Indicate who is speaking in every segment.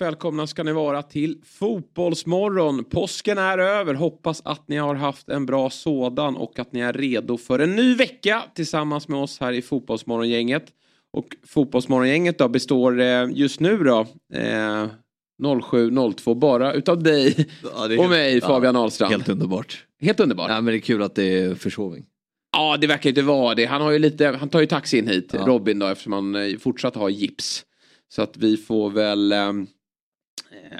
Speaker 1: Varmt välkomna ska ni vara till Fotbollsmorgon. Påsken är över, hoppas att ni har haft en bra sådan och att ni är redo för en ny vecka tillsammans med oss här i Fotbollsmorgongänget. Och Fotbollsmorgongänget då består eh, just nu då eh, 07.02 bara utav dig
Speaker 2: Ja,
Speaker 1: och
Speaker 2: helt-
Speaker 1: mig Fabian
Speaker 2: ja,
Speaker 1: Ahlstrand.
Speaker 2: Helt underbart.
Speaker 1: Helt underbart.
Speaker 2: Ja, men det är kul att det är försovning.
Speaker 1: Ja, det verkar inte vara det. Han, har ju lite, han tar ju taxi in hit,
Speaker 2: Ja.
Speaker 1: Robin då, eftersom han eh, fortsatt har gips. Så att vi får väl, eh,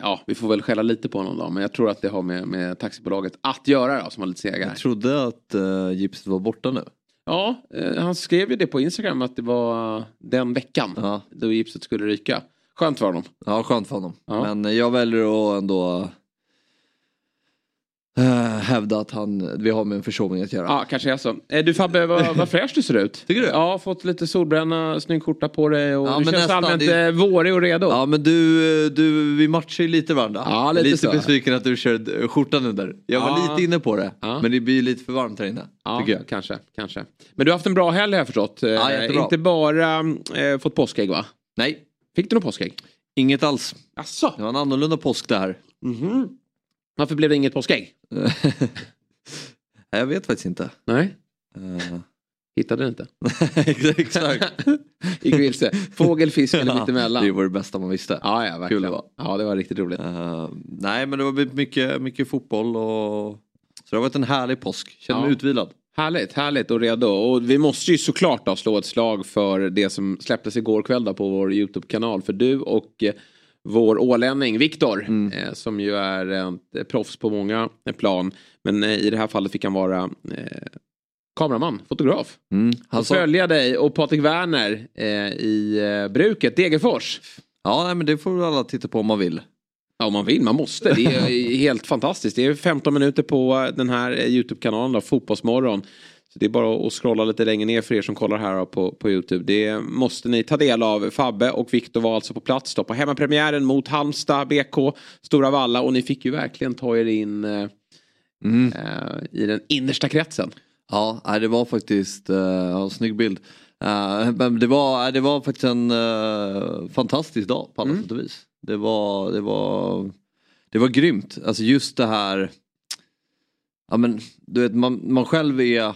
Speaker 1: ja, vi får väl skälla lite på honom då. Men jag tror att det har med, med taxibolaget att göra då, som har lite sega här.
Speaker 2: Jag trodde att uh, gipset var borta nu.
Speaker 1: Ja, eh, han skrev ju det på Instagram att det var den veckan
Speaker 2: Ja,
Speaker 1: då gipset skulle ryka. Skönt för honom.
Speaker 2: ja skönt för honom.
Speaker 1: Ja.
Speaker 2: Men jag väljer att ändå uh, hävda att han, vi har med en försovning att göra.
Speaker 1: Ja, kanske är så. Eh, Du Fabbe, vad, vad fräsch du ser ut.
Speaker 2: Tycker du?
Speaker 1: Ja, fått lite solbränna, snygg skjorta på dig och
Speaker 2: Ja,
Speaker 1: du
Speaker 2: men
Speaker 1: känns
Speaker 2: nästan.
Speaker 1: allmänt
Speaker 2: Det-
Speaker 1: eh, vårig och redo.
Speaker 2: Ja men du, du, vi matchar ju lite varandra.
Speaker 1: Ja, lite
Speaker 2: lite
Speaker 1: så.
Speaker 2: besviken att du kör eh, skjortan under. Jag var
Speaker 1: Ja.
Speaker 2: lite inne på det.
Speaker 1: Ja.
Speaker 2: Men det blir lite för varmt här inne.
Speaker 1: Ja,
Speaker 2: Tycker jag.
Speaker 1: kanske, kanske. Men du har haft en bra helg har jag förstått. Eh,
Speaker 2: Ja, jättebra.
Speaker 1: inte bara eh, fått påskägg va?
Speaker 2: Nej,
Speaker 1: Fick du någon påskägg?
Speaker 2: inget alls.
Speaker 1: Asså?
Speaker 2: Det var en annorlunda påsk det här.
Speaker 1: Mhm. Varför blev det inget påskägg?
Speaker 2: Jag vet faktiskt inte.
Speaker 1: Nej,
Speaker 2: Eh,
Speaker 1: hittade du inte.
Speaker 2: Exakt.
Speaker 1: Gick vilse. Fågel, fisk eller
Speaker 2: Ja,
Speaker 1: mittemellan.
Speaker 2: Det var det bästa man visste.
Speaker 1: Ja, ja, verkligen.
Speaker 2: Kul det var.
Speaker 1: Ja, det var riktigt roligt.
Speaker 2: Eh, nej men det blivit mycket, mycket fotboll och så det har varit en härlig påsk. Känner mig
Speaker 1: Ja.
Speaker 2: utvilad.
Speaker 1: Härligt, härligt och redo. Och vi måste ju såklart då slå ett slag för det som släpptes igår kväll på vår YouTube-kanal. För du och eh, vår ålänning Viktor,
Speaker 2: Mm.
Speaker 1: eh, som ju är ett proffs på många eh, plan. Men eh, i det här fallet fick han vara eh, kameraman, fotograf.
Speaker 2: Mm.
Speaker 1: Och
Speaker 2: Han sa,
Speaker 1: följa dig och Patrik Werner eh, i eh, bruket, Degerfors.
Speaker 2: ja nej, men det får alla titta på om man vill.
Speaker 1: Ja, om man vill, man måste. Det är helt fantastiskt. Det är 15 minuter på den här eh, YouTube-kanalen, då, Fotbollsmorgon. Så det är bara att scrolla lite längre ner för er som kollar här på, på YouTube. Det måste ni ta del av. Fabbe och Viktor var alltså på plats då på hemmapremiären mot Halmstad BK, Stora Valla. Och ni fick ju verkligen ta er in eh,
Speaker 2: Mm.
Speaker 1: eh, i den innersta kretsen.
Speaker 2: Ja, det var faktiskt uh, ja, snygg bild. Eh, men det var, det var faktiskt en eh, fantastisk dag på alla
Speaker 1: Mm.
Speaker 2: sätt och vis. Det var, det var, det var grymt. Alltså just det här, ja men du vet man, man själv är,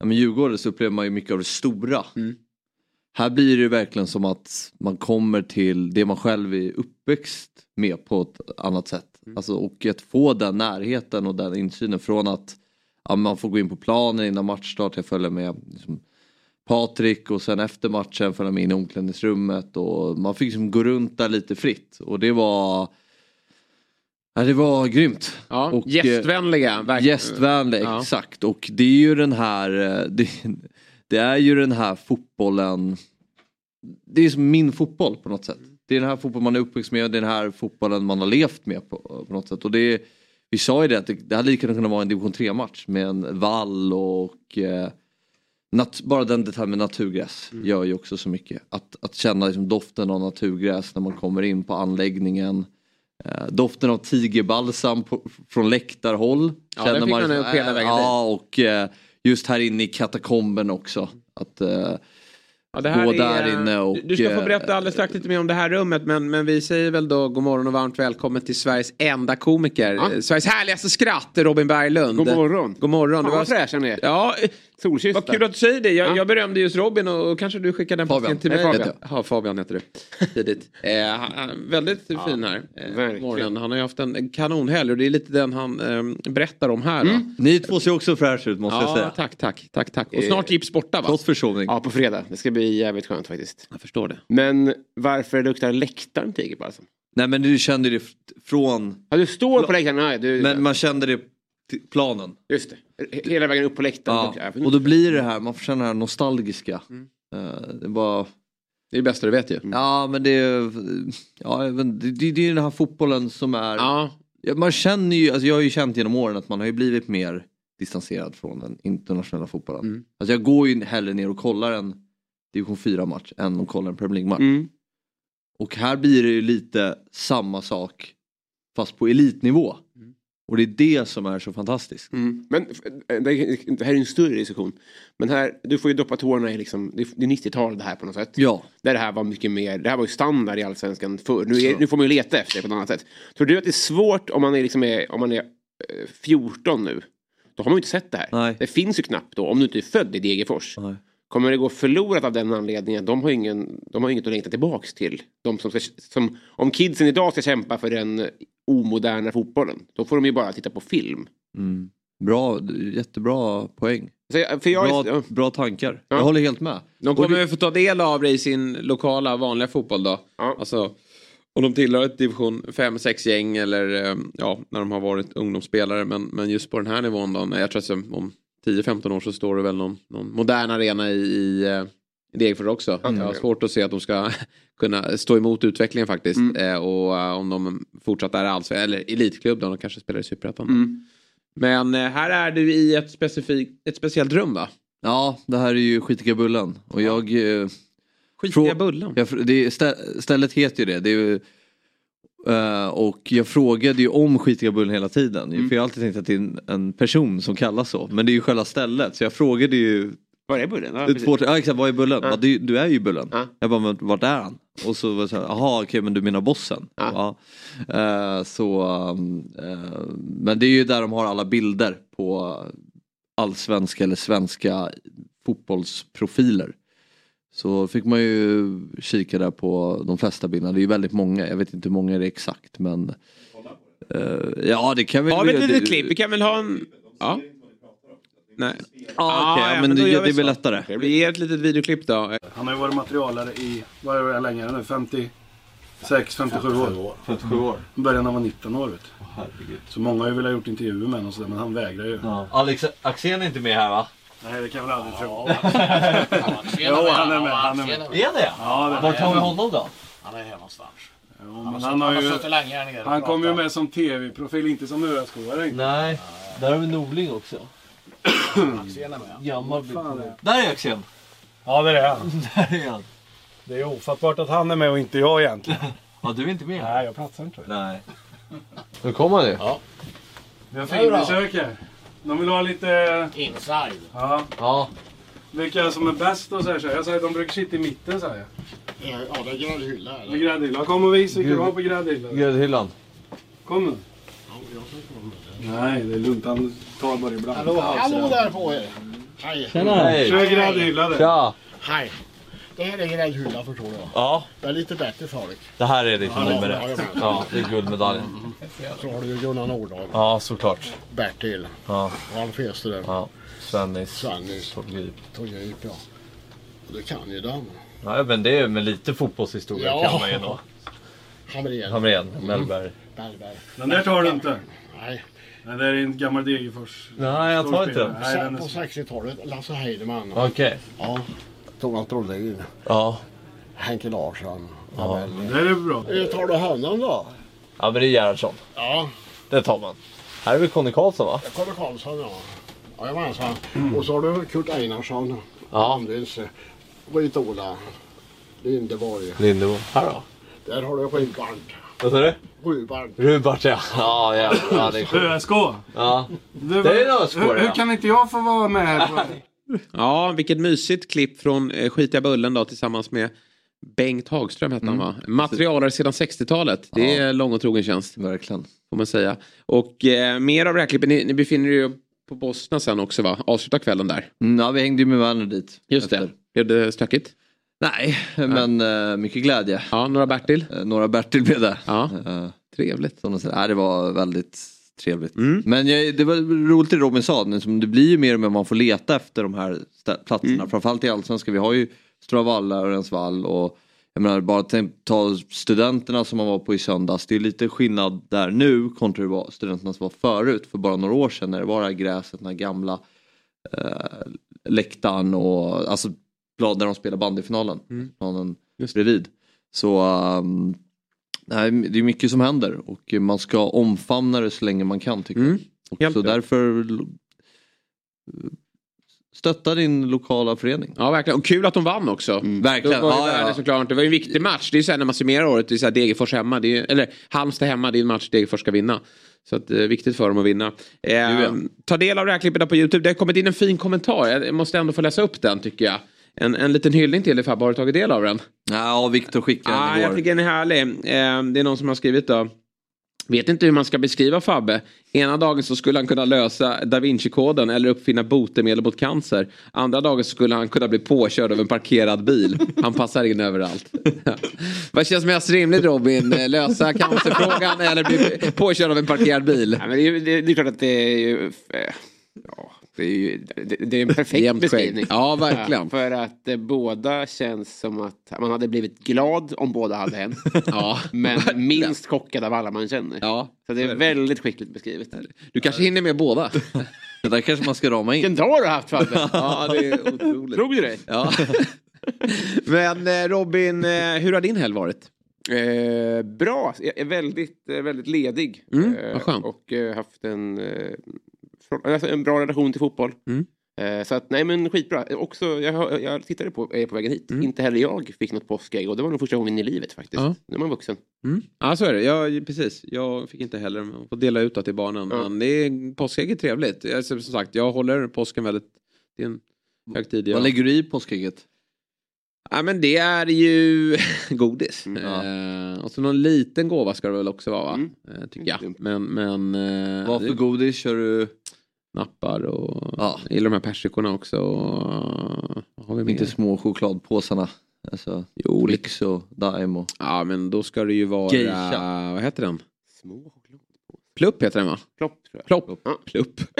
Speaker 2: ja men Djurgården så upplever man ju mycket av det stora.
Speaker 1: Mm.
Speaker 2: Här blir det verkligen som att man kommer till det man själv är uppväxt med på ett annat sätt.
Speaker 1: Mm.
Speaker 2: Alltså, och att få den närheten och den insynen från att ja, man får gå in på planen innan matchstart. Jag följer med liksom, Patrik och sen efter matchen följa med in i omklädningsrummet och man fick liksom gå runt där lite fritt och det var Ja, det var grymt.
Speaker 1: Ja,
Speaker 2: Och, eh,
Speaker 1: gästvänliga. verk-
Speaker 2: Gästvänlig,
Speaker 1: Ja.
Speaker 2: exakt. Och det är ju den här, eh, det, det är ju den här fotbollen. Det är som min fotboll på något sätt. Det är den här fotbollen man är uppväxt med, det är den här fotbollen man har levt med på, på något sätt. Och det vi sa ju det att det, det hade lika gärna kunnat vara en division 3 match med en vall och eh, nat, bara den detaljen med naturgräs gör ju också så mycket. Att, att känna liksom doften av naturgräs när man kommer in på anläggningen. Eh, doften av tigerbalsam på, från läktarhåll.
Speaker 1: Ja, den fick man upp hela vägen
Speaker 2: Ja, och eh, just här inne i katakomben också. Att, eh,
Speaker 1: Ja, det här
Speaker 2: gå
Speaker 1: är,
Speaker 2: där inne och,
Speaker 1: du- ska få berätta alldeles strax lite mer om det här rummet men, men vi säger väl då god morgon och varmt välkommen till Sveriges enda komiker.
Speaker 3: Ja.
Speaker 1: Sveriges härligaste skratt, Robin Berglund.
Speaker 3: God morgon.
Speaker 1: God morgon.
Speaker 3: Fan vad
Speaker 1: var-
Speaker 3: fräscha ni är.
Speaker 1: Ja,
Speaker 3: Solkyssta.
Speaker 1: vad kul att du säger det. Jag,
Speaker 3: Ja.
Speaker 1: jag berömde just Robin och, och kanske du skickade den
Speaker 2: Fabian.
Speaker 1: till
Speaker 3: Nej,
Speaker 1: mig.
Speaker 3: Fabian.
Speaker 1: Ja, Fabian heter du. Tidigt. Eh, han- väldigt fin här. Eh, morgonen. Han har ju haft en kanonhelg och det är lite den han eh, berättar om här. Då.
Speaker 2: Ni två ser också fräscha ut måste jag
Speaker 1: Ja,
Speaker 2: säga.
Speaker 1: tack, tack, tack, tack. Och snart gips borta va?
Speaker 2: Trots försovning.
Speaker 3: Ja, på fredag. Det ska bli jävligt skönt faktiskt.
Speaker 1: Jag förstår det.
Speaker 3: Men varför luktar läktaren tigerbalsam?
Speaker 2: Nej men du kände det från,
Speaker 3: Ja, du står på läktaren. Nej, du,
Speaker 2: men man kände det planen.
Speaker 3: Just det. Hela vägen upp på läktaren.
Speaker 2: Ja. Och då blir det här, man får känna det här nostalgiska.
Speaker 1: Mm.
Speaker 2: Eh, det var,
Speaker 1: Det är det bästa du vet ju.
Speaker 2: Ja men det är, ja, det, det, är den här fotbollen som är...
Speaker 1: Ja,
Speaker 2: Man känner ju, alltså jag har ju känt genom åren att man har ju blivit mer distanserad från den internationella fotbollen.
Speaker 1: Mm.
Speaker 2: Alltså jag går ju hellre ner och kollar en division 4 match än att kolla en Premier League match.
Speaker 3: Mm.
Speaker 2: Och här blir det ju lite samma sak fast på elitnivå. Och det är det som är så fantastiskt.
Speaker 3: Mm. Men f- det, här är en större diskussion. Men här, du får ju doppa tårna i liksom, det är det är 90-tal det här på något sätt.
Speaker 2: Ja.
Speaker 3: Där det här var mycket mer, det här var ju standard i allsvenskan förr. Nu, är, nu får man ju leta efter det på ett annat sätt. Tror du att det är svårt om man är, liksom är, om man är eh, 14 nu? Då har man ju inte sett det här.
Speaker 2: Nej.
Speaker 3: Det finns ju knappt då, om du inte är född i Degerfors.
Speaker 2: Nej.
Speaker 3: Kommer det gå förlorat av den anledningen? De har, ingen, de har inget att längta tillbaks till. De som ska, som, om kidsen idag ska kämpa för den omoderna fotbollen, då får de ju bara titta på film.
Speaker 2: Mm. Bra, jättebra poäng.
Speaker 3: Så jag, för jag,
Speaker 2: Bra,
Speaker 3: ja.
Speaker 2: bra tankar.
Speaker 3: Ja.
Speaker 2: Jag håller helt med.
Speaker 1: de kommer väl få ta del av det i sin lokala vanliga fotboll då.
Speaker 3: Ja.
Speaker 1: Alltså, om de tillhör ett division 5-6 gäng eller eh, ja, när de har varit ungdomsspelare. Men, men just på den här nivån då, jag tror att om 10-15 år så står det väl någon, någon modern arena i, i, eh, i Degerfors också. Jag har svårt att se att de ska kunna stå emot utvecklingen faktiskt.
Speaker 3: Mm.
Speaker 1: Eh, och eh, om de fortsatt är alls eller elitklubb då, de kanske spelar i Superettan.
Speaker 3: Mm.
Speaker 1: Men eh, här är du i ett, specifikt, ett speciellt rum va?
Speaker 2: Ja, det här är ju Skitiga Bullen. Och jag... eh,
Speaker 1: Skitiga Bullen.
Speaker 2: Jag, det stället heter ju det. det är eh, och jag frågade ju om Skitiga Bullen hela tiden.
Speaker 3: Mm.
Speaker 2: För jag har alltid tänkt att det är en, en person som kallas så. Men det är ju själva stället. Så jag frågade ju
Speaker 3: Var är Bullen? Ja,
Speaker 2: två, ja, exakt, vad är Bullen?
Speaker 3: Ja.
Speaker 2: Du, du är ju Bullen.
Speaker 3: Ja.
Speaker 2: Jag bara, men vart är han? Och så var det så här, jaha okej men du menar bossen?
Speaker 3: Ja.
Speaker 2: Eh, så, eh, men det är ju där de har alla bilder på allsvenska eller svenska fotbollsprofiler. Så fick man ju kika där på de flesta bilderna. Det är ju väldigt många. Jag vet inte hur många det är exakt men... eh, ja det kan väl...
Speaker 1: Har vi ett
Speaker 2: det-
Speaker 1: litet klipp? Vi kan väl ha en... Ja. Nej.
Speaker 2: Ja,
Speaker 1: Ah,
Speaker 2: ja,
Speaker 1: ja,
Speaker 2: men
Speaker 1: men då
Speaker 2: det,
Speaker 1: gör
Speaker 2: det
Speaker 1: vi
Speaker 2: väl
Speaker 1: så.
Speaker 2: lättare.
Speaker 1: Vi ger ett litet videoklipp då.
Speaker 4: Han har ju varit materialare i, vad är det länge nu? 56, 57 år.
Speaker 2: 57 år.
Speaker 4: I början när han var 19 år vet du. Så många har ju velat gjort intervjuer med honom och sådär, men han vägrar ju.
Speaker 2: Alex Axén är inte med här va?
Speaker 4: Nej det kan jag väl aldrig tro. Jo, han är med, han är med.
Speaker 2: Är det?
Speaker 4: Ja, det
Speaker 2: Vart har vi honom då?
Speaker 5: Han är här någonstans.
Speaker 4: Jo,
Speaker 5: Han,
Speaker 4: men
Speaker 5: har,
Speaker 4: han har
Speaker 5: han har
Speaker 4: ju...
Speaker 5: suttit länge här nere
Speaker 4: Han kom ju med som tv-profil, inte som ÖSK-are.
Speaker 2: Nej, där har vi Norling också.
Speaker 5: Axén är med.
Speaker 2: Gammal
Speaker 4: det-
Speaker 2: Där är Axén.
Speaker 4: Ja det är han.
Speaker 2: Där är han.
Speaker 4: Det är ofattbart att han är med och inte jag egentligen.
Speaker 2: Ja, du är inte med?
Speaker 4: Nej, jag platsar inte.
Speaker 2: Nej. Nu kommer han ju.
Speaker 4: Vi har filmbesök här. De vill ha lite...
Speaker 5: Inside.
Speaker 4: Ja,
Speaker 2: Ja.
Speaker 4: vilka som är bäst och så här. så här. Jag säger de brukar sitta i mitten säger jag.
Speaker 5: Ja, det är gräddhylla. eller?
Speaker 4: Med gräddhyllan. Kom och vis vilka du har på gräddhyllan.
Speaker 2: Gräddhyllan.
Speaker 4: Kom nu. Nej, det är lugnt. Han tar bara ibland.
Speaker 5: Hallå, hallå där på er. Hej.
Speaker 2: Hej.
Speaker 4: Kör gräddhylla där.
Speaker 2: Tja.
Speaker 5: Hej. Det här är gräddhylla förstår du.
Speaker 2: Ja,
Speaker 5: Det är lite bättre folk.
Speaker 2: det här är liksom
Speaker 5: Ja,
Speaker 2: nummer
Speaker 5: ja,
Speaker 2: ett.
Speaker 5: ja.
Speaker 2: Ja, det är guldmedaljen.
Speaker 5: Så har du ju Gunnar Nordahl,
Speaker 2: Ja, såklart.
Speaker 5: Bertil,
Speaker 2: Ja,
Speaker 5: Ralf Hedström,
Speaker 2: ja. Svennis.
Speaker 5: Svennis,
Speaker 2: Tolgrip.
Speaker 5: Torgrip ja. Och du kan ju dem.
Speaker 2: Ja, men det är med lite fotbollshistoria
Speaker 5: Ja.
Speaker 2: kan man ju nå.
Speaker 5: Hamrén,
Speaker 2: Hamrén, Mellberg.
Speaker 5: Bergberg.
Speaker 4: Den där tar du inte.
Speaker 5: Nej.
Speaker 4: Nej, det är en gammal Degerfors.
Speaker 2: Nej, jag tar inte den.
Speaker 4: Nej,
Speaker 5: Sen
Speaker 4: den
Speaker 5: på
Speaker 4: är...
Speaker 5: 60-talet, Lasse Heidemann.
Speaker 2: Okej.
Speaker 5: Ja. Thomas Brolin.
Speaker 2: Ja.
Speaker 5: Henke Larsson.
Speaker 2: Ja.
Speaker 4: Det är bra.
Speaker 5: Eh, Tar du honom då?
Speaker 2: Ja, men det är Gerhardsson.
Speaker 5: Ja.
Speaker 2: Det tar man. Här är väl Conny Karlsson va?
Speaker 5: Conny Karlsson ja. Jajamensan. Och så har du Kurt Einarsson.
Speaker 2: Ja.
Speaker 5: Andres. Ritola. Lindeborg.
Speaker 2: Lindebo. Här då?
Speaker 5: Där har du Rubart.
Speaker 2: Vad sa du?
Speaker 5: Rubart.
Speaker 2: Rubart ja. Ja, ja. ja det är coolt.
Speaker 4: ÖSK.
Speaker 2: Ja. Det är en ÖSK,
Speaker 4: hur, hur kan inte jag få vara med här?
Speaker 1: Ja, vilket mysigt klipp från eh, Skitiga Bullen då tillsammans med Bengt Hagström hette han va? Materialare sedan 60-talet. Det är lång och trogen tjänst
Speaker 2: Verkligen.
Speaker 1: får man säga. Och eh, mer av det här klippet, ni, ni befinner er ju på Bosna sen också va? Avsluta kvällen där.
Speaker 2: Mm, ja, vi hängde ju med Werner dit.
Speaker 1: Just det.
Speaker 2: efter.
Speaker 1: Blev det stökigt?
Speaker 2: Nej, men eh, mycket glädje.
Speaker 1: Ja, några Bertil?
Speaker 2: Eh, några Bertil blev det.
Speaker 1: Ja.
Speaker 2: Eh,
Speaker 1: Trevligt.
Speaker 2: som de säger. Nej, det var väldigt trevligt.
Speaker 1: Mm.
Speaker 2: Men jag, det var roligt det Robin sa, det blir ju mer och mer man får leta efter de här platserna.
Speaker 1: Mm.
Speaker 2: Framförallt i Allsvenskan, vi har ju Stora Valla, Örjansvall och jag menar bara tänk, ta studenterna som man var på i söndags. Det är lite skillnad där nu kontra hur studenterna som var förut för bara några år sedan när det var det här gräset, den här gamla eh, läktaren och alltså där de spelade bandyfinalen.
Speaker 1: Mm.
Speaker 2: Planen bredvid. Så um, nej, det är mycket som händer och man ska omfamna det så länge man kan tycker
Speaker 1: Mm.
Speaker 2: jag. Och så därför lo- stötta din lokala förening.
Speaker 1: Ja, verkligen. Och kul att de vann också.
Speaker 2: Verkligen.
Speaker 1: Det var,
Speaker 2: Ja, ja,
Speaker 1: såklart. det var en viktig match. Det är så här när man summerar året, det är så här Degerfors hemma, det är, eller Halmstad hemma, det är en match Degerfors ska vinna. Så att, eh, viktigt för dem att vinna. Eh. Ta del av det här klippet på YouTube. Det har kommit in en fin kommentar. Jag måste ändå få läsa upp den tycker jag. En, en liten hyllning till dig Fabbe, har du tagit del av den?
Speaker 2: Ja, Viktor skickade
Speaker 1: Ja,
Speaker 2: den
Speaker 1: jag
Speaker 2: igår.
Speaker 1: tycker den är härlig. Eh, det är någon som har skrivit då. Vet inte hur man ska beskriva Fabbe. Ena dagen så skulle han kunna lösa da Vinci-koden eller uppfinna botemedel mot cancer. Andra dagen så skulle han kunna bli påkörd av en parkerad bil. Han passar in överallt. Vad känns mest rimligt Robin? Lösa cancerfrågan eller bli påkörd av en parkerad bil?
Speaker 3: Ja, men det, det, det är klart att det är ju... Ja, det är ju det, det är en perfekt beskrivning.
Speaker 1: Ja, verkligen.
Speaker 3: för att eh, båda känns som att man hade blivit glad om båda hade hänt.
Speaker 1: Ja,
Speaker 3: Men minst chockad av alla man känner.
Speaker 1: ja.
Speaker 3: Så det är väldigt skickligt beskrivet.
Speaker 1: Du kanske hinner med båda?
Speaker 2: Det där kanske man ska rama in.
Speaker 3: Vilken dag du har haft Fabbe!
Speaker 1: Ja, det är otroligt.
Speaker 3: Tror du det?
Speaker 1: Ja. Men eh, Robin, eh, hur har din helg varit?
Speaker 3: Eh, bra, jag är väldigt, eh, väldigt ledig.
Speaker 1: Mm,
Speaker 3: Eh,
Speaker 1: vad skönt.
Speaker 3: Och eh, haft en, eh, alltså en bra relation till fotboll.
Speaker 1: Mm.
Speaker 3: Eh, så att nej men skitbra. Också, jag, jag tittade på, eh, på vägen hit.
Speaker 1: Mm.
Speaker 3: Inte heller jag fick något påskägg och det var nog första gången i livet faktiskt.
Speaker 1: Ja.
Speaker 3: Nu är man vuxen.
Speaker 1: Mm. Ja så är det, jag, precis. Jag fick inte heller man får dela ut det till barnen.
Speaker 3: Ja.
Speaker 1: Men det är, påskägg är trevligt. Jag, som sagt, jag håller påsken väldigt... Det är en högtid.
Speaker 2: Vad
Speaker 1: Jag,
Speaker 2: lägger du i påskägget?
Speaker 1: ja, men det är ju godis.
Speaker 3: Mm.
Speaker 1: Eh, och så någon liten gåva ska det väl också vara va?
Speaker 3: Mm.
Speaker 1: Eh, tycker jag. Men, men eh,
Speaker 2: Vad för godis kör du?
Speaker 1: Nappar och
Speaker 2: Ja.
Speaker 1: jag gillar de här persikorna också. Och, vad har vi mer?
Speaker 2: Inte små chokladpåsarna. Alltså
Speaker 1: Jo.
Speaker 2: Lyx och Daim och...
Speaker 1: Ja men då ska det ju vara...
Speaker 2: Geisha.
Speaker 1: Vad heter den?
Speaker 3: Små choklad.
Speaker 1: Plupp heter den va?
Speaker 3: Plopp tror jag.
Speaker 1: Plopp.
Speaker 3: Ja.
Speaker 1: Plupp.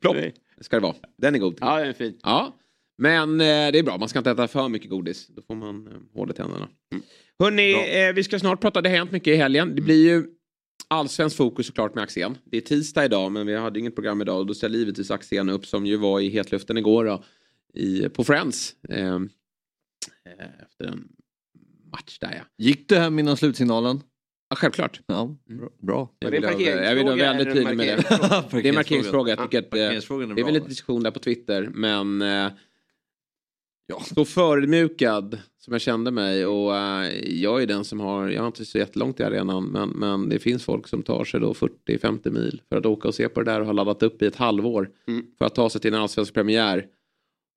Speaker 1: Plopp ska det vara. Den är god.
Speaker 3: Ja, den är fin.
Speaker 1: Ja. Men eh, det är bra, man ska inte äta för mycket godis. Då får man eh, hål i tänderna. Hörni, eh, vi ska snart prata, det har hänt mycket i helgen. Det blir ju allsvensk fokus såklart med Axén. Det är tisdag idag men vi hade inget program idag och då ställer givetvis Axén upp som ju var i hetluften igår då, i, på Friends. Eh, eh, efter en match där ja.
Speaker 2: Gick du hem innan slutsignalen?
Speaker 1: ja självklart.
Speaker 2: Ja, bra. bra.
Speaker 1: Jag
Speaker 3: det
Speaker 1: vill,
Speaker 3: en
Speaker 1: vara- jag vill vara
Speaker 3: parkeringsfråga
Speaker 1: väldigt tydlig med det. Det är en markeringsfråga. Jag tycker att, eh, Det är väl lite diskussion där på Twitter men eh, ja, så förödmjukad som jag kände mig och eh, jag är den som har, jag har inte så jättelångt till arenan men, men det finns folk som tar sig då 40-50 mil för att åka och se på det där och har laddat upp i ett halvår
Speaker 3: Mm.
Speaker 1: för att ta sig till en allsvensk premiär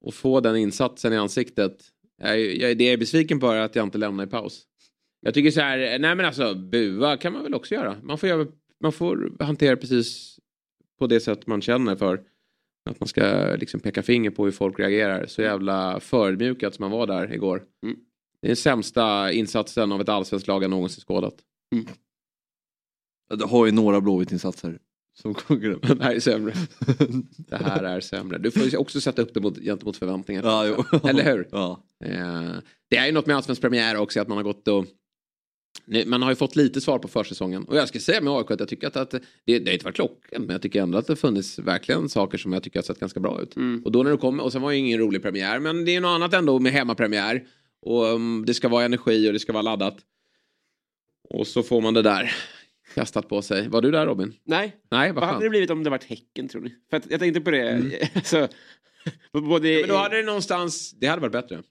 Speaker 1: och få den insatsen i ansiktet. Jag, jag, det jag är besviken på är att jag inte lämnar i paus. Jag tycker så här, nej men alltså bua kan man väl också göra. Man får, göra, man får hantera precis på det sätt man känner för. Att man ska liksom peka finger på hur folk reagerar. Så jävla förödmjukat som man var där igår.
Speaker 3: Mm.
Speaker 1: Det är den sämsta insatsen av ett allsvenskt lag jag någonsin skådat.
Speaker 2: Du har ju några Blåvitt-insatser. Som.
Speaker 1: Det här är sämre. Det här är sämre. Du får ju också sätta upp det mot, gentemot förväntningar.
Speaker 2: ja.
Speaker 1: Eller hur?
Speaker 2: Ja.
Speaker 1: Eh, det är ju något med allsvensk premiär också att man har gått och man har ju fått lite svar på försäsongen. Och jag ska säga med AIK att jag tycker att, att det, det har inte varit klockan. Men jag tycker ändå att det funnits verkligen saker som jag tycker har sett ganska bra ut.
Speaker 3: Mm.
Speaker 1: Och då när det kommer, och sen var det ju ingen rolig premiär. Men det är något annat ändå med hemmapremiär. Och um, det ska vara energi och det ska vara laddat. Och så får man det där kastat på sig. Var du där Robin?
Speaker 3: Nej,
Speaker 1: Nej, vad
Speaker 3: vad hade det blivit om det varit Häcken tror ni? För jag tänkte på det. Alltså, både,
Speaker 1: Men då hade det någonstans, det hade varit bättre.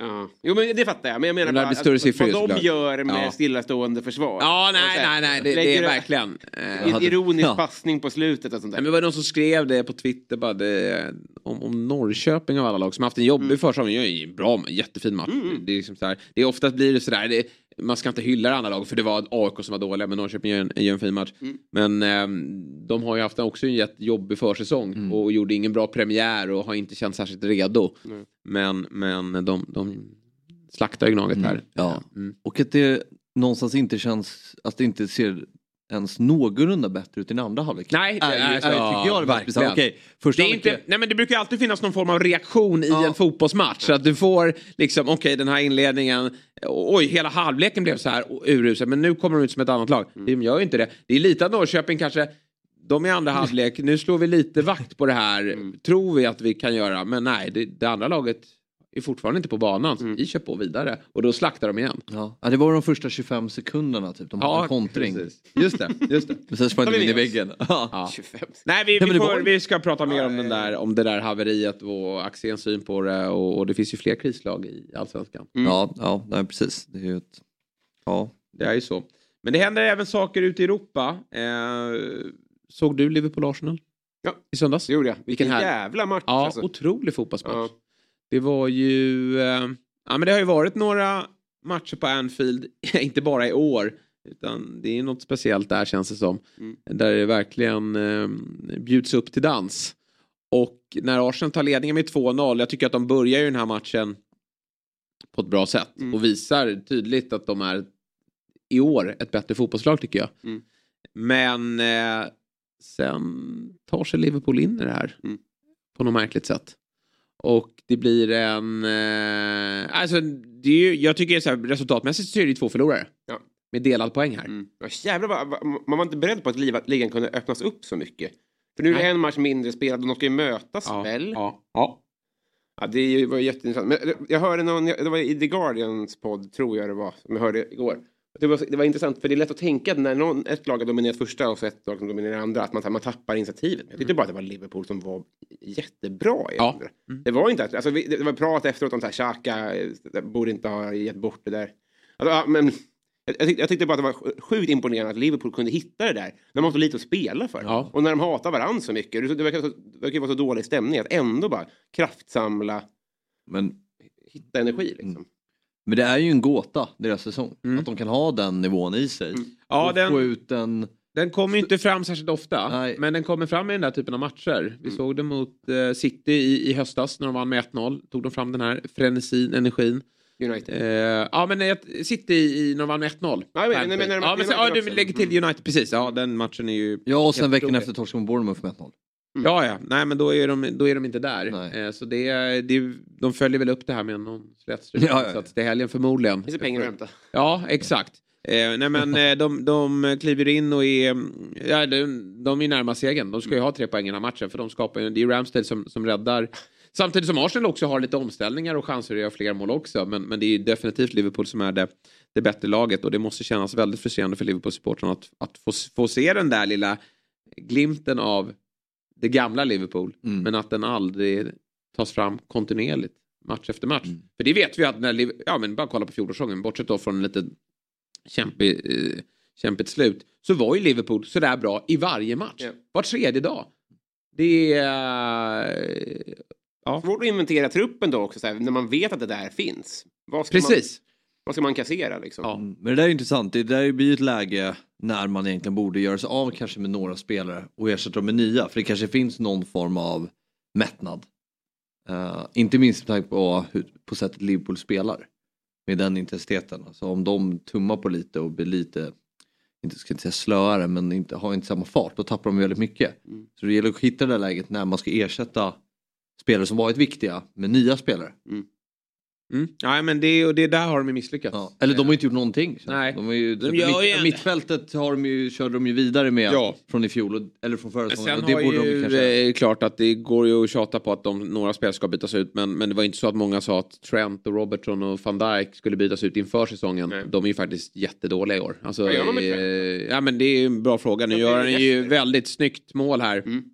Speaker 3: Ja. Jo men det fattar jag. Men jag menar
Speaker 1: Men
Speaker 3: bara
Speaker 1: större siffror
Speaker 3: vad de
Speaker 1: såklart.
Speaker 3: gör med
Speaker 1: Ja.
Speaker 3: stillastående försvar.
Speaker 1: Ja, nej,
Speaker 3: så här,
Speaker 1: nej, nej, det, det är verkligen. eh,
Speaker 3: En ironisk
Speaker 2: Ja.
Speaker 3: passning på slutet och sånt
Speaker 1: Nej,
Speaker 3: där.
Speaker 1: men det var någon som skrev det på Twitter bara det, om, om Norrköping av alla lag som haft en jobbig
Speaker 3: Mm.
Speaker 1: försäsong. Ju en bra, jättefin match.
Speaker 3: Mm.
Speaker 1: Det är liksom så här, det är oftast blir det sådär, det, man ska inte hylla det andra laget för det var AIK som var dåliga men Norrköping gör en, gör en fin match.
Speaker 3: Mm.
Speaker 1: Men ehm, de har ju haft också en jättejobbig försäsong
Speaker 2: Mm.
Speaker 1: och gjorde ingen bra premiär och har inte känt särskilt redo.
Speaker 3: Nej.
Speaker 1: Men, men de, de slaktar ju Gnaget här.
Speaker 2: Ja.
Speaker 1: Mm.
Speaker 2: Och att det någonstans inte känns, att det inte ser ens någorlunda bättre ut i den andra halvlek.
Speaker 1: Nej,
Speaker 2: är, är,
Speaker 1: är så-
Speaker 2: tycker jag det
Speaker 1: verkligen.
Speaker 2: Okej, första
Speaker 1: Det, är inte, nej men det brukar alltid finnas någon form av reaktion i
Speaker 2: Ja.
Speaker 1: en fotbollsmatch. Så att du får liksom, okej den här inledningen, oj hela halvleken blev så här urusel men nu kommer de ut som ett annat lag. De gör ju inte det. Det är lite att Norrköping kanske, de i andra halvlek, nu slår vi lite vakt på det här, tror vi att vi kan göra. Men nej, det, det andra laget är fortfarande inte på banan.
Speaker 3: Mm.
Speaker 1: vi kör på vidare. Och då slaktar de igen.
Speaker 2: Ja. ja, det var de första 25 sekunderna typ. De hade en kontring.
Speaker 1: precis. Just det. Just det.
Speaker 2: Men sen sprang de
Speaker 3: vi
Speaker 2: in i väggen. Ja.
Speaker 1: Ja.
Speaker 3: 25.
Speaker 1: Nej, vi,
Speaker 2: Ja,
Speaker 1: vi, får,
Speaker 2: var-
Speaker 1: vi ska prata mer om, den där, om det där haveriet och Axéns syn på det. Och, och det finns ju fler krislag i Allsvenskan.
Speaker 3: Mm.
Speaker 2: Ja, ja nej, precis. Det är ju ett... Ja.
Speaker 1: Det är ju så. Men det händer även saker ute i Europa. Eh, såg du Liverpool-Arsenal?
Speaker 3: Ja.
Speaker 1: I söndags?
Speaker 3: Det gjorde jag. Vilken
Speaker 1: här-
Speaker 3: jävla match.
Speaker 1: Ja,
Speaker 3: alltså.
Speaker 1: otrolig fotbollsmatch.
Speaker 3: Ja.
Speaker 1: Det var ju... Eh, ja, men det har ju varit några matcher på Anfield, inte bara i år. Utan det är något speciellt där känns det som.
Speaker 3: Mm.
Speaker 1: Där det verkligen eh, bjuds upp till dans. Och när Arsenal tar ledningen med 2-0, jag tycker att de börjar ju den här matchen på ett bra sätt.
Speaker 3: Mm.
Speaker 1: Och visar tydligt att de är i år ett bättre fotbollslag tycker jag.
Speaker 3: Mm.
Speaker 1: Men eh, sen tar sig Liverpool in i det här.
Speaker 3: Mm.
Speaker 1: På något märkligt sätt. Och det blir en... Eh, alltså, det är ju, jag tycker så här, resultatmässigt så är det två förlorare.
Speaker 3: Ja.
Speaker 1: Med delad poäng här.
Speaker 3: Mm. Ja, jävlar, man var inte beredd på att ligan kunde öppnas upp så mycket. För nu är det
Speaker 1: Nej.
Speaker 3: en match mindre spelad och de ska ju mötas
Speaker 1: Ja,
Speaker 3: väl?
Speaker 1: ja, ja.
Speaker 3: Ja, det var jätteintressant. Men eh, jag hörde någon, det var i The Guardians podd, tror jag det var, som jag hörde igår. Det var, det var intressant, för det är lätt att tänka att när någon, ett lag har dominerat första och så ett lag som dominerar andra, att man, man tappar initiativet. Jag tyckte bara att det var Liverpool som var jättebra i
Speaker 1: Ja.
Speaker 3: andra.
Speaker 1: Mm.
Speaker 3: Det var inte att, alltså, det var prat efteråt om så här, Xhaka eh, borde inte ha gett bort det där. Alltså, ja, men, jag, tyckte, jag tyckte bara att det var sjukt imponerande att Liverpool kunde hitta det där. När de har så lite att spela för.
Speaker 1: Ja.
Speaker 3: Och när de hatar varandra så mycket. Det, det verkar, så, det verkar vara så dålig stämning att ändå bara kraftsamla,
Speaker 2: Men,
Speaker 3: hitta energi. Liksom.
Speaker 2: Mm. Men det är ju en gåta, deras säsong.
Speaker 1: Mm.
Speaker 2: Att de kan ha den nivån i sig.
Speaker 3: Mm.
Speaker 1: Ja,
Speaker 2: och
Speaker 1: den-
Speaker 2: få ut en...
Speaker 1: Den kommer ju inte fram särskilt ofta.
Speaker 2: Nej.
Speaker 1: Men den kommer fram i den där typen av matcher. Vi
Speaker 3: Mm.
Speaker 1: såg det mot eh, City i, i höstas när de vann med 1-0. Tog de fram den här frenesin, energin.
Speaker 3: United.
Speaker 1: Eh, ja men ett, City i, när de vann med 1-0.
Speaker 3: Ja, men- men- men-
Speaker 1: ja, men sen, ja, du lägger till United, precis. Ja, den matchen är ju...
Speaker 2: Ja, och sen veckan efter torsken mot Bournemouth med 1-0.
Speaker 1: Ja, ja. Nej, men då är de, då är de inte där. Eh, så det, det, de följer väl upp det här med någon slätstryk.
Speaker 2: Ja, ja, ja.
Speaker 1: Så att det är helgen förmodligen.
Speaker 3: Finns det pengar att hämta?
Speaker 1: Ja, exakt. Eh, nej men eh, de, de kliver in och är, mm, ja, de, de är närmast segern. De ska ju ha tre poäng i den här matchen för de skapar ju, det är Ramsdale som, som räddar. Samtidigt som Arsenal också har lite omställningar och chanser att göra fler mål också. Men, men det är ju definitivt Liverpool som är det, det bättre laget och det måste kännas väldigt frustrerande för Liverpool-supportrarna att, att få, få se den där lilla glimten av det gamla Liverpool.
Speaker 2: Mm.
Speaker 1: Men att den aldrig tas fram kontinuerligt match efter match.
Speaker 2: Mm.
Speaker 1: För det vet vi att när, ja men bara kolla på fjolårssäsongen, bortsett då från en lite kämpig, eh, kämpigt slut, så var ju Liverpool sådär bra i varje match.
Speaker 3: Ja.
Speaker 1: Var tredje dag. Det är... eh, Ja,
Speaker 3: Svårt att inventera truppen då också, så här, när man vet att det där finns. Ska Man,
Speaker 1: precis.
Speaker 3: Vad ska man kassera liksom?
Speaker 1: Ja.
Speaker 2: Mm. Men det där är intressant. Det där blir ett läge när man egentligen borde göra sig av kanske med några spelare och ersätta dem med nya. För det kanske finns någon form av mättnad. Eh, inte minst med tanke på, hur, på sättet Liverpool spelar. Med den intensiteten. Alltså om de tummar på lite och blir lite, inte ska inte säga slöare, men inte, har inte samma fart. Då tappar de väldigt mycket.
Speaker 3: Mm.
Speaker 2: Så det gäller att hitta det där läget när man ska ersätta spelare som varit viktiga med nya spelare.
Speaker 1: Mm. Nej, men det, och det där har de ju misslyckats.
Speaker 2: Ja. Eller de har inte gjort någonting.
Speaker 1: Nej.
Speaker 2: De har ju,
Speaker 1: De gör ju
Speaker 2: mitt, Mittfältet har de ju, körde de ju vidare med
Speaker 1: Ja.
Speaker 2: från i fjol, och- eller från förra säsongen.
Speaker 1: sen
Speaker 2: det
Speaker 1: har
Speaker 2: borde de
Speaker 1: ju
Speaker 2: kanske...
Speaker 1: eh, klart att det går ju att tjata på att de, några spel ska bytas ut men, men det var inte så att många sa att Trent och Robertson och van Dijk skulle bytas ut inför säsongen.
Speaker 3: Nej.
Speaker 1: De är ju faktiskt jättedåliga i år. Alltså,
Speaker 3: Vad gör de med
Speaker 1: eh, ja men det är ju en bra fråga. Nu
Speaker 3: Jag
Speaker 1: gör han ju väldigt snyggt mål här.
Speaker 3: Mm.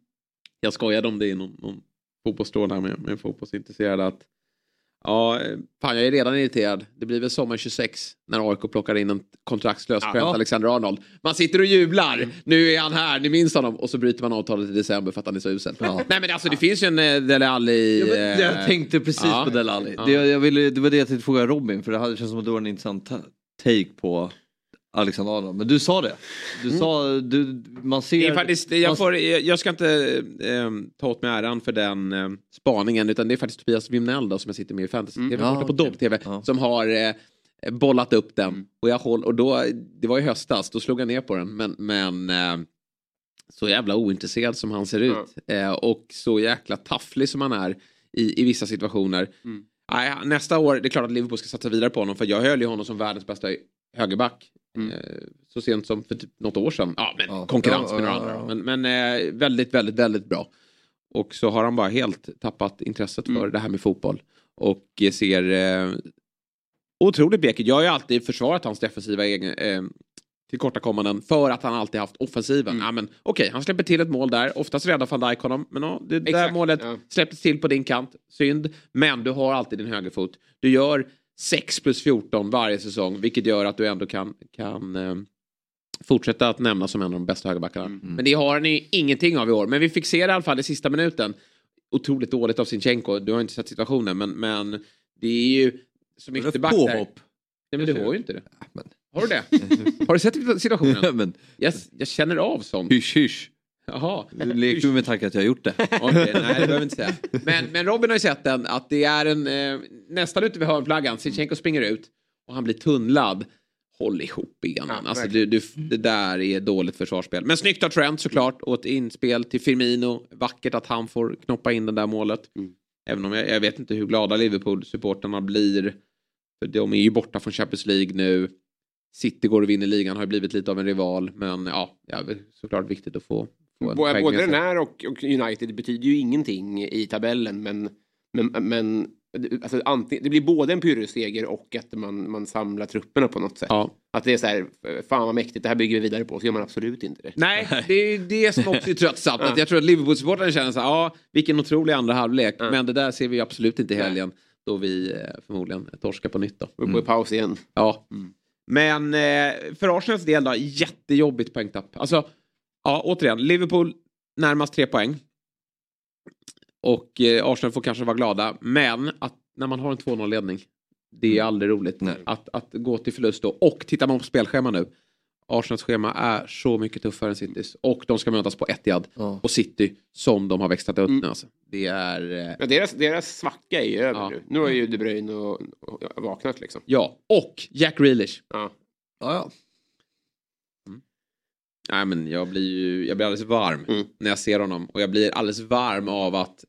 Speaker 1: Jag skojade om det i någon, någon fotbollstråd här med, med fotbollsintresserade att Ja, fan jag är redan irriterad. Det blir väl sommar 26 när AIK plockar in en kontraktslös
Speaker 3: Ja.
Speaker 1: Trent Alexander-Arnold. Man sitter och jublar. Nu är han här, ni minns honom. Och så bryter man avtalet i december för att han är så usel.
Speaker 2: Ja.
Speaker 1: Nej men alltså det finns ju en eh, Dele Alli...
Speaker 2: Ja, men
Speaker 1: eh,
Speaker 2: jag tänkte precis
Speaker 1: ja.
Speaker 2: på Dele Alli. Det, jag ville, det var det jag tänkte fråga Robin för det hade- känns som att det var en intressant ta- take på Alexander Arnold. Men du sa det. Du sa, du, man ser...
Speaker 1: Det faktiskt, jag, får, jag ska inte eh, ta åt mig äran för den eh, spaningen utan det är faktiskt Tobias Wimnell då, som jag sitter med i fantasy-tv,
Speaker 2: Mm.
Speaker 1: Borta på
Speaker 2: okej.
Speaker 1: Dobb-TV,
Speaker 2: Ja.
Speaker 1: som har eh, bollat upp den.
Speaker 3: Mm.
Speaker 1: Och, jag håll, och då, det var i höstas, då slog jag ner på den. Men, men eh, så jävla ointresserad som han ser ut. Eh, och så jäkla tafflig som han är i, i vissa situationer.
Speaker 3: Mm.
Speaker 1: Nästa år, det är klart att Liverpool ska satsa vidare på honom för jag höll ju honom som världens bästa högerback.
Speaker 3: Mm.
Speaker 1: Eh, så sent som för typ något år sedan. Ja, men
Speaker 2: Ja.
Speaker 1: konkurrens
Speaker 2: Ja,
Speaker 1: med några andra.
Speaker 2: ja.
Speaker 1: Men, men eh, väldigt, väldigt, väldigt bra. Och så har han bara helt tappat intresset för
Speaker 3: Mm.
Speaker 1: det här med fotboll. Och eh, ser eh, otroligt blek ut. Jag har ju alltid försvarat hans defensiva egen, eh, tillkortakommanden för att han alltid haft offensiven.
Speaker 3: Mm.
Speaker 1: Ja, men, Okej, han släpper till ett mål där. Oftast räddar van Dijk honom. Men ja, det där
Speaker 3: Exakt,
Speaker 1: målet
Speaker 3: ja.
Speaker 1: släpptes till på din kant. Synd. Men du har alltid din högerfot. Du gör 6 plus 14 varje säsong. Vilket gör att du ändå kan, kan eh, fortsätta att nämnas som en av de bästa högerbackarna.
Speaker 3: Mm.
Speaker 1: Men det har ni ingenting av i år. Men vi fick se det i alla fall i sista minuten. Otroligt dåligt av Sinchenko. Du har inte sett situationen. Men, men det är ju som ytterback där.
Speaker 2: påhopp?
Speaker 1: Nej men du har ju inte det.
Speaker 2: men-
Speaker 1: Har du det? Har du sett situationen?
Speaker 2: men
Speaker 1: Jag, jag känner av sånt.
Speaker 2: hysch hysch.
Speaker 1: Jaha.
Speaker 2: Du leker med tanken att jag har gjort det.
Speaker 1: Okej, nej det behöver jag inte säga. Men, men Robin har ju sett den att det är en eh, nästan ute vid hörnflaggan. Sinchenko springer ut och han blir tunnlad. Håll ihop benen.
Speaker 3: Ja,
Speaker 1: alltså, du, du, det där är dåligt försvarsspel. Men snyggt av Trent såklart och ett inspel till Firmino. Vackert att han får knoppa in det där målet.
Speaker 3: Mm.
Speaker 1: Även om jag, jag vet inte hur glada Liverpool-supporterna blir. För de är ju borta från Champions League nu. City går och vinner ligan, har ju blivit lite av en rival. Men ja, såklart viktigt att få,
Speaker 3: Både, både den här och, och United betyder ju ingenting i tabellen men, men, men alltså, antingen, det blir både en pyrrusseger och att man, man samlar trupperna på något sätt.
Speaker 1: Ja.
Speaker 3: Att det är så här, fan vad mäktigt, det här bygger vi vidare på, så gör man absolut inte det.
Speaker 1: Nej, det är det som också är tröttsamt. att jag tror att Liverpool-supportrarna känner så här, ja, vilken otrolig andra halvlek.
Speaker 3: Ja.
Speaker 1: Men det där ser vi absolut inte i helgen. Då vi eh, förmodligen torskar på nytt då.
Speaker 3: We're på i paus igen.
Speaker 1: Ja.
Speaker 3: Mm.
Speaker 1: Men eh, för Arsenals del då, jättejobbigt poängtapp. Alltså, ja, återigen, Liverpool närmast tre poäng. Och eh, Arsenal får kanske vara glada. Men att när man har en 2-0-ledning, det är aldrig roligt. Att, att gå till förlust då. Och tittar man på spelschema nu. Arsenals schema är så mycket tuffare än Citys. Och de ska mötas på Etihad.
Speaker 2: Ja.
Speaker 1: Och City, som de har växlat upp
Speaker 3: Mm.
Speaker 1: nu. Alltså. Det är... Eh,
Speaker 3: Ja, deras, deras svacka är ju över
Speaker 1: Ja.
Speaker 3: nu. Nu har ju De Bruyne och, och, och vaknat liksom.
Speaker 1: ja, och Jack Grealish.
Speaker 3: Ja.
Speaker 2: Ja, ja.
Speaker 1: Nej men jag blir ju jag blir alldeles varm
Speaker 3: Mm.
Speaker 1: när jag ser honom. Och jag blir alldeles varm av att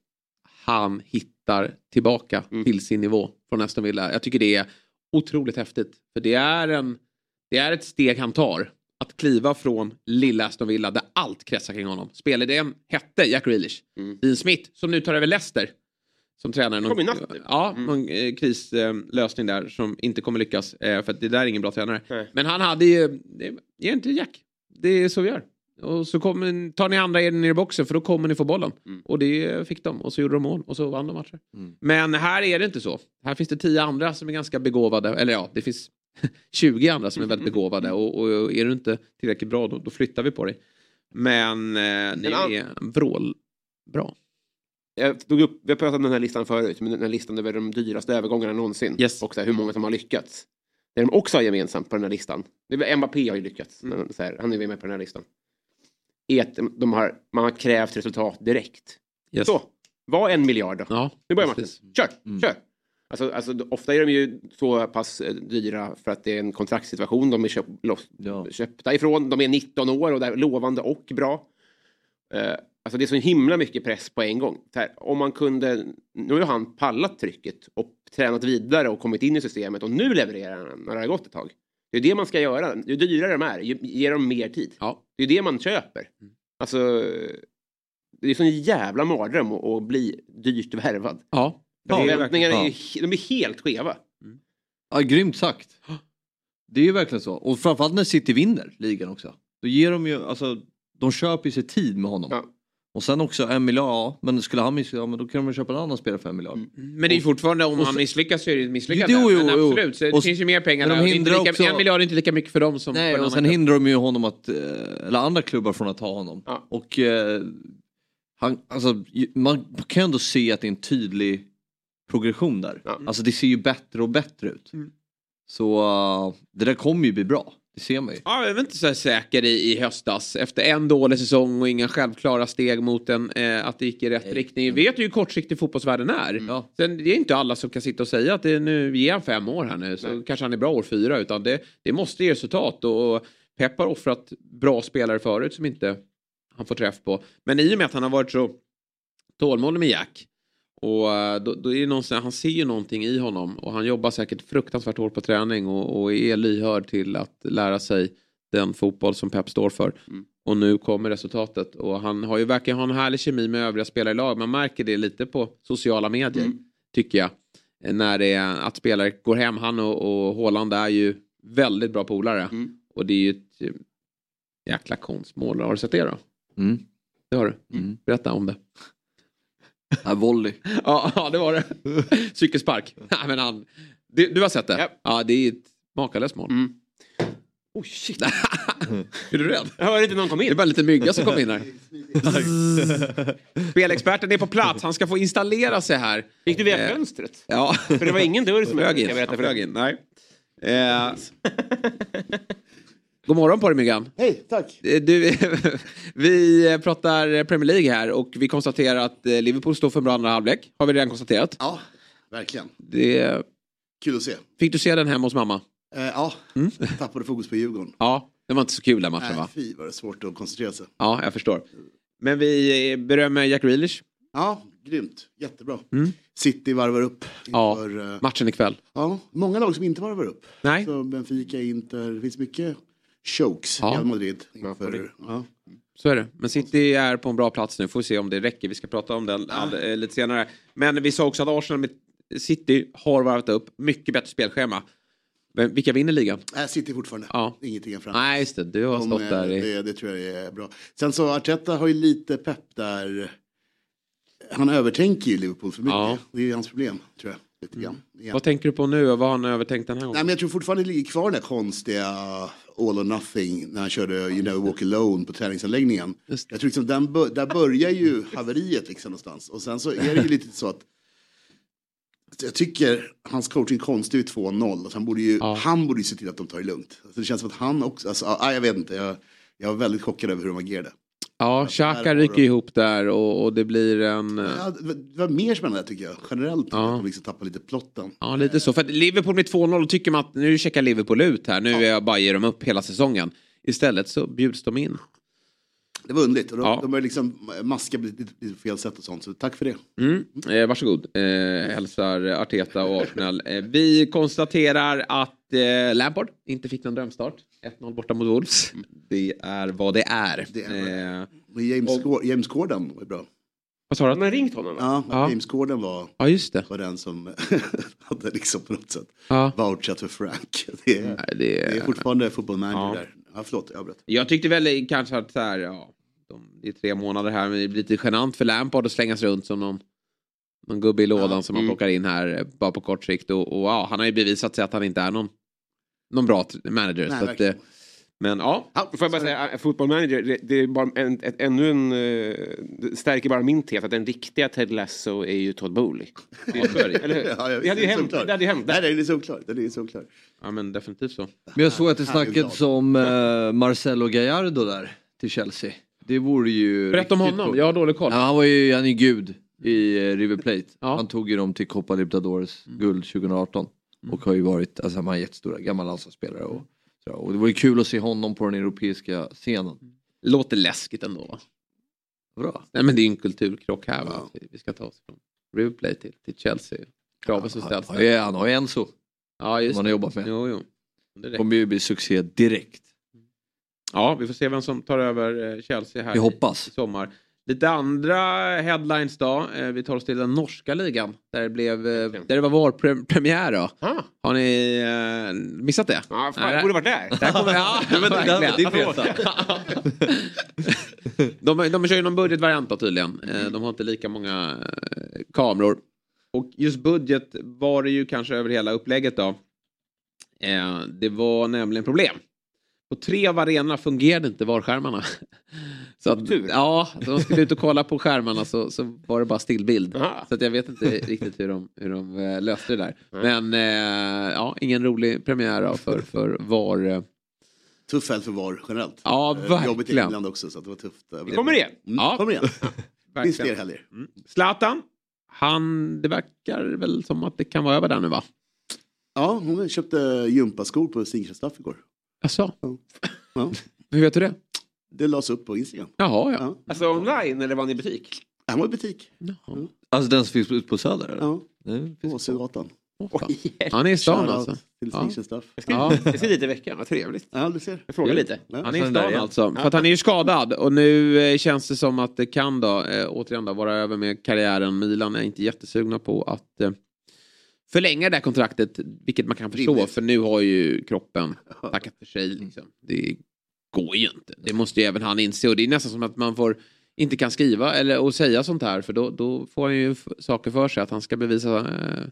Speaker 1: han hittar tillbaka
Speaker 3: Mm.
Speaker 1: till sin nivå från Aston Villa. Jag tycker det är otroligt häftigt. För det är, en, det är ett steg han tar. Att kliva från lilla Aston Villa där allt kretsar kring honom. Spelidén hette Jack Grealish.
Speaker 3: Mm.
Speaker 1: Dean Smith som nu tar över Leicester. Som tränare.
Speaker 3: Kom i natt.
Speaker 1: Ja,
Speaker 3: Mm.
Speaker 1: någon eh, krislösning där som inte kommer lyckas. Eh, för det där är ingen bra tränare.
Speaker 3: Nej.
Speaker 1: Men han hade ju, det- ge inte Jack. Det är så vi gör. Och så kommer, tar ni andra er ner i boxen för då kommer ni få bollen.
Speaker 3: Mm.
Speaker 1: Och det fick de och så gjorde de mål och så vann de matcher.
Speaker 2: Mm.
Speaker 1: Men här är det inte så. Här finns det tio andra som är ganska begåvade. Eller ja, det finns 20 andra som är väldigt begåvade. Och, och är du inte tillräckligt bra då, då flyttar vi på dig. Men eh, ni är vrål bra.
Speaker 3: Jag tog upp, vi har pratat om den här listan förut, men den här listan över de dyraste övergångarna någonsin.
Speaker 1: Yes.
Speaker 3: Och så här, hur många som har lyckats. Det de också har gemensamt på den här listan, Mbappé har ju lyckats,
Speaker 1: Mm.
Speaker 3: här, han är med på den här listan. Är att de har, man har krävt resultat direkt.
Speaker 1: Yes.
Speaker 3: Så, var en miljard då.
Speaker 1: Ja,
Speaker 3: Nu börjar matchen.
Speaker 1: precis.
Speaker 3: Kör,
Speaker 2: Mm.
Speaker 3: kör. Alltså, alltså, ofta är de ju så pass eh, dyra för att det är en kontraktssituation. De är köp, loss,
Speaker 2: Ja.
Speaker 3: köpta ifrån. De är 19 år och det är lovande och bra. Eh, alltså det är så himla mycket press på en gång. Här, om man kunde, nu har han pallat trycket och tränat vidare och kommit in i systemet och nu levererar han när det har gått ett tag. Det är det man ska göra. Ju dyrare de är, ju, ge dem mer tid.
Speaker 1: Ja.
Speaker 3: Det är det man köper. Alltså, det är så en jävla mardröm att, att bli dyrt värvad.
Speaker 1: Ja. är
Speaker 3: Förväntningarna är,
Speaker 2: ja.
Speaker 3: he- de är helt skeva.
Speaker 2: Ja, grymt sagt. Det är ju verkligen så. Och framförallt när City vinner ligan också. Då ger de ju, alltså, de köper ju sig tid med honom.
Speaker 3: Ja.
Speaker 2: Och sen också en miljard, ja, men skulle han misslyckas, ja men då kan de väl köpa en annan spelare för en miljard.
Speaker 3: Mm.
Speaker 1: Men det är fortfarande, om
Speaker 2: och
Speaker 1: han misslyckas så är det ett misslyckande.
Speaker 2: Jo, jo,
Speaker 1: men absolut, så det
Speaker 2: Och-
Speaker 1: finns ju mer pengar där.
Speaker 2: de
Speaker 1: Och
Speaker 2: hindrar
Speaker 1: lika,
Speaker 2: också-
Speaker 1: En miljard är inte lika mycket för dem som
Speaker 2: Nej,
Speaker 1: för
Speaker 2: och
Speaker 1: annan
Speaker 2: sen hindrar de ju honom att, eh, eller andra klubbar från att ta honom.
Speaker 3: Ja.
Speaker 2: Och eh, han, alltså, man kan ju ändå se att det är en tydlig progression där.
Speaker 3: Ja.
Speaker 2: Alltså det ser ju bättre och bättre ut.
Speaker 1: Mm.
Speaker 2: Så eh, det där kommer ju bli bra. Det ser man ju.
Speaker 1: Ja, jag var inte så säker i, i höstas. Efter en dålig säsong och inga självklara steg mot en, eh, att det gick i rätt
Speaker 2: Nej.
Speaker 1: riktning. Vi vet ju hur kortsiktig fotbollsvärlden är.
Speaker 2: Ja.
Speaker 1: Sen, det är inte alla som kan sitta och säga att det är nu, ge han fem år här nu så
Speaker 3: Nej.
Speaker 1: kanske han är bra år fyra. Utan det, det måste ge resultat. Och Pep har offrat bra spelare förut som inte han får träff på. Men i och med att han har varit så tålmodig med Jack. Och eh, då, då är det någonstans, han ser ju någonting i honom och han jobbar säkert fruktansvärt hårt på träning och, och är lyhörd till att lära sig den fotboll som Pep står för.
Speaker 3: Mm.
Speaker 1: Och nu kommer resultatet och han har ju verkar ha en härlig kemi med övriga spelare i lag. Man märker det lite på sociala medier
Speaker 3: Mm.
Speaker 1: tycker jag. eh, när det är att spelare går hem. Han och, och Haaland är ju väldigt bra polare.
Speaker 3: Mm.
Speaker 1: Och det är ju ett eh, jäkla konstmål. Har du sett det då?
Speaker 2: Mm.
Speaker 1: Det har du?
Speaker 2: Mm.
Speaker 1: Berätta om det.
Speaker 2: Ja, volley.
Speaker 1: Ja, ja det var det. Cykelspark. Ja, men han, du, du har sett det?
Speaker 3: Ja.
Speaker 1: Ja, det är ett makalöst mål.
Speaker 3: Mm. Oh shit.
Speaker 1: är du rädd?
Speaker 3: Jag hörde inte någon kom
Speaker 1: Det är
Speaker 3: in.
Speaker 1: bara en liten mygga som kom in här. Spelexperten är på plats. Han ska få installera sig här.
Speaker 3: Gick du via
Speaker 1: Eh,
Speaker 3: fönstret?
Speaker 1: Ja.
Speaker 3: För det var ingen dörr som
Speaker 1: flög in.
Speaker 3: jag berätta för
Speaker 1: in. Nej. Eh. God morgon på dig Myggan.
Speaker 6: Hej, tack.
Speaker 1: Eh, Du, vi pratar Premier League här och vi konstaterar att eh, Liverpool står för en bra andra halvlek. Har vi redan konstaterat.
Speaker 6: Ja, verkligen.
Speaker 1: Det,
Speaker 6: Kul att se.
Speaker 1: fick du se den hemma hos mamma?
Speaker 6: Eh, ja, tappade fokus på Djurgården.
Speaker 1: Ja, det var inte så kul den matchen
Speaker 6: Nej,
Speaker 1: va?
Speaker 6: fy vad det svårt att koncentrera sig.
Speaker 1: Ja, jag förstår. Men vi eh, berömmer Jack Grealish.
Speaker 6: Ja, grymt. Jättebra.
Speaker 1: Mm.
Speaker 6: City varvar upp
Speaker 1: Ja.
Speaker 6: inför... eh,
Speaker 1: Matchen ikväll.
Speaker 6: ja, många lag som inte varvar upp.
Speaker 1: Nej.
Speaker 6: Så Benfica, Inter, det finns mycket chokes
Speaker 1: Ja.
Speaker 6: Real Madrid. Inför, ja.
Speaker 1: Så är det. Men City är på en bra plats nu. Får se om det räcker. Vi ska prata om den all, eh, lite senare. Men vi sa också att Arsenal med City har varvat upp. Mycket bättre spelschema. Men vilka vinner ligan?
Speaker 6: Äh, City fortfarande.
Speaker 1: Ja.
Speaker 6: Ingenting fram.
Speaker 1: Nej, just det. Du har stått
Speaker 6: eh,
Speaker 1: där i...
Speaker 6: det, det tror jag är bra. Sen så Arteta har ju lite pepp där. Han övertänker ju Liverpool för mycket.
Speaker 1: Ja.
Speaker 6: Det är ju hans problem, tror jag. Lite grann. Igen.
Speaker 1: Vad tänker du på nu vad har han övertänkt den här gången?
Speaker 6: Nej, men jag tror fortfarande det ligger kvar den där konstiga all or nothing när han körde You never walk alone på träningsanläggningen.
Speaker 1: Just.
Speaker 6: Jag tror liksom den där börjar ju haveriet liksom någonstans. Och sen så är det ju lite så att jag tycker hans coaching konst är ju 2-0. Alltså han, borde ju,
Speaker 1: Ja.
Speaker 6: han borde ju se till att de tar det lugnt. Alltså det känns som att han också, alltså, ja, jag vet inte, jag, jag var väldigt chockad över hur de agerade.
Speaker 1: Ja, Xhaka
Speaker 6: de-
Speaker 1: ihop där och, och det blir en...
Speaker 6: Ja, det var- mer spännande tycker jag, generellt.
Speaker 1: Ja.
Speaker 6: Att de liksom tappar lite plotten.
Speaker 1: Ja, lite så. För att Liverpool med 2-0, då tycker man att nu checkar Liverpool ut här. Nu är jag bara ger dem upp hela säsongen. Istället så bjuds de in.
Speaker 6: Det var underligt. Och de,
Speaker 1: Ja.
Speaker 6: de började liksom maska på lite, lite fel sätt och sånt. Så tack för det.
Speaker 1: Mm. Eh, varsågod, eh, hälsar Arteta och Arsenal. Eh, vi konstaterar att eh, Lampard inte fick någon drömstart. 1-0 borta mot Wolves. Det är vad det är.
Speaker 6: Det är
Speaker 1: Eh,
Speaker 6: Men James,
Speaker 1: Och-
Speaker 6: Gor- James Gordon var bra.
Speaker 1: vad sa du?
Speaker 3: Har man ringt honom?
Speaker 6: Ja,
Speaker 1: Ja.
Speaker 6: James Gordon var,
Speaker 1: Ja, just det.
Speaker 6: var den som hade liksom på något sätt
Speaker 1: Ja.
Speaker 6: vouchat för Frank. Det är,
Speaker 1: Nej,
Speaker 6: det
Speaker 1: det
Speaker 6: är
Speaker 1: är...
Speaker 6: fortfarande fotboll manager
Speaker 1: Ja.
Speaker 6: där. Ja, förlåt, jag avbröt.
Speaker 1: Jag tyckte väl kanske att så här, ja, de, det är tre månader här, men det blir lite genant för Lampard att slängas runt som någon, någon gubbe i lådan
Speaker 6: Ja,
Speaker 1: som man
Speaker 3: mm.
Speaker 1: plockar in här eh, bara på kort sikt. Och, och ja, han har ju bevisat sig att han inte är någon, någon bra manager.
Speaker 6: Nej,
Speaker 1: så att,
Speaker 6: verkligen.
Speaker 1: eh, men ja,
Speaker 3: Ja, får jag bara säga, äh, fotboll manager, det, det är bara en, ett, ännu en, eh, det stärker bara min tes att den riktiga Ted Lasso är ju Todd Bowley. Det eller?
Speaker 6: Ja,
Speaker 3: hade ju hänt. Det hade ju hänt.
Speaker 6: Nej, nej, det är såklart. Det är såklart.
Speaker 1: ja, men definitivt så.
Speaker 2: Men jag såg att det snackades om eh, Marcelo Gallardo där till Chelsea. Det vore ju...
Speaker 1: Berätta om honom,
Speaker 2: coolt.
Speaker 1: jag har dålig koll.
Speaker 2: Ja, han var ju, han är gud i eh, River Plate.
Speaker 1: Ja.
Speaker 2: Han tog ju dem till Copa Libertadores guld 2018. Och har ju varit, alltså han är jättestora, gammal landslagsspelare och. Och det var ju kul att se honom på den europeiska scenen.
Speaker 1: Låter läskigt ändå. va?
Speaker 2: Bra.
Speaker 1: Nej, men det är ju en kulturkrock här. Va?
Speaker 6: Ja.
Speaker 1: Vi- ska ta oss från River Plate till, till Chelsea. Kraven som
Speaker 2: Han,
Speaker 1: ställs.
Speaker 2: han, han har ju Enzo
Speaker 1: Ja,
Speaker 2: som
Speaker 1: just
Speaker 2: han
Speaker 1: det.
Speaker 2: har jobbat med.
Speaker 1: Jo, jo. Det
Speaker 2: kommer ju bli succé direkt.
Speaker 1: Ja, vi får se vem som tar över eh, Chelsea här
Speaker 2: Vi hoppas.
Speaker 1: i sommar. Lite andra headlines då. Eh, Vi tar oss till den norska ligan. Där det, blev, eh, där det var VAR-premiär då.
Speaker 3: Ah,
Speaker 1: Har ni eh, missat det?
Speaker 3: ja, fan,
Speaker 1: Nej,
Speaker 3: jag borde varit där.
Speaker 1: Där kommer, ja,
Speaker 2: Det var- din resa.
Speaker 1: de, de kör ju någon budgetvariant då tydligen. Eh, De har inte lika många kameror. Och just budget var det ju kanske över hela upplägget då. Det var nämligen problem. På tre av arenorna fungerade inte VAR-skärmarna. Så att, ja, så de skulle ut och kolla på skärmarna så, så var det bara stillbild.
Speaker 3: Aha.
Speaker 1: Så att jag vet inte riktigt hur de, hur de eh, löste det där. Men eh, ja, ingen rolig premiär för, för VAR. eh.
Speaker 6: Tuff helg för VAR generellt.
Speaker 1: Ja,
Speaker 6: Eh, Jobbigt i
Speaker 1: verkligen.
Speaker 6: England också så att det var tufft.
Speaker 3: Det kommer igen.
Speaker 6: Mm,
Speaker 1: Ja.
Speaker 6: kommer igen. Det finns
Speaker 1: Verkligen.
Speaker 6: fler helger.
Speaker 1: Zlatan, han, det verkar väl som att det kan vara över där nu va?
Speaker 6: Ja, hon köpte gympaskor på Stingstad Staff igår.
Speaker 1: Jaså?
Speaker 6: Ja.
Speaker 1: Hur vet du det?
Speaker 6: Det lades upp på Instagram.
Speaker 1: Jaha, ja.
Speaker 6: Ja.
Speaker 3: Alltså online eller var ni i butik?
Speaker 6: Han var i butik.
Speaker 1: Jaha.
Speaker 2: Alltså den som finns ute på Söder eller?
Speaker 6: Ja, på Åsögatan.
Speaker 1: Han är i stan
Speaker 6: Shoutout
Speaker 1: alltså.
Speaker 6: Till
Speaker 1: Ja.
Speaker 6: Stingstad Staff.
Speaker 1: Ja.
Speaker 3: Jag ska dit i veckan, vad trevligt.
Speaker 6: Ja, du ser.
Speaker 3: Jag frågar lite.
Speaker 6: Ja.
Speaker 1: Han är i stan alltså. För att han är ju skadad och nu eh, känns det som att det kan då, eh, återigen då, vara över med karriären. Milan är inte jättesugna på att eh, förlänga det där kontraktet, vilket man kan förstå,
Speaker 6: Rimligt.
Speaker 1: för nu har ju kroppen tackat för sig. Liksom. Det går ju inte. Det måste ju även han inse och det är nästan som att man får inte kan skriva eller och säga sånt här för då, då får han ju saker för sig att han ska bevisa eh,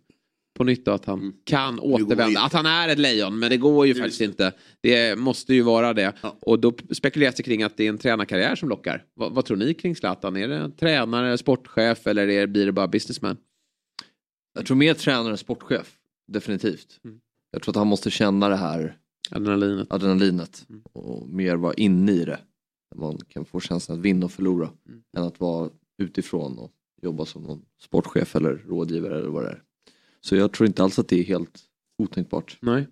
Speaker 1: på nytt att han
Speaker 6: Mm.
Speaker 1: kan återvända. Att han är ett lejon men det går ju faktiskt inte. Det måste ju vara det.
Speaker 6: Ja.
Speaker 1: Och då spekuleras det kring att det är en tränarkarriär som lockar. Vad, vad tror ni kring Zlatan? Är det tränare, sportchef eller är, blir det bara businessman?
Speaker 2: Jag tror mer tränare än sportchef. Definitivt.
Speaker 1: Mm.
Speaker 2: Jag tror att han måste känna det här
Speaker 1: Adrenalinet.
Speaker 2: adrenalinet.
Speaker 1: Mm.
Speaker 2: Och mer vara inne i det. Där Man kan få känslan att vinna och förlora.
Speaker 1: Mm.
Speaker 2: Än att vara utifrån och jobba som någon sportchef eller rådgivare eller vad det är. Så jag tror inte alls att det är helt otänkbart.
Speaker 1: Nej.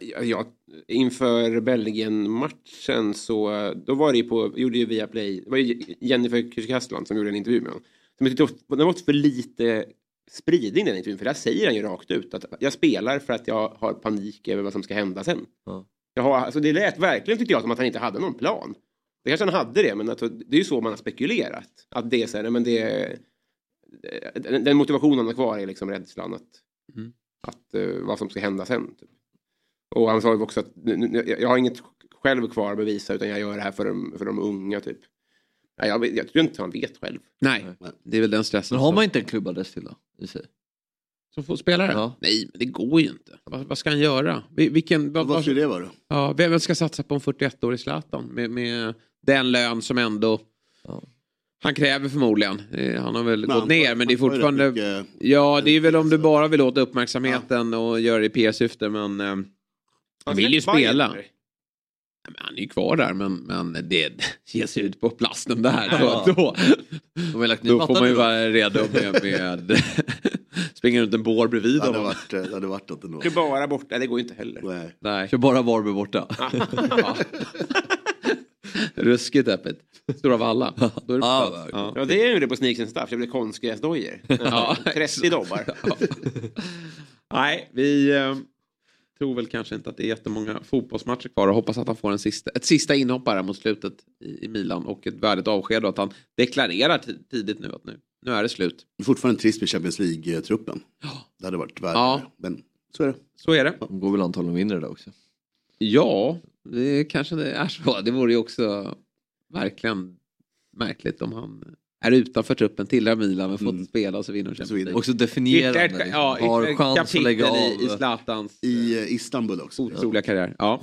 Speaker 3: Ja, ja, inför Belgien-matchen så då var det ju på, gjorde ju Viaplay, det var ju Jennifer Kücükaslan som gjorde en intervju med honom. Som jag tyckte det var för lite spridning den intervjun för där säger han ju rakt ut att jag spelar för att jag har panik över vad som ska hända sen.
Speaker 2: Ja.
Speaker 3: Jag har, alltså det lät verkligen tyckte jag som att han inte hade någon plan. Det kanske han hade det men alltså, det är ju så man har spekulerat. Att det är så här, men det den, motivationen han har kvar är liksom rädslan att,
Speaker 1: Mm.
Speaker 3: att eh, vad som ska hända sen. Typ. Och han sa ju också att jag har inget själv kvar att bevisa utan jag gör det här för de, för de unga typ. Nej, jag, jag tror inte han vet själv.
Speaker 1: Nej, det är väl den stressen.
Speaker 2: Men har man inte en klubbadress till då? I sig?
Speaker 1: Som fotbollsspelare?
Speaker 2: Ja.
Speaker 1: Nej, men det går ju inte. Vad, vad ska han göra? Vi- Vilken, vad,
Speaker 6: Vad skulle det vara då?
Speaker 1: ja, vem ska satsa på en 41-årig Zlatan med, med den lön som ändå
Speaker 2: Ja.
Speaker 1: han kräver förmodligen. Eh, Han har väl
Speaker 6: Men
Speaker 1: gått ner men det är fortfarande...
Speaker 6: mycket-
Speaker 1: Ja, det är väl om du bara vill åt uppmärksamheten och göra det i PR-syfte men... Eh, han vill ju
Speaker 3: släppt Bayern,
Speaker 1: spela.
Speaker 3: eller?
Speaker 1: Nej, men han är ju kvar där men, men det ger sig ut på plasten där.
Speaker 2: Ja.
Speaker 1: Då, då, då får man ju vara redo med... med springa runt en bår bredvid
Speaker 6: Det hade
Speaker 1: honom.
Speaker 6: varit, det hade varit något ändå.
Speaker 3: Är bara borta, det går inte heller.
Speaker 6: Nej.
Speaker 1: Nej.
Speaker 2: Kör bara Varberg borta.
Speaker 1: Ja. Ruskigt öppet. Stora Valla. Då är det
Speaker 2: Ja,
Speaker 1: ja.
Speaker 3: Ja, det är ju det på Sneaks and Stuff, det blir konstgräsdojor.
Speaker 1: Ja,
Speaker 3: 30 dobbar.
Speaker 1: Nej, vi eh, tror väl kanske inte att det är jättemånga fotbollsmatcher kvar och hoppas att han får en sista, ett sista inhopp här mot slutet i, i Milan och ett värdigt avsked och att han deklarerar ti- tidigt nu att nu, nu är det slut.
Speaker 6: Fortfarande trist med Champions League-truppen. Det hade varit värre.
Speaker 1: Ja.
Speaker 6: Men så är det.
Speaker 1: Så är det.
Speaker 2: De går väl antagligen och vinner det där också.
Speaker 1: Ja, det kanske det är så. Det vore ju också verkligen märkligt om han är utanför truppen, tillhör Milan men fått
Speaker 6: Mm.
Speaker 1: spela och så vinner
Speaker 6: så
Speaker 1: Champions
Speaker 6: vidare.
Speaker 1: League.
Speaker 2: Också definierande.
Speaker 1: ja,
Speaker 2: har chans att lägga av.
Speaker 1: i, i Zlatans
Speaker 6: I eh, Istanbul också.
Speaker 1: otroliga karriär. Ja.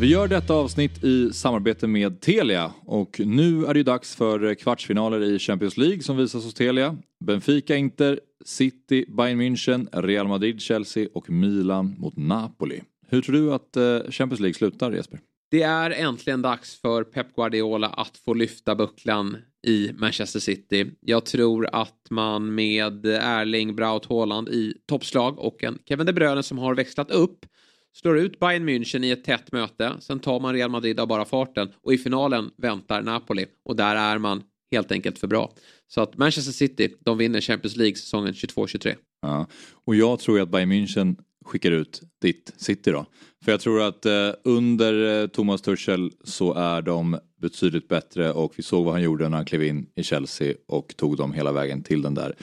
Speaker 7: Vi gör detta avsnitt i samarbete med Telia och nu är det ju dags för kvartsfinaler i Champions League som visas hos Telia. Benfica, Inter, City, Bayern München, Real Madrid, Chelsea och Milan mot Napoli. Hur tror du att eh, Champions League slutar Jesper?
Speaker 1: Det är äntligen dags för Pep Guardiola att få lyfta bucklan i Manchester City. Jag tror att man med Erling Braut Haaland i toppslag och en Kevin De Bruyne som har växlat upp slår ut Bayern München i ett tätt möte. Sen tar man Real Madrid av bara farten och i finalen väntar Napoli och där är man helt enkelt för bra. Så att Manchester City, de vinner Champions League säsongen 22-23.
Speaker 7: Ja. Och jag tror att Bayern München skickar ut ditt City då. För jag tror att eh, under eh, Thomas Tuchel så är de betydligt bättre och vi såg vad han gjorde när han klev in i Chelsea och tog dem hela vägen till den där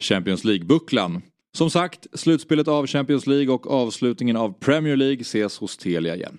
Speaker 7: Champions League-bucklan. Som sagt, slutspelet av Champions League och avslutningen av Premier League ses hos Telia igen.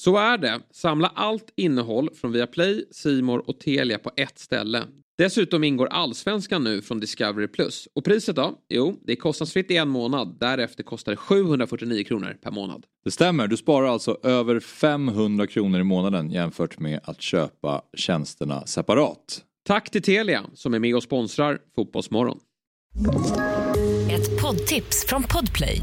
Speaker 1: Så är det. Samla allt innehåll från Viaplay, Simor och Telia på ett ställe. Dessutom ingår Allsvenskan nu från Discovery+. Och priset då? Jo, det är kostnadsfritt i en månad. Därefter kostar det 749 kronor per månad.
Speaker 7: Det stämmer, du sparar alltså över 500 kronor i månaden jämfört med att köpa tjänsterna separat.
Speaker 1: Tack till Telia som är med och sponsrar Fotbollsmorgon.
Speaker 8: Ett poddtips från Podplay.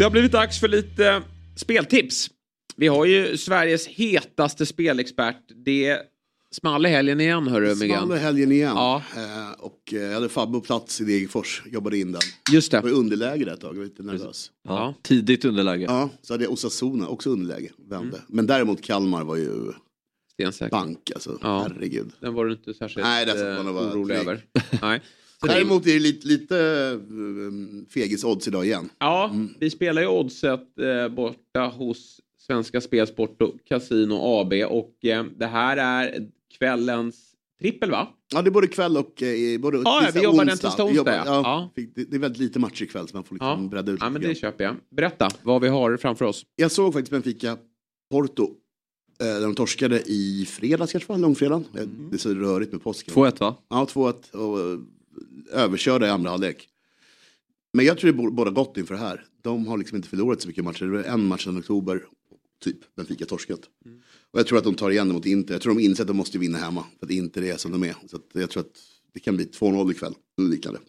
Speaker 1: Det har blivit dags för lite speltips. Vi har ju Sveriges hetaste spelexpert. Det small i helgen igen hörru Myggan.
Speaker 6: Small i helgen igen.
Speaker 1: Ja.
Speaker 6: Eh, och eh, jag hade Fabbe på plats i Degerfors, jobbade in den.
Speaker 1: Just det.
Speaker 6: Jag var i underläge där ett tag, jag var lite nervös.
Speaker 2: Ja. Tidigt underläge.
Speaker 6: Ja, så hade jag Osasuna, också underläge, vände. Men däremot Kalmar var ju
Speaker 1: Stensäker.
Speaker 6: bank alltså,
Speaker 1: Ja.
Speaker 6: herregud.
Speaker 1: Den var du inte särskilt
Speaker 6: Nej, det
Speaker 1: eh,
Speaker 6: var
Speaker 1: orolig över. Nej. Så
Speaker 6: Däremot är det lite, lite uh, fegis odds idag igen.
Speaker 1: Ja, vi spelar ju oddset eh, borta hos Svenska Spelsport och Casino AB och eh, det här är kvällens trippel va?
Speaker 6: Ja, det är både kväll och eh, både
Speaker 1: Ja, ja, vi jobbar den
Speaker 6: onsdag.
Speaker 1: tisdag onsdag, ja. Ja.
Speaker 6: fick- Det det är väldigt lite matcher ikväll så man får liksom bredda ut
Speaker 1: Ja,
Speaker 6: lite
Speaker 1: men
Speaker 6: grann.
Speaker 1: det köper jag. Berätta vad vi har framför oss.
Speaker 6: Jag såg faktiskt Benfica Porto. eh, Där de torskade i fredags kanske, långfredagen. Eh, Det är så rörigt med påsken.
Speaker 2: 2-1 va?
Speaker 6: Ja, 2-1 och eh, överkörda i andra halvlek. Men jag tror det är båda gott inför det här. De har liksom inte förlorat så mycket matcher. Det var en match sedan oktober, typ, Benfica torskat. Och jag tror att de tar igen det mot Inter. Jag tror de inser att de måste vinna hemma. För att Inter är som de är. Så jag tror att det kan bli 2-0 ikväll. liknande.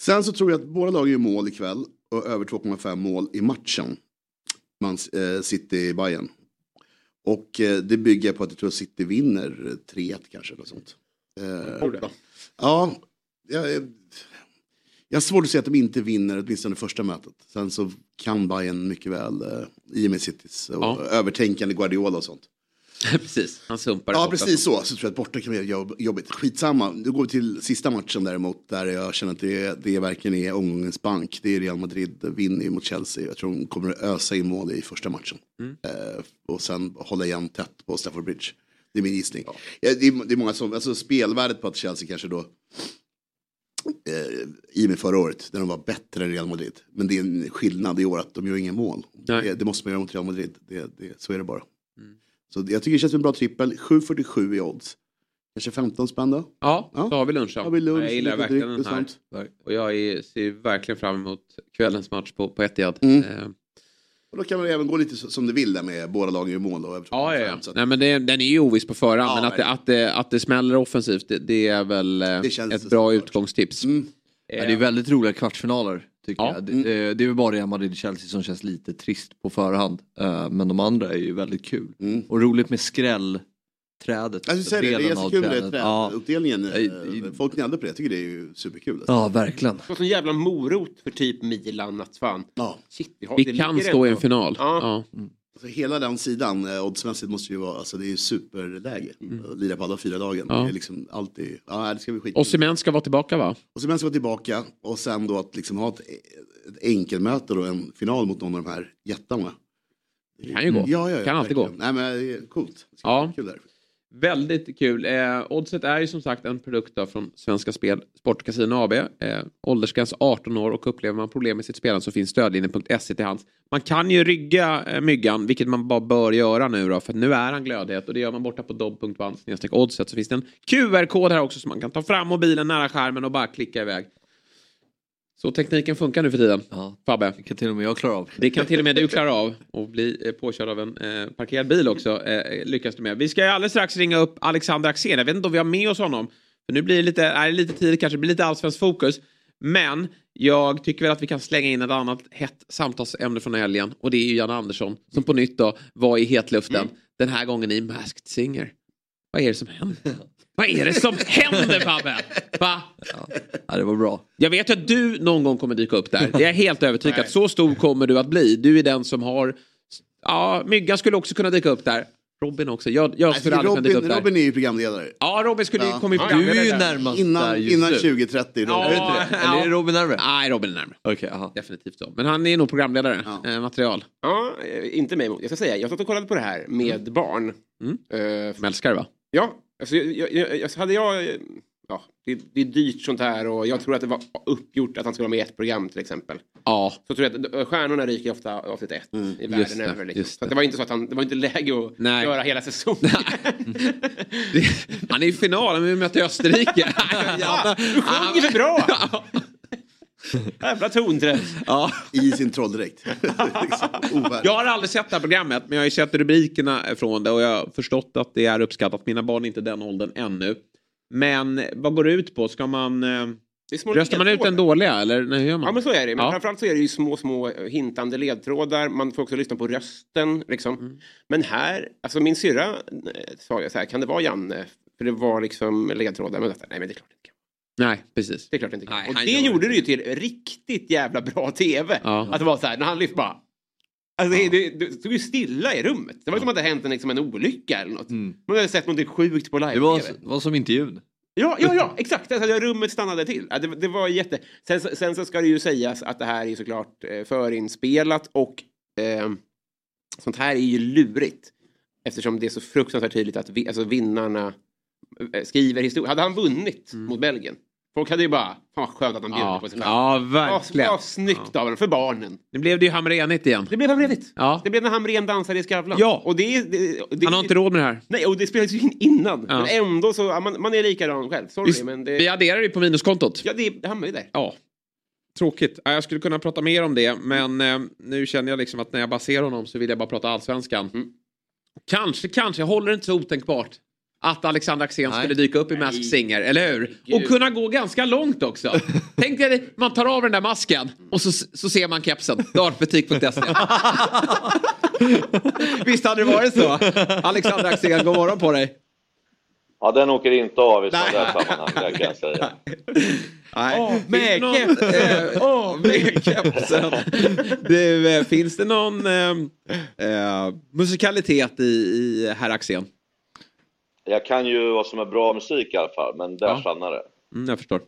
Speaker 6: Sen så tror jag att båda lagen gör mål ikväll. Och över 2,5 mål i matchen. Man, eh, City Bayern. Och eh, det bygger på att jag tror att City vinner eh, 3-1 kanske. Eller sånt. Eh, ja, jag, jag, har svårt att säga att de inte vinner åtminstone första mötet. Sen så kan Bayern mycket väl, eh, i och med Citys och
Speaker 1: Ja.
Speaker 6: övertänkande Guardiola och sånt.
Speaker 1: precis, han sumpar
Speaker 6: Ja, precis så. Så tror jag att borta kan bli jobb, jobbigt. Skitsamma. Nu går vi till sista matchen däremot. Där jag känner att det, det verkligen är omgångens bank. Det är Real Madrid vinner ju mot Chelsea. Jag tror de kommer att ösa in mål i första matchen.
Speaker 1: Mm.
Speaker 6: Eh, och sen hålla igen tätt på Stafford Bridge. Det är min gissning. Ja, det, är, det är många som, alltså spelvärdet på att Chelsea kanske då eh, i och med förra året, där de var bättre än Real Madrid. Men det är en skillnad i år att de gör inga mål. Det, det måste man göra mot Real Madrid, det, det, så är det bara. Så jag tycker det känns som en bra trippel, 7,47 i odds. Kanske 15 spänn då?
Speaker 1: Ja, så har vi lunch.
Speaker 6: Har vi lunch,
Speaker 1: jag gillar verkligen den
Speaker 6: och
Speaker 1: här.
Speaker 6: sånt.
Speaker 1: Och jag är, ser verkligen fram emot kvällens match på, på Etihad.
Speaker 6: Mm.
Speaker 1: Eh,
Speaker 6: Och då kan man även gå lite som du vill där med båda lagen gör mål. Och
Speaker 1: Ja, ja, ja. Nej, men det, den är ju oviss på förhand,
Speaker 6: Ja,
Speaker 1: men att det, att, det, att det smäller offensivt, det, det är väl eh, ett bra utgångstips.
Speaker 6: Mm.
Speaker 2: Ja, det är väldigt roliga kvartsfinaler. Tycker
Speaker 1: Ja.
Speaker 2: jag. Det, det, det är väl bara Real Madrid-Chelsea som känns lite trist på förhand. Eh, men de andra är ju väldigt kul. Och roligt med skrällträdet.
Speaker 6: Jag skulle säga det, det är jättekul med det
Speaker 2: Finalträdet. Ja.
Speaker 6: träduppdelningen. Eh, Folk gnällde på det, jag tycker det är ju superkul. Alltså.
Speaker 2: ja, verkligen.
Speaker 3: Det var sån jävla morot för typ Milan att fan. Shit, vi har,
Speaker 1: Vi
Speaker 3: det
Speaker 1: kan stå i en final.
Speaker 3: Ja.
Speaker 6: Alltså, hela den sidan eh, oddsmässigt måste ju vara, alltså det är ju superläge. Att Lira på alla fyra lagen.
Speaker 1: Ja.
Speaker 6: Det är liksom alltid, ja det ska bli skit.
Speaker 1: Och Cement ska vara tillbaka va?
Speaker 6: Och sen ska vara tillbaka och sen då att liksom ha ett, ett enkelmöte och en final mot någon av de här jättarna.
Speaker 1: Det kan ju gå.
Speaker 6: Ja, ja, ja,
Speaker 1: kan alltid
Speaker 6: verkligen.
Speaker 1: gå.
Speaker 6: Nej men coolt. Det ska
Speaker 1: Ja.
Speaker 6: bli kul där.
Speaker 1: Väldigt kul. Eh, Oddset är ju som sagt en produkt då från Svenska Spel, Sport AB. Eh, åldersgräns 18 år och upplever man problem med sitt spelande så finns stödlinjen.se till hands. Man kan ju rygga eh, myggan, vilket man bara bör göra nu då, för nu är han glödhet och det gör man borta på dobb.one oddset så finns det en QR-kod här också som man kan ta fram mobilen nära skärmen och bara klicka iväg. Så tekniken funkar nu för tiden.
Speaker 2: Ja.
Speaker 1: Fabbe.
Speaker 2: Det kan till och med jag klara av.
Speaker 1: Det kan till och med du klara av. Och bli eh, påkörd av en eh, parkerad bil också. Eh, lyckas du med. Vi ska alldeles strax ringa upp Alexander Axén. Jag vet inte om vi har med oss honom. För nu blir det lite, det lite tidigt kanske. Det blir lite allsvensk fokus. Men jag tycker väl att vi kan slänga in ett annat hett samtalsämne från helgen. Och det är ju Jan Andersson som på nytt då var i hetluften. Den här gången i Masked Singer. Vad är det som händer? Vad är det som händer Fabbe? Va?
Speaker 2: Ja, det var bra.
Speaker 1: Jag vet att du någon gång kommer dyka upp där. Det är jag helt övertygad. Så stor kommer du att bli. Du är den som har... Ja, Myggan skulle också kunna dyka upp där. Robin också. Jag, jag skulle aldrig kunna dyka upp
Speaker 6: Robin,
Speaker 1: där.
Speaker 6: Robin är ju programledare.
Speaker 1: Ja, Robin skulle
Speaker 6: Ja.
Speaker 1: komma i
Speaker 2: Du är
Speaker 1: programledare
Speaker 2: ju
Speaker 1: där.
Speaker 2: närmast där
Speaker 6: Innan,
Speaker 2: just
Speaker 6: innan
Speaker 2: nu.
Speaker 6: 2030. Robin.
Speaker 1: Ja,
Speaker 2: det? Eller är Robin närmare?
Speaker 1: Nej, Robin är närmare.
Speaker 2: Aha.
Speaker 1: Definitivt så. Men han är nog programledare. Eh, material.
Speaker 3: Ja, eh, inte mig emot. Jag ska säga, jag satt och kollade på det här med barn.
Speaker 1: Mm.
Speaker 3: Eh,
Speaker 1: De älskar det va?
Speaker 3: Ja, alltså, jag, jag, jag, hade jag... Ja, det, det är dyrt sånt här och jag tror att det var uppgjort att han skulle vara med i ett program till exempel.
Speaker 1: Ja.
Speaker 3: Så tror jag att stjärnorna ryker ofta avsnitt ett i
Speaker 1: just
Speaker 3: världen över. Liksom. Så det var inte så att han, det var inte läge att
Speaker 1: Nej.
Speaker 3: göra hela säsongen.
Speaker 1: Han är i finalen, vi möter Österrike.
Speaker 3: Ja, du sjunger för bra! Jävla tonträff.
Speaker 1: Ja.
Speaker 6: I sin trolldräkt. liksom.
Speaker 1: Jag har aldrig sett det här programmet men jag har ju sett rubrikerna från det och jag har förstått att det är uppskattat. Mina barn är inte den åldern ännu. Men vad går det ut på? Ska man... eh, Röstar man ut den dåliga eller nej, hur gör man?
Speaker 3: Ja men så är det. Men
Speaker 1: Ja.
Speaker 3: framförallt så är det ju små, små hintande ledtrådar. Man får också lyssna på rösten. Liksom.
Speaker 1: Mm.
Speaker 3: Men här, alltså min syrra eh, sa jag så här, kan det vara Janne? För det var liksom ledtrådar. Men jag sa, nej men det är klart det.
Speaker 1: Nej, precis.
Speaker 3: Det är klart inte kan.
Speaker 1: Nej,
Speaker 3: och det gjorde
Speaker 1: det.
Speaker 3: ju till riktigt jävla bra tv.
Speaker 1: Ja.
Speaker 3: Att det var så här, när han lyfte bara... Alltså det, det, det stod ju stilla i rummet. Det var som att det hänt en, liksom, en olycka eller något. Man hade sett något sjukt på live
Speaker 2: Det var, var som intervjun.
Speaker 3: Ja, ja, ja, exakt. Alltså, rummet stannade till. Ja, Det, det var jätte... Sen, så- sen så ska det ju sägas att det här är såklart eh, förinspelat och eh, sånt här är ju lurigt. Eftersom det är så fruktansvärt tydligt att vi, alltså, vinnarna eh, skriver historia. Hade han vunnit mot Belgien? Folk hade ju bara, fan vad skönt att han bjuder.
Speaker 1: Ja,
Speaker 3: på sig själv.
Speaker 1: ja verkligen.
Speaker 3: vad snyggt av honom, för barnen.
Speaker 1: Nu blev det ju Hamrenigt igen.
Speaker 3: Det blev Hamrenigt.
Speaker 1: Ja.
Speaker 3: Det blev när Hamrén dansade i Skavlan.
Speaker 1: Ja.
Speaker 3: Och det, det, det,
Speaker 1: Han har inte råd med det här.
Speaker 3: Nej, och det spelades ju in innan.
Speaker 1: Ja.
Speaker 3: Men ändå så, ja, man, man är likadan själv. Sorry,
Speaker 1: Visst,
Speaker 3: men det...
Speaker 1: Vi adderar ju på minuskontot.
Speaker 3: Ja, det, det hamnar ju där.
Speaker 1: Ja. Tråkigt. Ja, Jag skulle kunna prata mer om det, men eh, nu känner jag liksom att när jag bara ser honom så vill jag bara prata allsvenskan.
Speaker 3: Mm.
Speaker 1: Kanske, kanske, jag håller inte så otänkbart. Att Alexander Axén skulle dyka upp i Mask Singer, eller hur? Och kunna gå ganska långt också. Tänk dig, man tar av den där masken och så, så ser man kepsen. Dartbutik.se. Visst hade det varit så? Alexander Axén, god morgon på dig.
Speaker 9: Ja, den åker inte av i sådana där sammanhang, det kan jag säga.
Speaker 1: Nej.
Speaker 3: med
Speaker 1: Finns det någon,
Speaker 3: keps.
Speaker 1: eh,
Speaker 3: Åh,
Speaker 1: med kepsen. Du, eh, finns det någon eh, eh, musikalitet i, i herr Axén?
Speaker 9: Jag kan ju vad som är bra musik i alla fall, men där
Speaker 1: Ja.
Speaker 9: stannar det.
Speaker 1: Mm, jag förstår.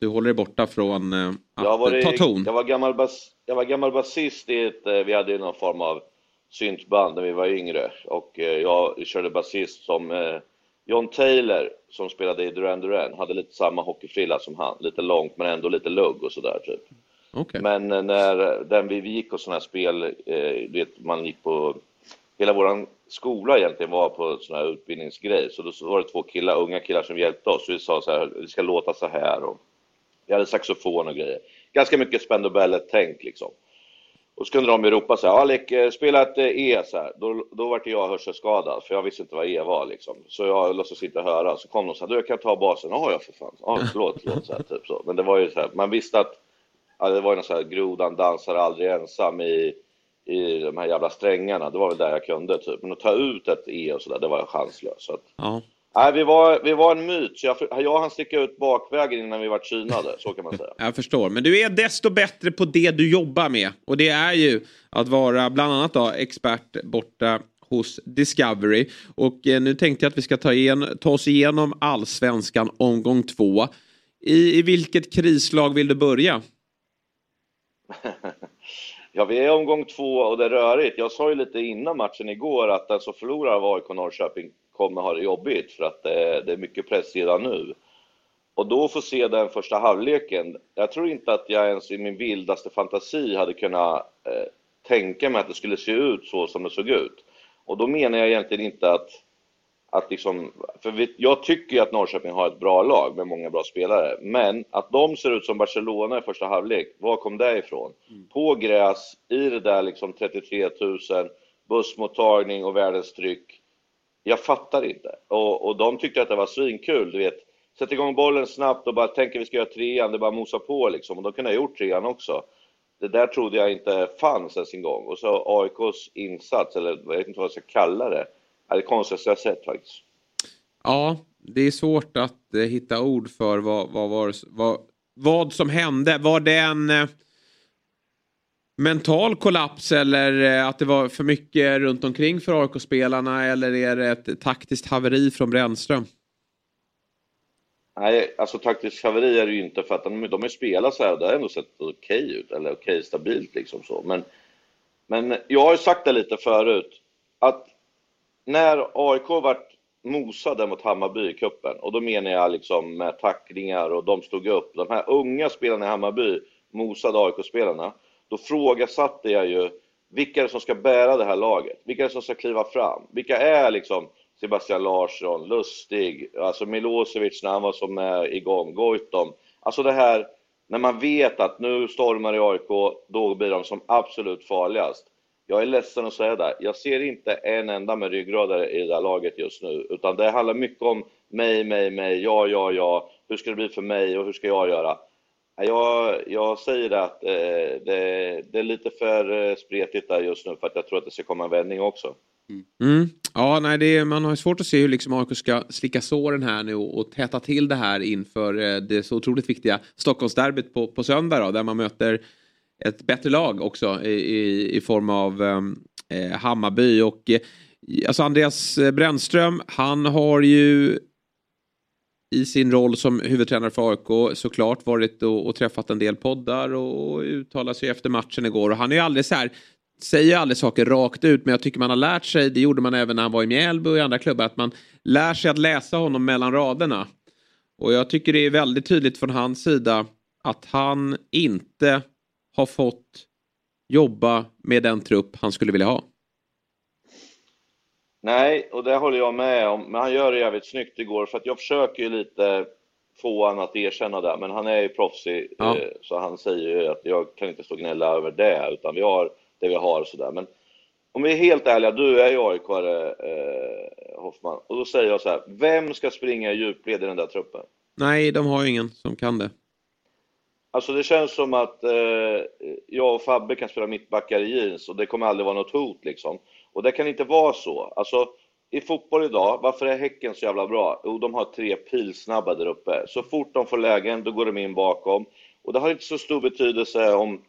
Speaker 1: Du håller dig borta från eh, att
Speaker 9: Jag har varit,
Speaker 1: ta ton.
Speaker 9: Jag var gammal, bas, jag var gammal basist i ett, eh, vi hade någon form av syntband när vi var yngre. Och eh, jag körde basist som eh, John Taylor som spelade i Duran Duran, hade lite samma hockeyfrilla som han. Lite långt men ändå lite lugg och sådär typ.
Speaker 1: Okej.
Speaker 9: Men eh, när den vi, gick på sådana här spel, eh, du vet, man gick på, hela våran skola egentligen var på sån här utbildningsgrej. Så då var det två killar, unga killar som hjälpte oss. Så vi sa så här, det ska låta så här. Och vi hade saxofon och grejer. Ganska mycket Spend tänk liksom. Och så kunde de ropa så här, Alec, eh, spela ett eh, E så här. Då, då vart jag hörselskadad, för jag visste inte vad E var liksom. Så jag låtsades inte höra. Så kom de så här, du jag kan ta basen. Ja, ja för fan. Ja, förlåt, förlåt. Så här, typ så. Men det var ju så här, man visste att ja, det var ju någon så här, grodan dansar aldrig ensam i, i de här jävla strängarna. Det var väl där jag kunde typ. Men att ta ut ett E och sådär, det var jag chanslös. Så att,
Speaker 1: Ja.
Speaker 9: nej, vi var, vi var en myt. Så jag, jag hann sticka ut bakvägen innan vi var synade, så kan man säga.
Speaker 1: Jag förstår. Men du är desto bättre på det du jobbar med. Och det är ju att vara bland annat då, expert borta hos Discovery. Och eh, nu tänkte jag att vi ska ta, igen, ta oss igenom allsvenskan omgång två. I, I vilket krislag vill du börja?
Speaker 9: Ja, vi är i omgång två och det är rörigt. Jag sa ju lite innan matchen igår att den som förlorar av AIK Norrköping kommer ha det jobbigt för att det, det är mycket press redan nu. Och då få se den första halvleken. Jag tror inte att jag ens i min vildaste fantasi hade kunnat eh, tänka mig att det skulle se ut så som det såg ut. Och då menar jag egentligen inte att, att liksom, för vi, jag tycker ju att Norrköping har ett bra lag med många bra spelare, men att de ser ut som Barcelona i första halvlek, var kom det ifrån? På gräs, i det där liksom 33 000, bussmottagning och världens tryck. Jag fattar inte. Och, och de tyckte att det var svinkul, du vet. Sätt igång bollen snabbt och bara tänker vi ska göra trean, det bara mosa på liksom. Och de kunde ha gjort trean också. Det där trodde jag inte fanns ens en gång. Och så AIKs insats, eller jag vet inte vad jag ska kalla det, det konstigaste jag sett faktiskt.
Speaker 1: Ja, det är svårt att eh, hitta ord för vad, vad, var, vad, vad som hände. Var det en eh, mental kollaps eller eh, att det var för mycket runt omkring för AIK-spelarna eller är det ett taktiskt haveri från Brännström?
Speaker 9: Nej, alltså taktiskt haveri är det ju inte för att de, de har spelat så här och det har ändå sett okej ut, eller okej stabilt liksom så. Men, men jag har ju sagt det lite förut, att när AIK vart mosade mot Hammarby i cupen, och då menar jag liksom med tacklingar och de stod upp, de här unga spelarna i Hammarby mosade AIK-spelarna, då frågasatte jag ju vilka är det som ska bära det här laget? Vilka är det som ska kliva fram? Vilka är liksom Sebastian Larsson, Lustig, alltså Milosevic när han var som är igång, Goitom. Alltså det här när man vet att nu stormar i AIK, då blir de som absolut farligast. Jag är ledsen att säga det, jag ser inte en enda med ryggrader i det där laget just nu, utan det handlar mycket om mig, mig, mig, ja, ja, ja, hur ska det bli för mig och hur ska jag göra? Jag, jag säger det att eh, det, det är lite för eh, spretigt där just nu för att jag tror att det ska komma en vändning också.
Speaker 1: Mm. mm. Ja, nej, det är, man har svårt att se hur liksom AIK ska slicka såren här nu och, och täta till det här inför eh, det så otroligt viktiga Stockholmsderbyt på, på söndag då, där man möter ett bättre lag också i, i, i form av ehm, eh, Hammarby och eh, alltså Andreas eh, Brännström, han har ju i sin roll som huvudtränare för AIK såklart varit och, och träffat en del poddar och, och uttalat sig efter matchen igår och han är ju aldrig så här säger aldrig saker rakt ut men jag tycker man har lärt sig, det gjorde man även när han var i Mjällby och i andra klubbar, att man lär sig att läsa honom mellan raderna. Och jag tycker det är väldigt tydligt från hans sida att han inte har fått jobba med den trupp han skulle vilja ha.
Speaker 9: Nej, och det håller jag med om, men han gör det jävligt snyggt igår för att jag försöker ju lite få honom att erkänna det, men han är ju proffsig
Speaker 1: Ja.
Speaker 9: eh, så han säger ju att jag kan inte stå och gnälla över det, utan vi har det vi har och sådär. Men om vi är helt ärliga, du är ju aik eh, Hoffman, och då säger jag så här, vem ska springa i djupled i den där truppen?
Speaker 1: Nej, de har ju ingen som kan det.
Speaker 9: Alltså det känns som att eh, jag och Fabbe kan spela mittbackar i jeans och det kommer aldrig vara något hot liksom. Och det kan inte vara så. Alltså i fotboll idag, varför är Häcken så jävla bra? Jo, de har tre pilsnabba där uppe. Så fort de får lägen, då går de in bakom. Och det har inte så stor betydelse om...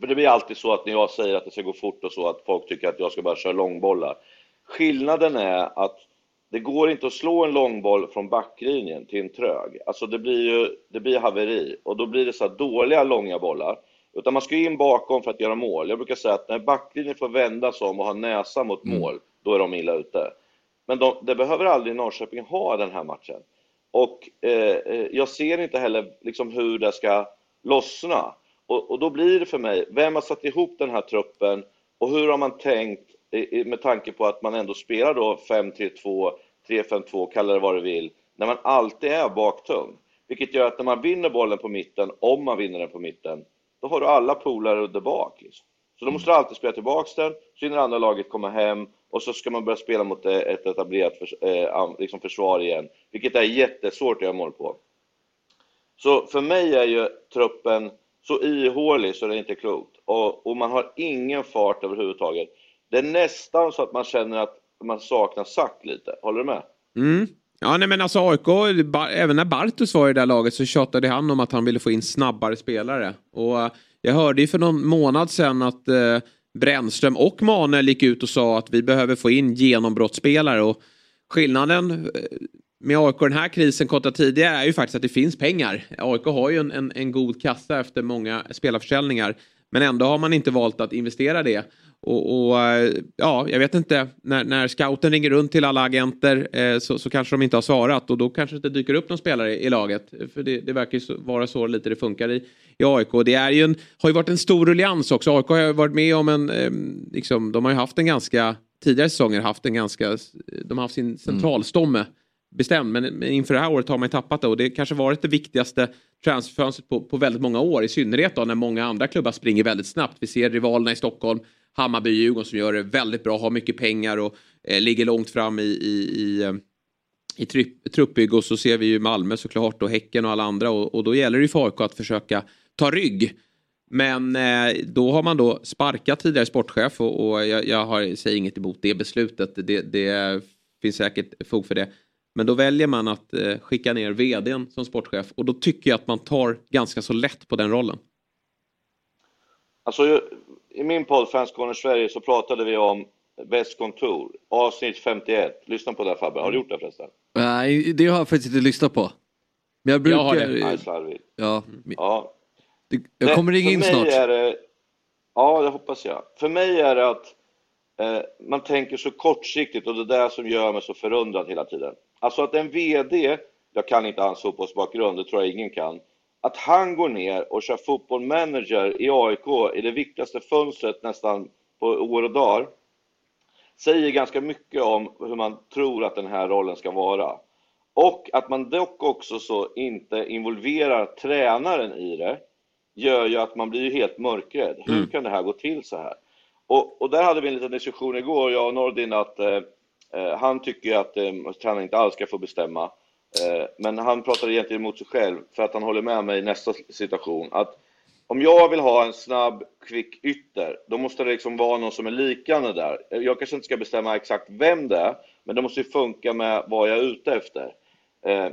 Speaker 9: För det blir alltid så att när jag säger att det ska gå fort och så, att folk tycker att jag ska bara köra långbollar. Skillnaden är att det går inte att slå en långboll från backlinjen till en trög. Alltså det blir ju det blir haveri och då blir det så dåliga långa bollar. Utan man ska in bakom för att göra mål. Jag brukar säga att när backlinjen får vända sig om och ha näsa mot mål, då är de illa ute. Men de, det behöver aldrig Norrköping ha den här matchen. Och eh, eh, jag ser inte heller liksom hur det ska lossna. Och, och då blir det för mig, vem har satt ihop den här truppen och hur har man tänkt med tanke på att man ändå spelar då 5-3-2, 3-5-2, kalla det vad du vill, när man alltid är baktung. Vilket gör att när man vinner bollen på mitten, om man vinner den på mitten, då har du alla polare där bak. Liksom. Så då måste du alltid spela tillbaks den, så hinner andra laget komma hem och så ska man börja spela mot eh, ett etablerat för, eh, liksom försvar igen, vilket är jättesvårt att göra mål på. Så för mig är ju truppen så ihålig så det är inte klokt. Och, och man har ingen fart överhuvudtaget. Det är nästan så att man känner att man saknar Sack lite. Håller du med?
Speaker 1: Mm. Ja, nej, men alltså AIK, även när Bartos var i det där laget så tjatade han om att han ville få in snabbare spelare. Och eh, jag hörde ju för någon månad sedan att eh, Brännström och Manuel gick ut och sa att vi behöver få in genombrottsspelare. Och skillnaden eh, med AIK den här krisen kontra tidigare är ju faktiskt att det finns pengar. AIK har ju en, en, en god kassa efter många spelarförsäljningar. Men ändå har man inte valt att investera det. Och, och eh, ja, jag vet inte, när, när scouten ringer runt till alla agenter eh, så, så kanske de inte har svarat och då kanske det dyker upp någon spelare i, i laget. För det, det verkar ju så, vara så lite det funkar i, i AIK. Det är ju en, har ju varit en stor ruljans också. AIK har ju varit med om en, eh, liksom, de har ju haft en ganska, tidigare säsonger haft en ganska, de har haft sin centralstomme bestämd. Men, inför det här året har man ju tappat det och det kanske varit det viktigaste transferfönstret på, på väldigt många år. I synnerhet då när många andra klubbar springer väldigt snabbt. Vi ser rivalerna i Stockholm, Hammarby och Djurgården som gör det väldigt bra, har mycket pengar och eh, ligger långt fram i, i, i, eh, i truppbygg. Och så ser vi ju Malmö såklart och Häcken och alla andra. Och, och då gäller det ju för AIK att försöka ta rygg. Men eh, då har man då sparkat tidigare sportchef och, och jag, jag har, säger inget emot det beslutet. Det, det finns säkert fog för det. Men då väljer man att eh, skicka ner vdn som sportchef och då tycker jag att man tar ganska så lätt på den rollen.
Speaker 9: Alltså, i min podd Fans Corner Sverige så pratade vi om västkontor, avsnitt 51. Lyssna på det Fabbe, har du gjort det förresten?
Speaker 2: Nej, det har jag faktiskt inte lyssnat på. Men jag brukar...
Speaker 9: Jag har det. Nej, slarvigt.
Speaker 2: Ja.
Speaker 9: Ja.
Speaker 2: Det, jag kommer ringa
Speaker 9: för
Speaker 2: in
Speaker 9: mig
Speaker 2: snart.
Speaker 9: Är det, ja, det hoppas jag. För mig är det att eh, man tänker så kortsiktigt och det är det som gör mig så förundrad hela tiden. Alltså att en VD, jag kan inte hans fotbollsbakgrund, det tror jag ingen kan, att han går ner och kör fotbollmanager i AIK i det viktigaste fönstret nästan på år och dagar, säger ganska mycket om hur man tror att den här rollen ska vara. Och att man dock också så inte involverar tränaren i det gör ju att man blir helt mörkrädd. Hur
Speaker 1: Mm.
Speaker 9: kan det här gå till så här? Och, och där hade vi en liten diskussion igår, jag och Nordin, att eh, han tycker att eh, tränaren inte alls ska få bestämma. Eh, men han pratar egentligen emot sig själv för att han håller med mig i nästa situation. Att om jag vill ha en snabb, kvick ytter, då måste det liksom vara någon som är likande där. Jag kanske inte ska bestämma exakt vem det är, men det måste ju funka med vad jag är ute efter. Eh,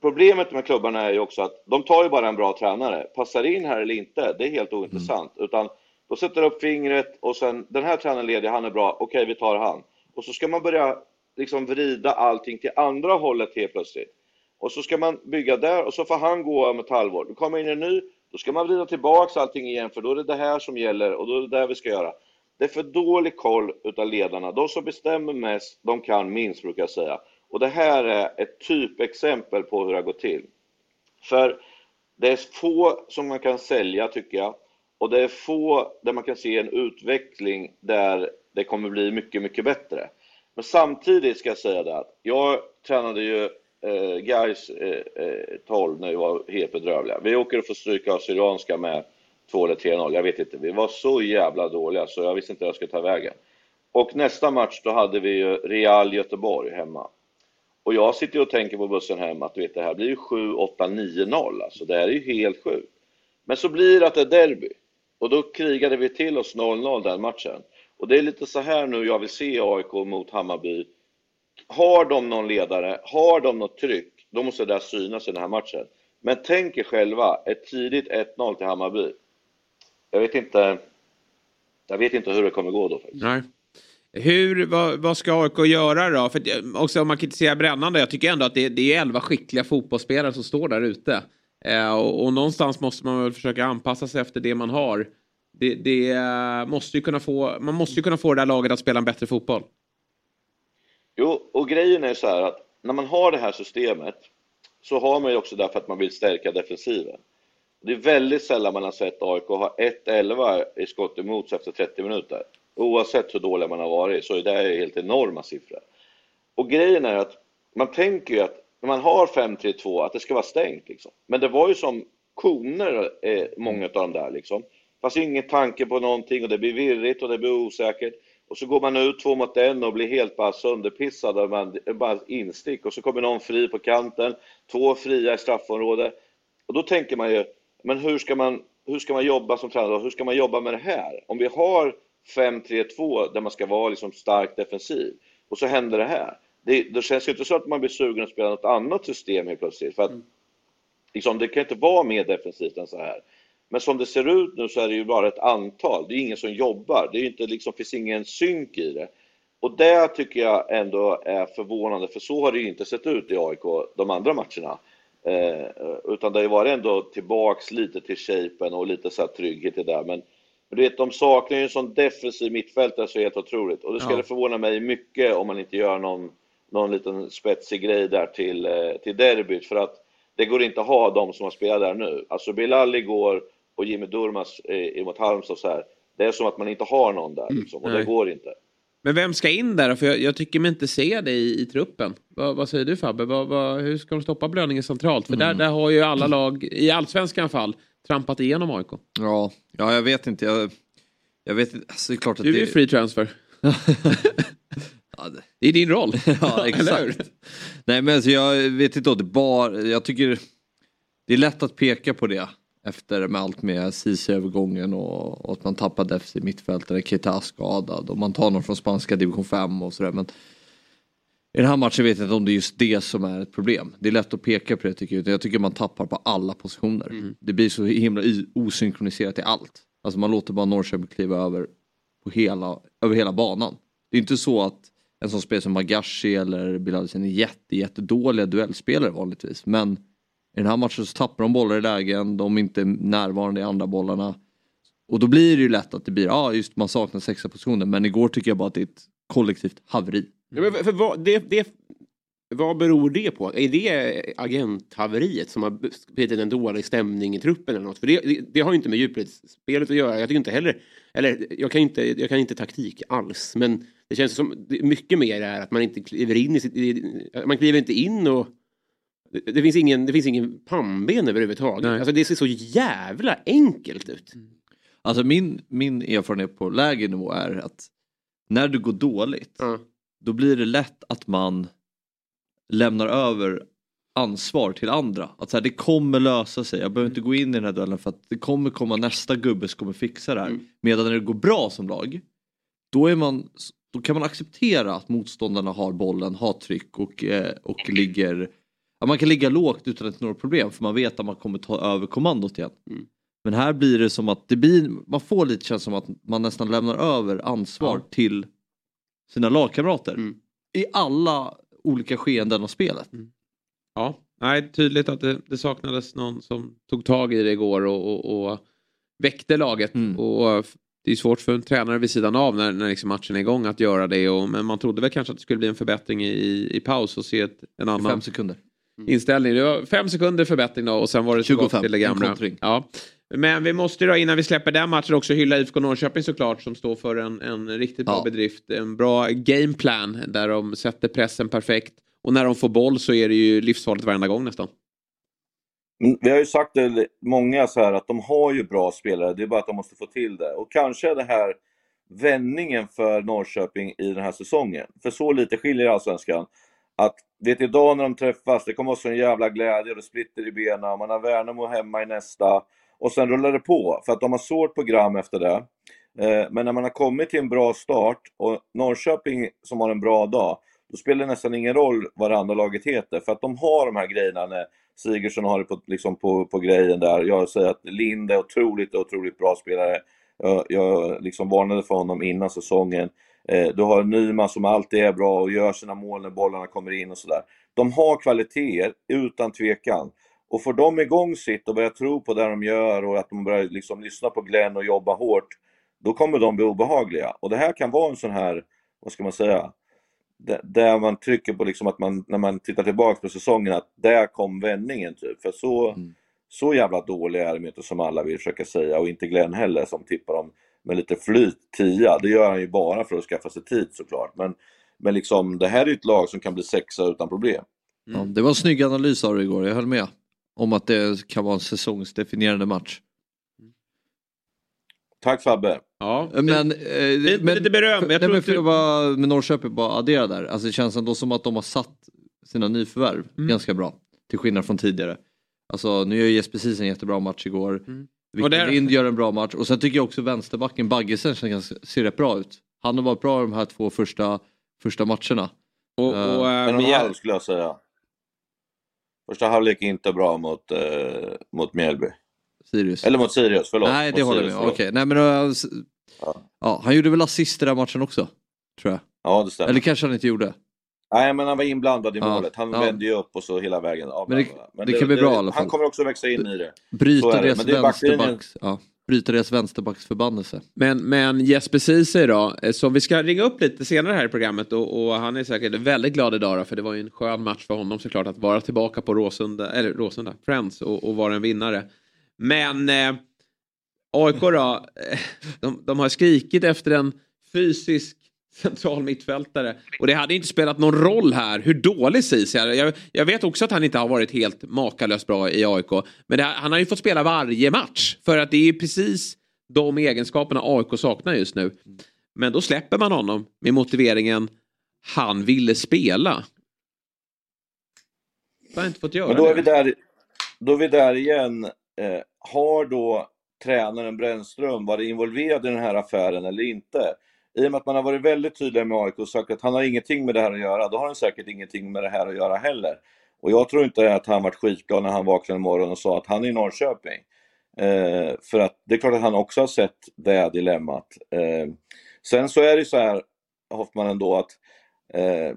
Speaker 9: problemet med klubbarna är ju också att de tar ju bara en bra tränare. Passar in här eller inte, det är helt ointressant. Utan de sätter upp fingret och sen, den här tränaren ledig, han är bra, okej vi tar han. Och så ska man börja liksom vrida allting till andra hållet helt plötsligt. Och så ska man bygga där och så får han gå om ett halvår. Då kommer in en ny, då ska man vrida tillbaks allting igen för då är det det här som gäller och då är det det vi ska göra. Det är för dålig koll utav ledarna. De som bestämmer mest, de kan minst brukar jag säga. Och det här är ett typexempel på hur det har gått till. För det är få som man kan sälja tycker jag. Och det är få där man kan se en utveckling där det kommer bli mycket, mycket bättre. Men samtidigt ska jag säga det att jag tränade ju eh, Gais eh, eh, 12 när vi var helt bedrövliga. Vi åker och får stryka av Syrianska med 2 eller 3-0, jag vet inte. Vi var så jävla dåliga så jag visste inte hur jag skulle ta vägen. Och nästa match då hade vi ju Real Göteborg hemma. Och jag sitter ju och tänker på bussen hem att du vet, det här blir ju 7, 8, 9, 0. Alltså det här är ju helt sjukt. Men så blir det att det är derby. Och då krigade vi till oss 0-0 den matchen. Och det är lite så här nu jag vill se AIK mot Hammarby. Har de någon ledare, har de något tryck, då måste det där synas i den här matchen. Men tänk er själva, ett tidigt 1-0 till Hammarby. Jag vet inte, jag vet inte hur det kommer gå då faktiskt.
Speaker 1: Nej. Hur, vad, vad ska AIK göra då? För också om man kritiserar brännande, jag tycker ändå att det, det är elva skickliga fotbollsspelare som står där ute. Eh, och, och någonstans måste man väl försöka anpassa sig efter det man har. Det, det eh, måste ju kunna få, man måste ju kunna få det där laget att spela en bättre fotboll.
Speaker 9: Jo, och grejen är så här att när man har det här systemet så har man ju också därför att man vill stärka defensiven. Det är väldigt sällan man har sett AIK ha 1-11 i skott emot sig efter 30 minuter. Oavsett hur dålig man har varit så är det helt enorma siffror. Och grejen är att man tänker ju att när man har 5-3-2 att det ska vara stängt liksom. Men det var ju som koner, eh, många av de där liksom. Fast ingen tanke på någonting och det blir virrigt och det blir osäkert. Och så går man ut två mot en och blir helt bara sönderpissad man, bara instick. Och så kommer någon fri på kanten, två fria i straffområdet. Och då tänker man ju, men hur ska man, hur ska man jobba som tränare? Hur ska man jobba med det här? Om vi har 5-3-2 där man ska vara liksom stark defensiv och så händer det här. Det, det känns ju inte så att man blir sugen att spela något annat system helt plötsligt. För att, liksom, det kan inte vara mer defensivt än så här. Men som det ser ut nu så är det ju bara ett antal. Det är ingen som jobbar. Det är inte, liksom, finns ingen synk i det. Och det tycker jag ändå är förvånande, för så har det ju inte sett ut i AIK de andra matcherna. Eh, utan det har ju varit ändå tillbaks lite till shapen och lite så här trygghet i det men du vet, de saknar ju en sån defensiv mittfältare så helt otroligt. Och det skulle
Speaker 1: Ja.
Speaker 9: förvåna mig mycket om man inte gör någon, någon liten spetsig grej där till, eh, till derbyt. För att det går inte att ha de som har spelat där nu. Alltså Bilal igår och Jimmy Durmaz eh, mot Halmstad så här. Det är som att man inte har någon där liksom, och det
Speaker 1: nej.
Speaker 9: går inte.
Speaker 1: Men vem ska in där? För jag, jag tycker mig inte se det i, i truppen. Vad, vad säger du Fabbe? Vad, vad, hur ska de stoppa blödningen centralt? För där, där har ju alla lag, i allsvenskan fall, trampat igenom AIK.
Speaker 2: Ja, ja jag vet inte. Jag, jag vet inte. Alltså, det är klart att
Speaker 1: Du är
Speaker 2: det...
Speaker 1: ju free transfer.
Speaker 2: Det-
Speaker 1: Det är din roll.
Speaker 2: Ja, exakt. Nej men alltså, jag vet inte, det bara, jag tycker det är lätt att peka på det efter med allt med Ceesay-övergången och, och att man tappar defensiv mittfältare, Keita skadad och man tar någon från spanska division 5 och sådär. Men i den här matchen vet jag inte om det är just det som är ett problem. Det är lätt att peka på det tycker jag. Jag tycker man tappar på alla positioner. Det blir så himla osynkroniserat i allt. Alltså man låter bara Norrköping kliva över på hela, över hela banan. Det är inte så att en sån spelare som Magashi eller Bilal är jätte, jättedåliga duellspelare vanligtvis. Men i den här matchen så tappar de bollar i lägen, de är inte närvarande i andra bollarna. Och då blir det ju lätt att det blir, ja ah, just man saknar sexa positioner. Men igår tycker jag bara att det är ett kollektivt haveri.
Speaker 3: Ja, men för, vad, det, det, vad beror det på? Är det agenthaveriet som har blivit en dålig stämning i truppen eller något? För det, det, det har ju inte med djupledsspelet att göra. Jag tycker inte heller, eller jag kan inte, jag kan inte taktik alls, men det känns som mycket mer är att man inte kliver in i sitt, man kliver inte in och det, det, finns ingen, det finns ingen pannben överhuvudtaget.
Speaker 1: Nej.
Speaker 3: Alltså, det ser så jävla enkelt ut.
Speaker 2: Alltså min, min erfarenhet på lägre nivå är att när det går dåligt då blir det lätt att man lämnar över ansvar till andra. Att så här, det kommer lösa sig, jag behöver inte gå in i den här duellen för att det kommer komma nästa gubbe som kommer fixa det här. Medan när det går bra som lag då, är man, då kan man acceptera att motståndarna har bollen, har tryck och, eh, och ligger ja, man kan ligga lågt utan att det är några problem för man vet att man kommer ta över kommandot igen. Men här blir det som att det blir, man får lite känslan som att man nästan lämnar över ansvar till sina lagkamrater. I alla olika skeenden av spelet.
Speaker 1: Ja, nej, tydligt att det, det saknades någon som tog tag i det igår och, och, och väckte laget. Och det är svårt för en tränare vid sidan av när, när liksom matchen är igång att göra det. Och, men man trodde väl kanske att det skulle bli en förbättring i, i paus och se ett, en annan
Speaker 2: Fem sekunder.
Speaker 1: Inställning. Det var fem sekunder förbättring då och sen var det tillbaka
Speaker 2: 25,
Speaker 1: till det gamla. Ja. Men vi måste ju då innan vi släpper den matchen också hylla IFK Norrköping såklart som står för en, en riktigt bra bedrift. En bra gameplan där de sätter pressen perfekt. Och när de får boll så är det ju livsfarligt varenda gång nästan.
Speaker 9: Men Vi har ju sagt det många så här att de har ju bra spelare, det är bara att de måste få till det. Och kanske är det här vändningen för Norrköping i den här säsongen. För så lite skiljer Allsvenskan. Att det är idag när de träffas, det kommer vara en jävla glädje och det splitter i benen. Man har Värnamo hemma i nästa. Och sen rullar det på, för att de har svårt program efter det. Eh, men när man har kommit till en bra start och Norrköping som har en bra dag, då spelar det nästan ingen roll vad det andra laget heter. För att de har de här grejerna när Sigurdsson har det på, liksom på, på grejen där. Jag säger att Lind är otroligt, otroligt bra spelare. Jag, jag liksom varnade för honom innan säsongen. Eh, du har Nyman som alltid är bra och gör sina mål när bollarna kommer in och sådär. De har kvaliteter, utan tvekan. Och får de igång sitt och börjar tro på det de gör och att de börjar liksom lyssna på Glenn och jobba hårt, då kommer de bli obehagliga. Och det här kan vara en sån här, vad ska man säga, där- man trycker på liksom att man, när man tittar tillbaka på säsongen, att där kom vändningen typ. För så, så jävla dåliga är de inte som alla vill försöka säga och inte Glenn heller som tippar dem med lite flyt, tia. Det gör han ju bara för att skaffa sig tid såklart. Men, men liksom, det här är ju ett lag som kan bli sexa utan problem.
Speaker 2: Ja, det var en snygg analys av det igår, jag höll med. Om att det kan vara en säsongsdefinierande match.
Speaker 9: Tack Fabbe.
Speaker 1: Ja,
Speaker 2: men, eh, men,
Speaker 1: lite beröm. Jag
Speaker 2: nej,
Speaker 1: tror
Speaker 2: men för att bara med Norrköping bara addera där. Alltså det känns ändå som att de har satt sina nyförvärv
Speaker 1: Mm.
Speaker 2: ganska bra. Till skillnad från tidigare. Alltså nu gör ju Jesper Ceesay en jättebra match igår.
Speaker 1: Och
Speaker 2: Victor
Speaker 1: där-
Speaker 2: Lind gör en bra match. Och sen tycker jag också vänsterbacken Baggesen ser rätt bra ut. Han har varit bra de här två första, första matcherna.
Speaker 1: Och, och,
Speaker 9: En
Speaker 1: äh,
Speaker 9: och en halv skulle jag säga. Första halvlek inte bra mot, eh, mot Mjällby.
Speaker 2: Sirius.
Speaker 9: Eller mot Sirius, förlåt.
Speaker 2: Nej det
Speaker 9: Mot
Speaker 2: håller jag med. Okej, nej men uh, s- ja. han gjorde väl assist i den matchen också. Tror jag.
Speaker 9: Ja, det stämmer.
Speaker 2: Eller kanske han inte gjorde.
Speaker 9: Nej, men han var inblandad i
Speaker 2: Ja,
Speaker 9: målet. Han
Speaker 2: ja.
Speaker 9: vände ju upp och så hela vägen. Ja,
Speaker 2: Men det-
Speaker 9: bla, bla.
Speaker 2: det kan bli bra i alla fall.
Speaker 9: Han kommer också växa in i det.
Speaker 2: Bryta
Speaker 9: det.
Speaker 2: deras,
Speaker 9: Men det
Speaker 2: vänsterbacks, ja, bryta deras vänsterbacksförbannelse.
Speaker 1: Men, men Jesper Ceesay då, eh, som vi ska ringa upp lite senare här i programmet och, och han är säkert väldigt glad idag då, för det var ju en skön match för honom såklart att vara tillbaka på Råsunda, eller Råsunda, Friends och, och vara en vinnare. Men eh, AIK då, eh, de, de har skrikit efter en fysisk central mittfältare. Och det hade inte spelat någon roll här hur dålig Ceesay är. Jag, jag vet också att han inte har varit helt makalöst bra i AIK. Men det, han har ju fått spela varje match. För att det är precis de egenskaperna AIK saknar just nu. Men då släpper man honom med motiveringen han ville spela. Han har inte fått göra
Speaker 9: Men då är
Speaker 1: det.
Speaker 9: vi där, då är vi där igen. Eh, har då tränaren Brännström varit involverad i den här affären eller inte? I och med att man har varit väldigt tydlig med AIK och sagt att han har ingenting med det här att göra, då har han säkert ingenting med det här att göra heller. Och jag tror inte att han varit skitglad när han vaknade en morgon och sa att han är i Norrköping. Eh, för att det är klart att han också har sett det dilemmat. Eh, sen så är det ju så här, Hoffman ändå, att Eh,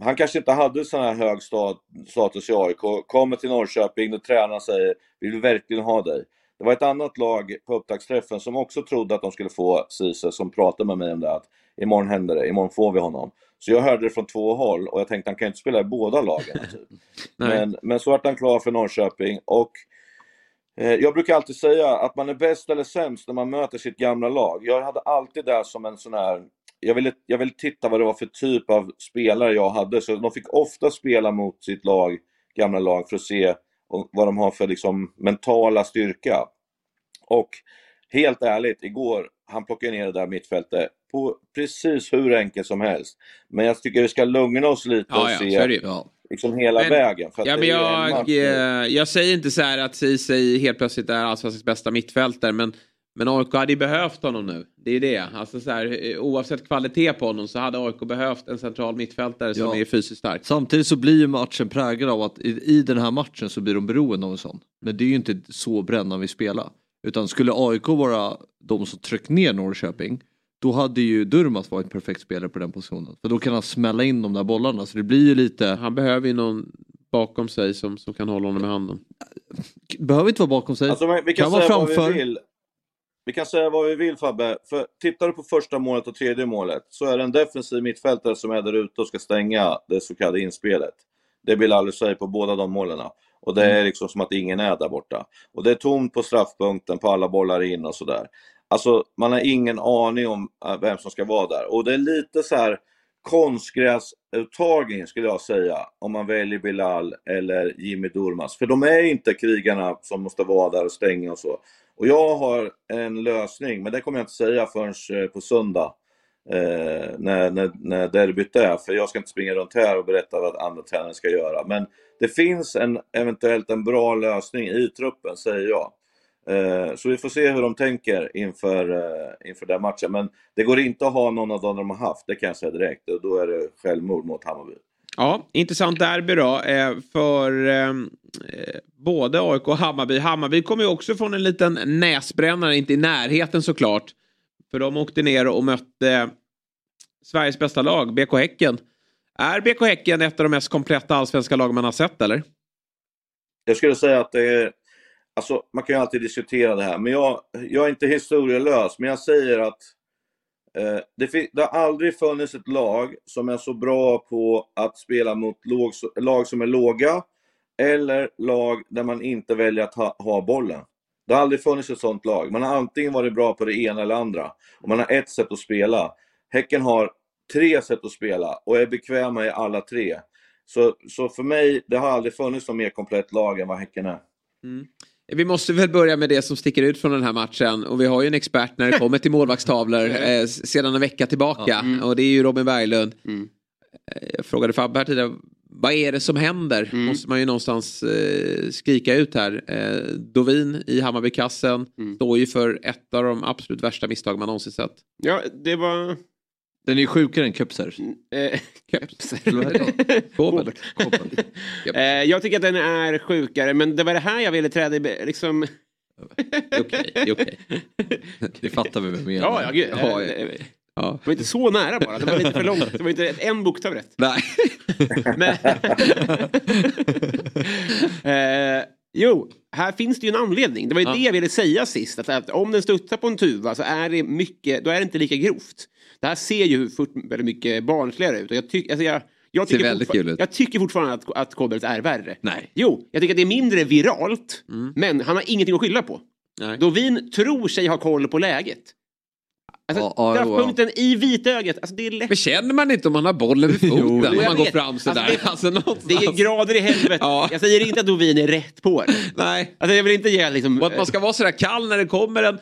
Speaker 9: han kanske inte hade sån här hög stat, status i AIK, kommer till Norrköping och tränaren säger vi vill verkligen ha dig. Det var ett annat lag på upptaktsträffen som också trodde att de skulle få Ceesay som pratade med mig om det att imorgon händer det, imorgon får vi honom. Så jag hörde det från två håll och jag tänkte han kan inte spela i båda lagen. Typ. men, men så vart han klar för Norrköping och eh, jag brukar alltid säga att man är bäst eller sämst när man möter sitt gamla lag. Jag hade alltid det som en sån här jag ville, jag ville titta vad det var för typ av spelare jag hade, så de fick ofta spela mot sitt lag gamla lag för att se och vad de har för liksom mentala styrka. Och helt ärligt, igår, han plockade ner det där mittfältet på precis hur enkelt som helst. Men jag tycker vi ska lugna oss lite
Speaker 1: Ja,
Speaker 9: och
Speaker 1: ja,
Speaker 9: se
Speaker 1: ju.
Speaker 9: liksom hela
Speaker 1: Men-
Speaker 9: vägen. För att
Speaker 1: Ja, men jag,
Speaker 9: nu.
Speaker 1: eh, jag säger inte så här att Ceesay helt plötsligt är allsvenskans bästa mittfältare men, men AIK hade ju behövt honom nu. Det är ju det. Alltså så här, eh, oavsett kvalitet på honom så hade AIK behövt en central mittfältare som
Speaker 2: Ja.
Speaker 1: är fysiskt stark.
Speaker 2: Samtidigt så blir ju matchen präglad av att i, i den här matchen så blir de beroende av en sån. Men det är ju inte så Brännan vill spela. Utan skulle AIK vara de som tryckte ner Norrköping då hade ju Durmaz varit en perfekt spelare på den positionen. För då kan han smälla in de där bollarna så det blir ju lite...
Speaker 1: Han behöver ju någon bakom sig som, som kan hålla honom i handen.
Speaker 2: Behöver inte vara bakom sig.
Speaker 9: Alltså, vi kan,
Speaker 2: kan vara
Speaker 9: säga vad
Speaker 2: framför.
Speaker 9: vi vill. Vi kan säga vad vi vill Fabbe. För tittar du på första målet och tredje målet så är det en defensiv mittfältare som är där ute och ska stänga det så kallade inspelet. Det vill aldrig säga på båda de målen. Och det är liksom som att ingen är där borta. Och det är tomt på straffpunkten, på alla bollar in och sådär. Alltså man har ingen aning om äh, vem som ska vara där. Och det är lite så här konstgräsuttagning skulle jag säga. Om man väljer Bilal eller Jimmy Durmaz. För de är inte krigarna som måste vara där och stänga och så. Och jag har en lösning, men det kommer jag inte säga förrän eh, på söndag. Eh, när, när, när derbyt är, för jag ska inte springa runt här och berätta vad andra tränare ska göra. Men det finns en, eventuellt en bra lösning i truppen, säger jag. Eh, så vi får se hur de tänker inför, eh, inför den matchen. Men det går inte att ha någon av dem de har haft, det kan jag säga direkt. Och då är det självmord mot Hammarby.
Speaker 1: Ja, intressant derby då eh, för eh, eh, både AIK och Hammarby. Hammarby kommer ju också från en liten näsbrännare, inte i närheten såklart. För de åkte ner och mötte Sveriges bästa lag, BK Häcken. Är BK Häcken ett av de mest kompletta allsvenska lag man har sett eller?
Speaker 9: Jag skulle säga att det är, alltså man kan ju alltid diskutera det här, men jag, jag är inte historielös, men jag säger att Eh, det, det har aldrig funnits ett lag som är så bra på att spela mot låg, lag som är låga, eller lag där man inte väljer att ha, ha bollen. Det har aldrig funnits ett sånt lag. Man har antingen varit bra på det ena eller andra. Och man har ett sätt att spela. Häcken har tre sätt att spela och är bekväma i alla tre. Så, så för mig, det har aldrig funnits något mer komplett lag än vad Häcken är. Mm.
Speaker 1: Vi måste väl börja med det som sticker ut från den här matchen. Och vi har ju en expert när det kommer till målvaktstavlor eh, sedan en vecka tillbaka. Och det är ju Robin Berglund. Eh, Jag frågade Fabbe här tidigare. Vad är det som händer? Måste man ju någonstans eh, skrika ut här. Eh, Dovin i Hammarbykassen står ju för ett av de absolut värsta misstag man någonsin sett.
Speaker 3: Ja, det var...
Speaker 2: Den är ju sjukare än Köpser.
Speaker 1: Kobel.
Speaker 3: eh, jag tycker att den är sjukare, men det var det här jag ville träda i... Liksom...
Speaker 1: Okej, är okej.
Speaker 2: Det fattar vi väl mer.
Speaker 3: Ja, ja, gud.
Speaker 1: Ja, ja.
Speaker 3: eh,
Speaker 1: Ja.
Speaker 3: Det var inte så nära bara, det var lite för långt. Det var inte en bokstav rätt.
Speaker 1: Nej.
Speaker 3: Men... eh, jo, här finns det ju en anledning. Det var ju
Speaker 1: Ja.
Speaker 3: det jag ville säga sist. Att, att om den studsar på en tuva så är det mycket, då är det inte lika grovt. Det här ser ju fort, väldigt mycket barnsligare ut. Och jag, tyck, alltså jag, jag, tycker
Speaker 1: väldigt kul ut.
Speaker 3: jag tycker fortfarande att, att Kobelt är värre.
Speaker 1: Nej.
Speaker 3: Jo, jag tycker att det är mindre viralt. Men han har ingenting att skylla på.
Speaker 1: Mm. Nej.
Speaker 3: Dovin tror sig ha koll på läget. Alltså,
Speaker 2: ja,
Speaker 3: straffpunkten i vitögat, alltså det är lätt.
Speaker 1: Men känner man inte om man har bollen vid foten? om man går
Speaker 3: vet.
Speaker 1: fram sådär.
Speaker 3: Alltså,
Speaker 1: Alltså,
Speaker 3: det-
Speaker 1: någonstans.
Speaker 3: Det är grader i helvetet.
Speaker 1: Ja.
Speaker 3: Jag säger inte att Dovin är rätt på det.
Speaker 1: Nej.
Speaker 3: Alltså jag vill inte ge liksom...
Speaker 1: Och att man ska vara sådär kall när det kommer en,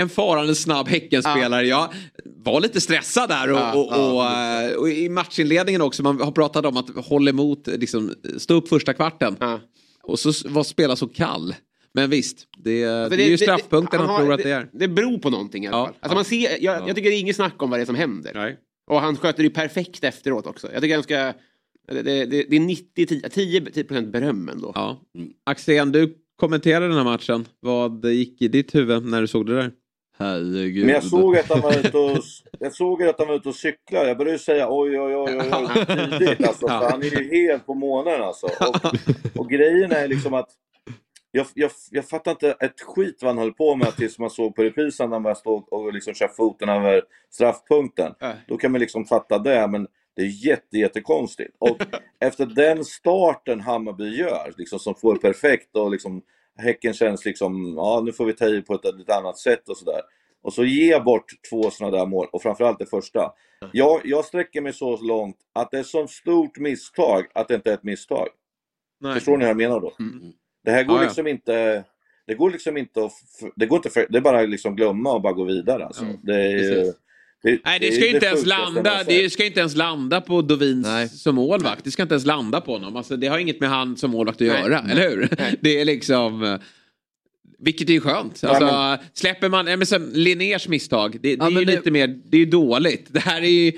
Speaker 1: en farande snabb Häckenspelare. Jag var lite stressad där och,
Speaker 3: Ja,
Speaker 1: och, och, eh, och i matchinledningen också. Man har pratat om att hålla emot, liksom, stå upp första kvarten.
Speaker 3: Ja.
Speaker 1: Och så var spela så kall. Men visst, det,
Speaker 3: Alltså,
Speaker 1: det är ju straffpunkten han, tror att det är.
Speaker 3: Det beror på någonting i alla
Speaker 1: Ja.
Speaker 3: fall. Alltså man ser, jag, jag tycker det är inget snack om vad det är som händer.
Speaker 1: Nej.
Speaker 3: Och han sköter det perfekt efteråt också. Jag tycker han ska... Det, det, det det är 90, 10, 10 procent beröm ändå.
Speaker 1: Ja. Axén, du kommenterade den här matchen. Vad gick i ditt huvud när du såg det där?
Speaker 2: Herregud.
Speaker 9: Men jag såg att han var ute och, jag såg att han var ute och cyklade. Jag började säga oj, oj, oj, oj, oj tidigt. Alltså, för han är ju helt på månen alltså. Och, och grejen är liksom att jag, jag, jag fattar inte ett skit vad han höll på med tills man såg på reprisen när han bara stod och liksom kör foten över straffpunkten.
Speaker 3: Äh.
Speaker 9: Då kan man liksom fatta det, men det är jätte, jättekonstigt. Och efter den starten Hammarby gör, liksom, som får perfekt och liksom Häcken känns liksom, ja nu får vi ta i på ett lite annat sätt och sådär. Och så ge bort två sådana där mål, och framförallt det första. Jag, jag sträcker mig så långt att det är så stort misstag att det inte är ett misstag.
Speaker 1: Nej.
Speaker 9: Förstår ni vad jag menar då? Det här går
Speaker 1: Ja, ja.
Speaker 9: liksom inte... Det går liksom inte att... Det går inte för, det är bara liksom glömma och bara gå vidare. Alltså. Det är ju...
Speaker 1: precis.
Speaker 9: Det,
Speaker 1: Nej, det ska ju inte ens landa. Det ska inte ens landa på Dovins som målvakt. Det ska inte ens landa på honom. Alltså, det har inget med han som målvakt att
Speaker 3: Nej,
Speaker 1: göra,
Speaker 3: nej,
Speaker 1: eller hur? Det är liksom... eh, Vilket är ju skönt.
Speaker 2: Ja,
Speaker 1: Alltså,
Speaker 2: men-
Speaker 1: Släpper man... Ja, men sen, Linnés misstag, det, det
Speaker 2: Ja,
Speaker 1: är ju lite mer... Det är ju dåligt. Det här är ju...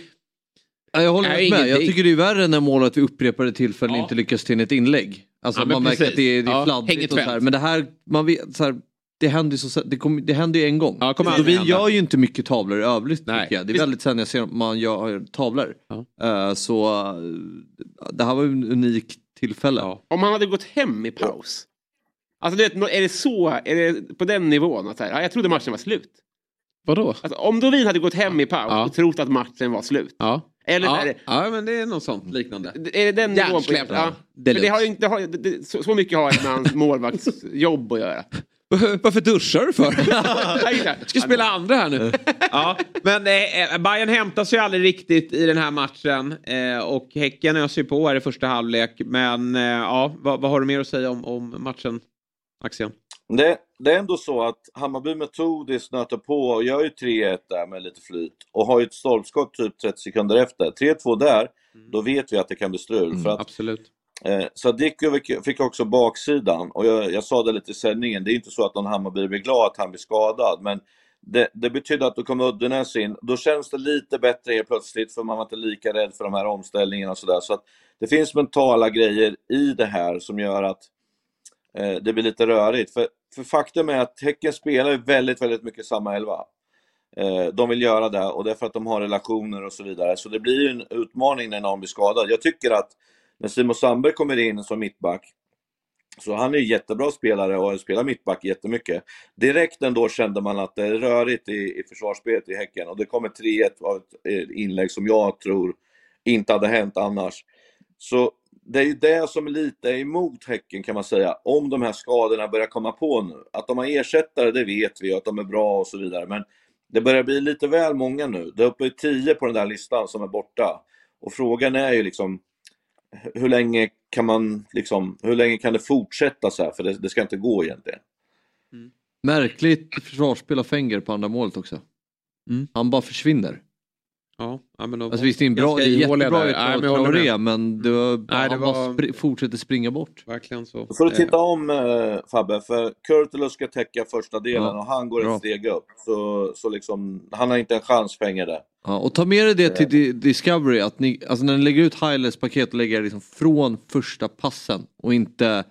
Speaker 2: Ja, jag håller med. Jag
Speaker 1: ingenting.
Speaker 2: tycker det är värre när målet vid upprepade tillfällen inte lyckas till ett inlägg. Alltså
Speaker 1: Ja,
Speaker 2: man märker
Speaker 1: precis.
Speaker 2: att det är, det är
Speaker 1: Ja,
Speaker 2: fladdrigt och så här. Men det här, man vet, så här, det händer ju så, det, kom, det händer ju en gång.
Speaker 1: kommer aldrig
Speaker 2: Dovin
Speaker 1: hända.
Speaker 2: gör ju inte mycket tavlor i övrigt tycker jag. Det är väldigt sällan jag ser man gör tavlor. Eh, så eh, det här var ju en unik tillfälle.
Speaker 3: Om han hade gått hem i paus. Alltså du vet, är det så, är det på den nivån? Att här, ja, jag trodde matchen var slut.
Speaker 1: Vadå?
Speaker 3: Alltså, om Dovin hade gått hem i paus och trott att matchen var slut.
Speaker 1: Ja.
Speaker 3: Eller
Speaker 1: ja.
Speaker 3: det,
Speaker 1: ja, men det är något sånt liknande.
Speaker 3: är det den nivån? På, ja. Det har inte, det har, det, så, så mycket har det med hans målvaktsjobb att göra.
Speaker 1: Varför duschar du för? Ska spela andra här nu. ja, men eh, Bayern hämtar sig aldrig riktigt i den här matchen. Eh, och Häcken öser ju på här i första halvlek. Men eh, ja, vad, vad har du mer att säga om, om matchen, Axel?
Speaker 9: Det, det är ändå så att Hammarby metodiskt nöter på och gör ju 3-1 där med lite flyt och har ju ett stolpskott typ 30 sekunder efter. 3-2 där, då vet vi att det kan bli strul. för att,
Speaker 1: Absolut
Speaker 9: eh, Sadiku fick- också baksidan och jag, jag sa det lite i sändningen, det är inte så att någon Hammarby blir glad att han blir skadad men det, det betyder att då kom Uddenäs in. Då känns det lite bättre helt plötsligt för man var inte lika rädd för de här omställningarna och sådär. Så att det finns mentala grejer i det här som gör att eh, det blir lite rörigt. För, för faktum är att Häcken spelar väldigt, väldigt mycket samma elva. Eh, de vill göra det och det är för att de har relationer och så vidare. Så det blir ju en utmaning när någon blir skadad. Jag tycker att när Simon Sandberg kommer in som mittback så han är ju jättebra spelare och spelar mittback jättemycket. Direkt ändå kände man att det är rörigt i, i försvarsspelet i Häcken och det kommer 3-1 av ett eh, inlägg som jag tror inte hade hänt annars. Så det är ju det som är lite emot Häcken kan man säga, om de här skadorna börjar komma på nu. Att de har ersättare, det vet vi, att de är bra och så vidare. Men det börjar bli lite väl många nu. Det är uppe i 10 på den där listan som är borta. Och frågan är ju liksom, hur länge kan man liksom, hur länge kan det fortsätta så här? För det, det ska inte gå egentligen.
Speaker 2: Märkligt försvarsspel av Fenger på andra målet också. Han bara försvinner.
Speaker 1: Ja, ja, men
Speaker 2: Alltså visst det är en bra, det är jättebra
Speaker 1: där.
Speaker 2: ut
Speaker 1: Nej,
Speaker 2: av
Speaker 1: men jag håller
Speaker 2: Traoré men var,
Speaker 1: Nej, det
Speaker 2: han
Speaker 1: var-
Speaker 2: bara spri- fortsätter springa bort.
Speaker 1: Verkligen så.
Speaker 9: Då får du titta om eh, Fabbe, för Kurtulus ska täcka första delen
Speaker 2: Ja,
Speaker 9: och han går
Speaker 2: bra.
Speaker 9: ett steg upp. Så, så liksom, han har inte en chans Fenger där.
Speaker 2: Ja, och ta med dig det till Di- Discovery, att ni, alltså när ni lägger ut highlights paket lägger det liksom från första passen och inte...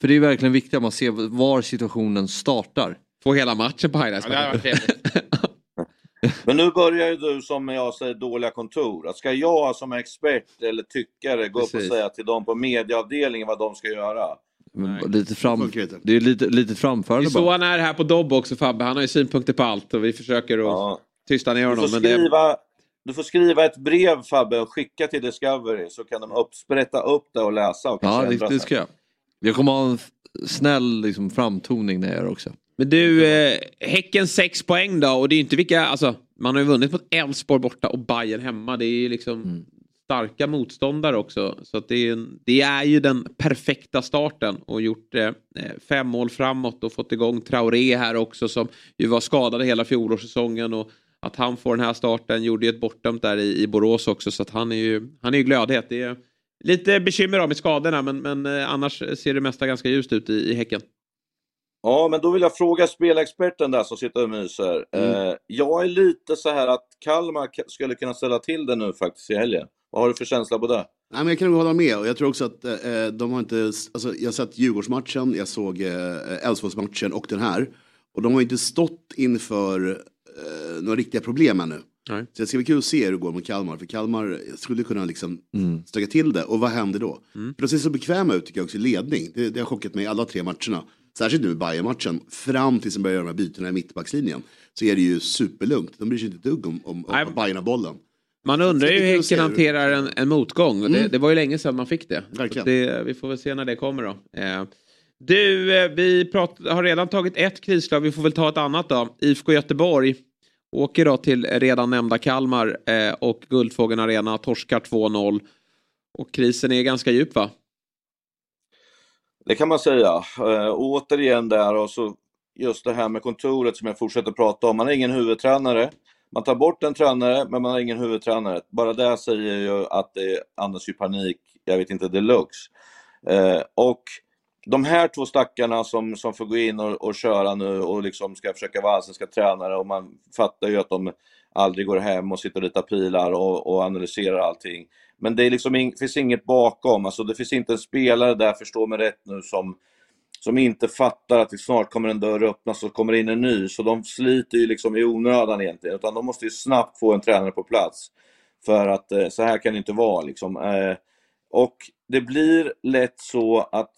Speaker 2: För det är verkligen viktigt att man ser var situationen startar.
Speaker 1: Få hela matchen på highlights.
Speaker 3: Ja, det hade varit trevligt.
Speaker 9: Men nu börjar ju du som jag säger dåliga kontor. Att ska jag som expert eller tyckare gå upp och
Speaker 2: Precis.
Speaker 9: säga till dem på medieavdelningen vad de ska göra?
Speaker 2: Men Lite fram, det är lite, lite
Speaker 1: Det är
Speaker 2: framförande
Speaker 1: så
Speaker 2: bara.
Speaker 1: han är här på Dobb också Fabbe. Han har ju synpunkter på allt och vi försöker att tysta ner
Speaker 9: Du
Speaker 1: honom.
Speaker 9: får,
Speaker 1: Men det...
Speaker 9: skriva, du får skriva ett brev Fabbe och skicka till Discovery så kan de upp, sprätta upp det och läsa. Och kanske
Speaker 2: Ja, det,
Speaker 9: ändra
Speaker 2: det ska jag. Jag kommer ha en f- snäll liksom, framtoning när jag gör det också.
Speaker 1: Men du, eh, Häcken 6 poäng då och det är inte vilka, alltså man har ju vunnit mot Elfsborg borta och Bayern hemma. Det är ju liksom
Speaker 2: Mm.
Speaker 1: starka motståndare också. Så det, är, en- det är ju den perfekta starten och gjort eh, fem mål framåt och fått igång Traoré här också som ju var skadad hela fjolårssäsongen och att han får den här starten gjorde ju ett bortdömt där i, i Borås också så att han är ju, han är ju glödhet. Det är lite bekymmer då med skadorna men, men eh, annars ser det mesta ganska ljust ut i, i Häcken.
Speaker 9: Ja, men då vill jag fråga spelexperten där som sitter och myser.
Speaker 1: Mm.
Speaker 9: Eh, jag är lite så här att Kalmar ka- skulle kunna ställa till det nu faktiskt i helgen. Vad har du för känsla på det?
Speaker 6: Nej, men jag kan nog hålla med och jag tror också att eh, de har inte, alltså, jag har sett Djurgårdsmatchen, jag såg eh, Elfsborgsmatchen och den här. Och de har inte stått inför eh, några riktiga problem ännu.
Speaker 1: Nej.
Speaker 6: Så det ska bli kul att se hur det går mot Kalmar, för Kalmar skulle kunna liksom stöka till det. Och vad händer då? För de ser så bekväma ut tycker jag också i ledning. Det, det har chockat mig alla tre matcherna. Särskilt nu i Bayern-matchen, fram tills de börjar göra de här bytena i mittbackslinjen. Så är det ju superlugnt. De bryr sig inte ett dugg om, om, om Bayern har bollen.
Speaker 1: Man undrar ju
Speaker 6: det
Speaker 1: hur Häcken hanterar en, en motgång. Det,
Speaker 6: Mm.
Speaker 1: det var ju länge sedan man fick det. Det, vi får väl se när det kommer då. Eh, du, eh, vi prat, har redan tagit ett krislag. Vi får väl ta ett annat då. IFK Göteborg åker då till redan nämnda Kalmar eh, och Guldfågeln Arena torskar 2-0. Och krisen är ganska djup va?
Speaker 9: Det kan man säga. Eh, och återigen där och så just det här med kontoret som jag fortsätter prata om. Man har ingen huvudtränare. Man tar bort en tränare, men man har ingen huvudtränare. Bara det säger ju att det andas ju panik, jag vet inte, deluxe. Eh, och de här två stackarna som, som får gå in och, och köra nu och liksom ska försöka vara allsvenska tränare och man fattar ju att de aldrig går hem och sitter och ritar pilar och, och analyserar allting. Men det är liksom in, finns inget bakom, alltså det finns inte en spelare där, förstå mig rätt nu, som, som inte fattar att det snart kommer en dörr öppnas och kommer in en ny. Så de sliter ju liksom i onödan egentligen, utan de måste ju snabbt få en tränare på plats. För att eh, så här kan det inte vara liksom. Eh, och det blir lätt så att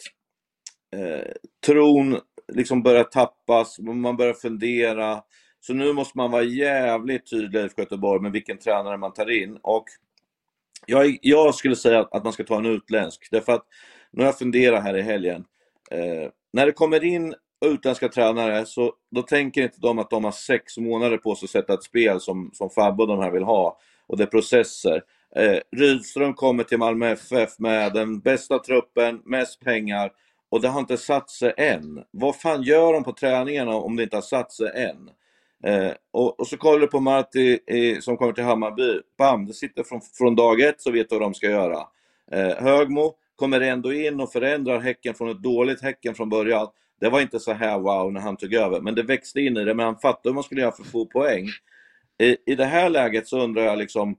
Speaker 9: eh, tron liksom börjar tappas, man börjar fundera. Så nu måste man vara jävligt tydlig i Göteborg med vilken tränare man tar in. Och jag, jag skulle säga att man ska ta en utländsk, därför att nu har jag funderat här i helgen. Eh, när det kommer in utländska tränare så då tänker inte de att de har sex månader på sig att sätta ett spel som, som Fabbe och de här vill ha. Och det är processer. Eh, Rydström kommer till Malmö FF med den bästa truppen, mest pengar och det har inte satt sig än. Vad fan gör de på träningarna om det inte har satt sig än? Eh, och, och, så kollar du på Marti eh, som kommer till Hammarby. Bam, det sitter från, från dag ett så vet du vad de ska göra. Eh, Högmo kommer ändå in och förändrar Häcken från ett dåligt Häcken från början. Det var inte så här wow när han tog över, men det växte in i det. Men han fattade hur man skulle göra för att få poäng. I, I det här läget så undrar jag liksom,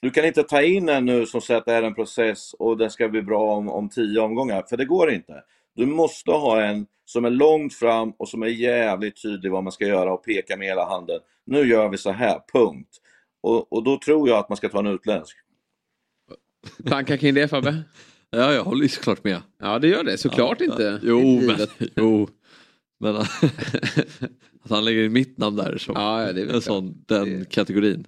Speaker 9: du kan inte ta in en nu som säger att det är en process och den ska bli bra om, om tio omgångar, för det går inte. Du måste ha en som är långt fram och som är jävligt tydlig vad man ska göra och peka med hela handen. Nu gör vi så här, punkt. Och, och då tror jag att man ska ta en utländsk.
Speaker 1: Tankar kring det Fabbe?
Speaker 2: Ja, jag håller ju såklart med.
Speaker 1: Ja, det gör det. Såklart
Speaker 2: ja,
Speaker 1: inte.
Speaker 2: Ja. Jo, men, jo, men att han lägger mitt namn där som
Speaker 1: ja, det
Speaker 2: en sån, den det... kategorin.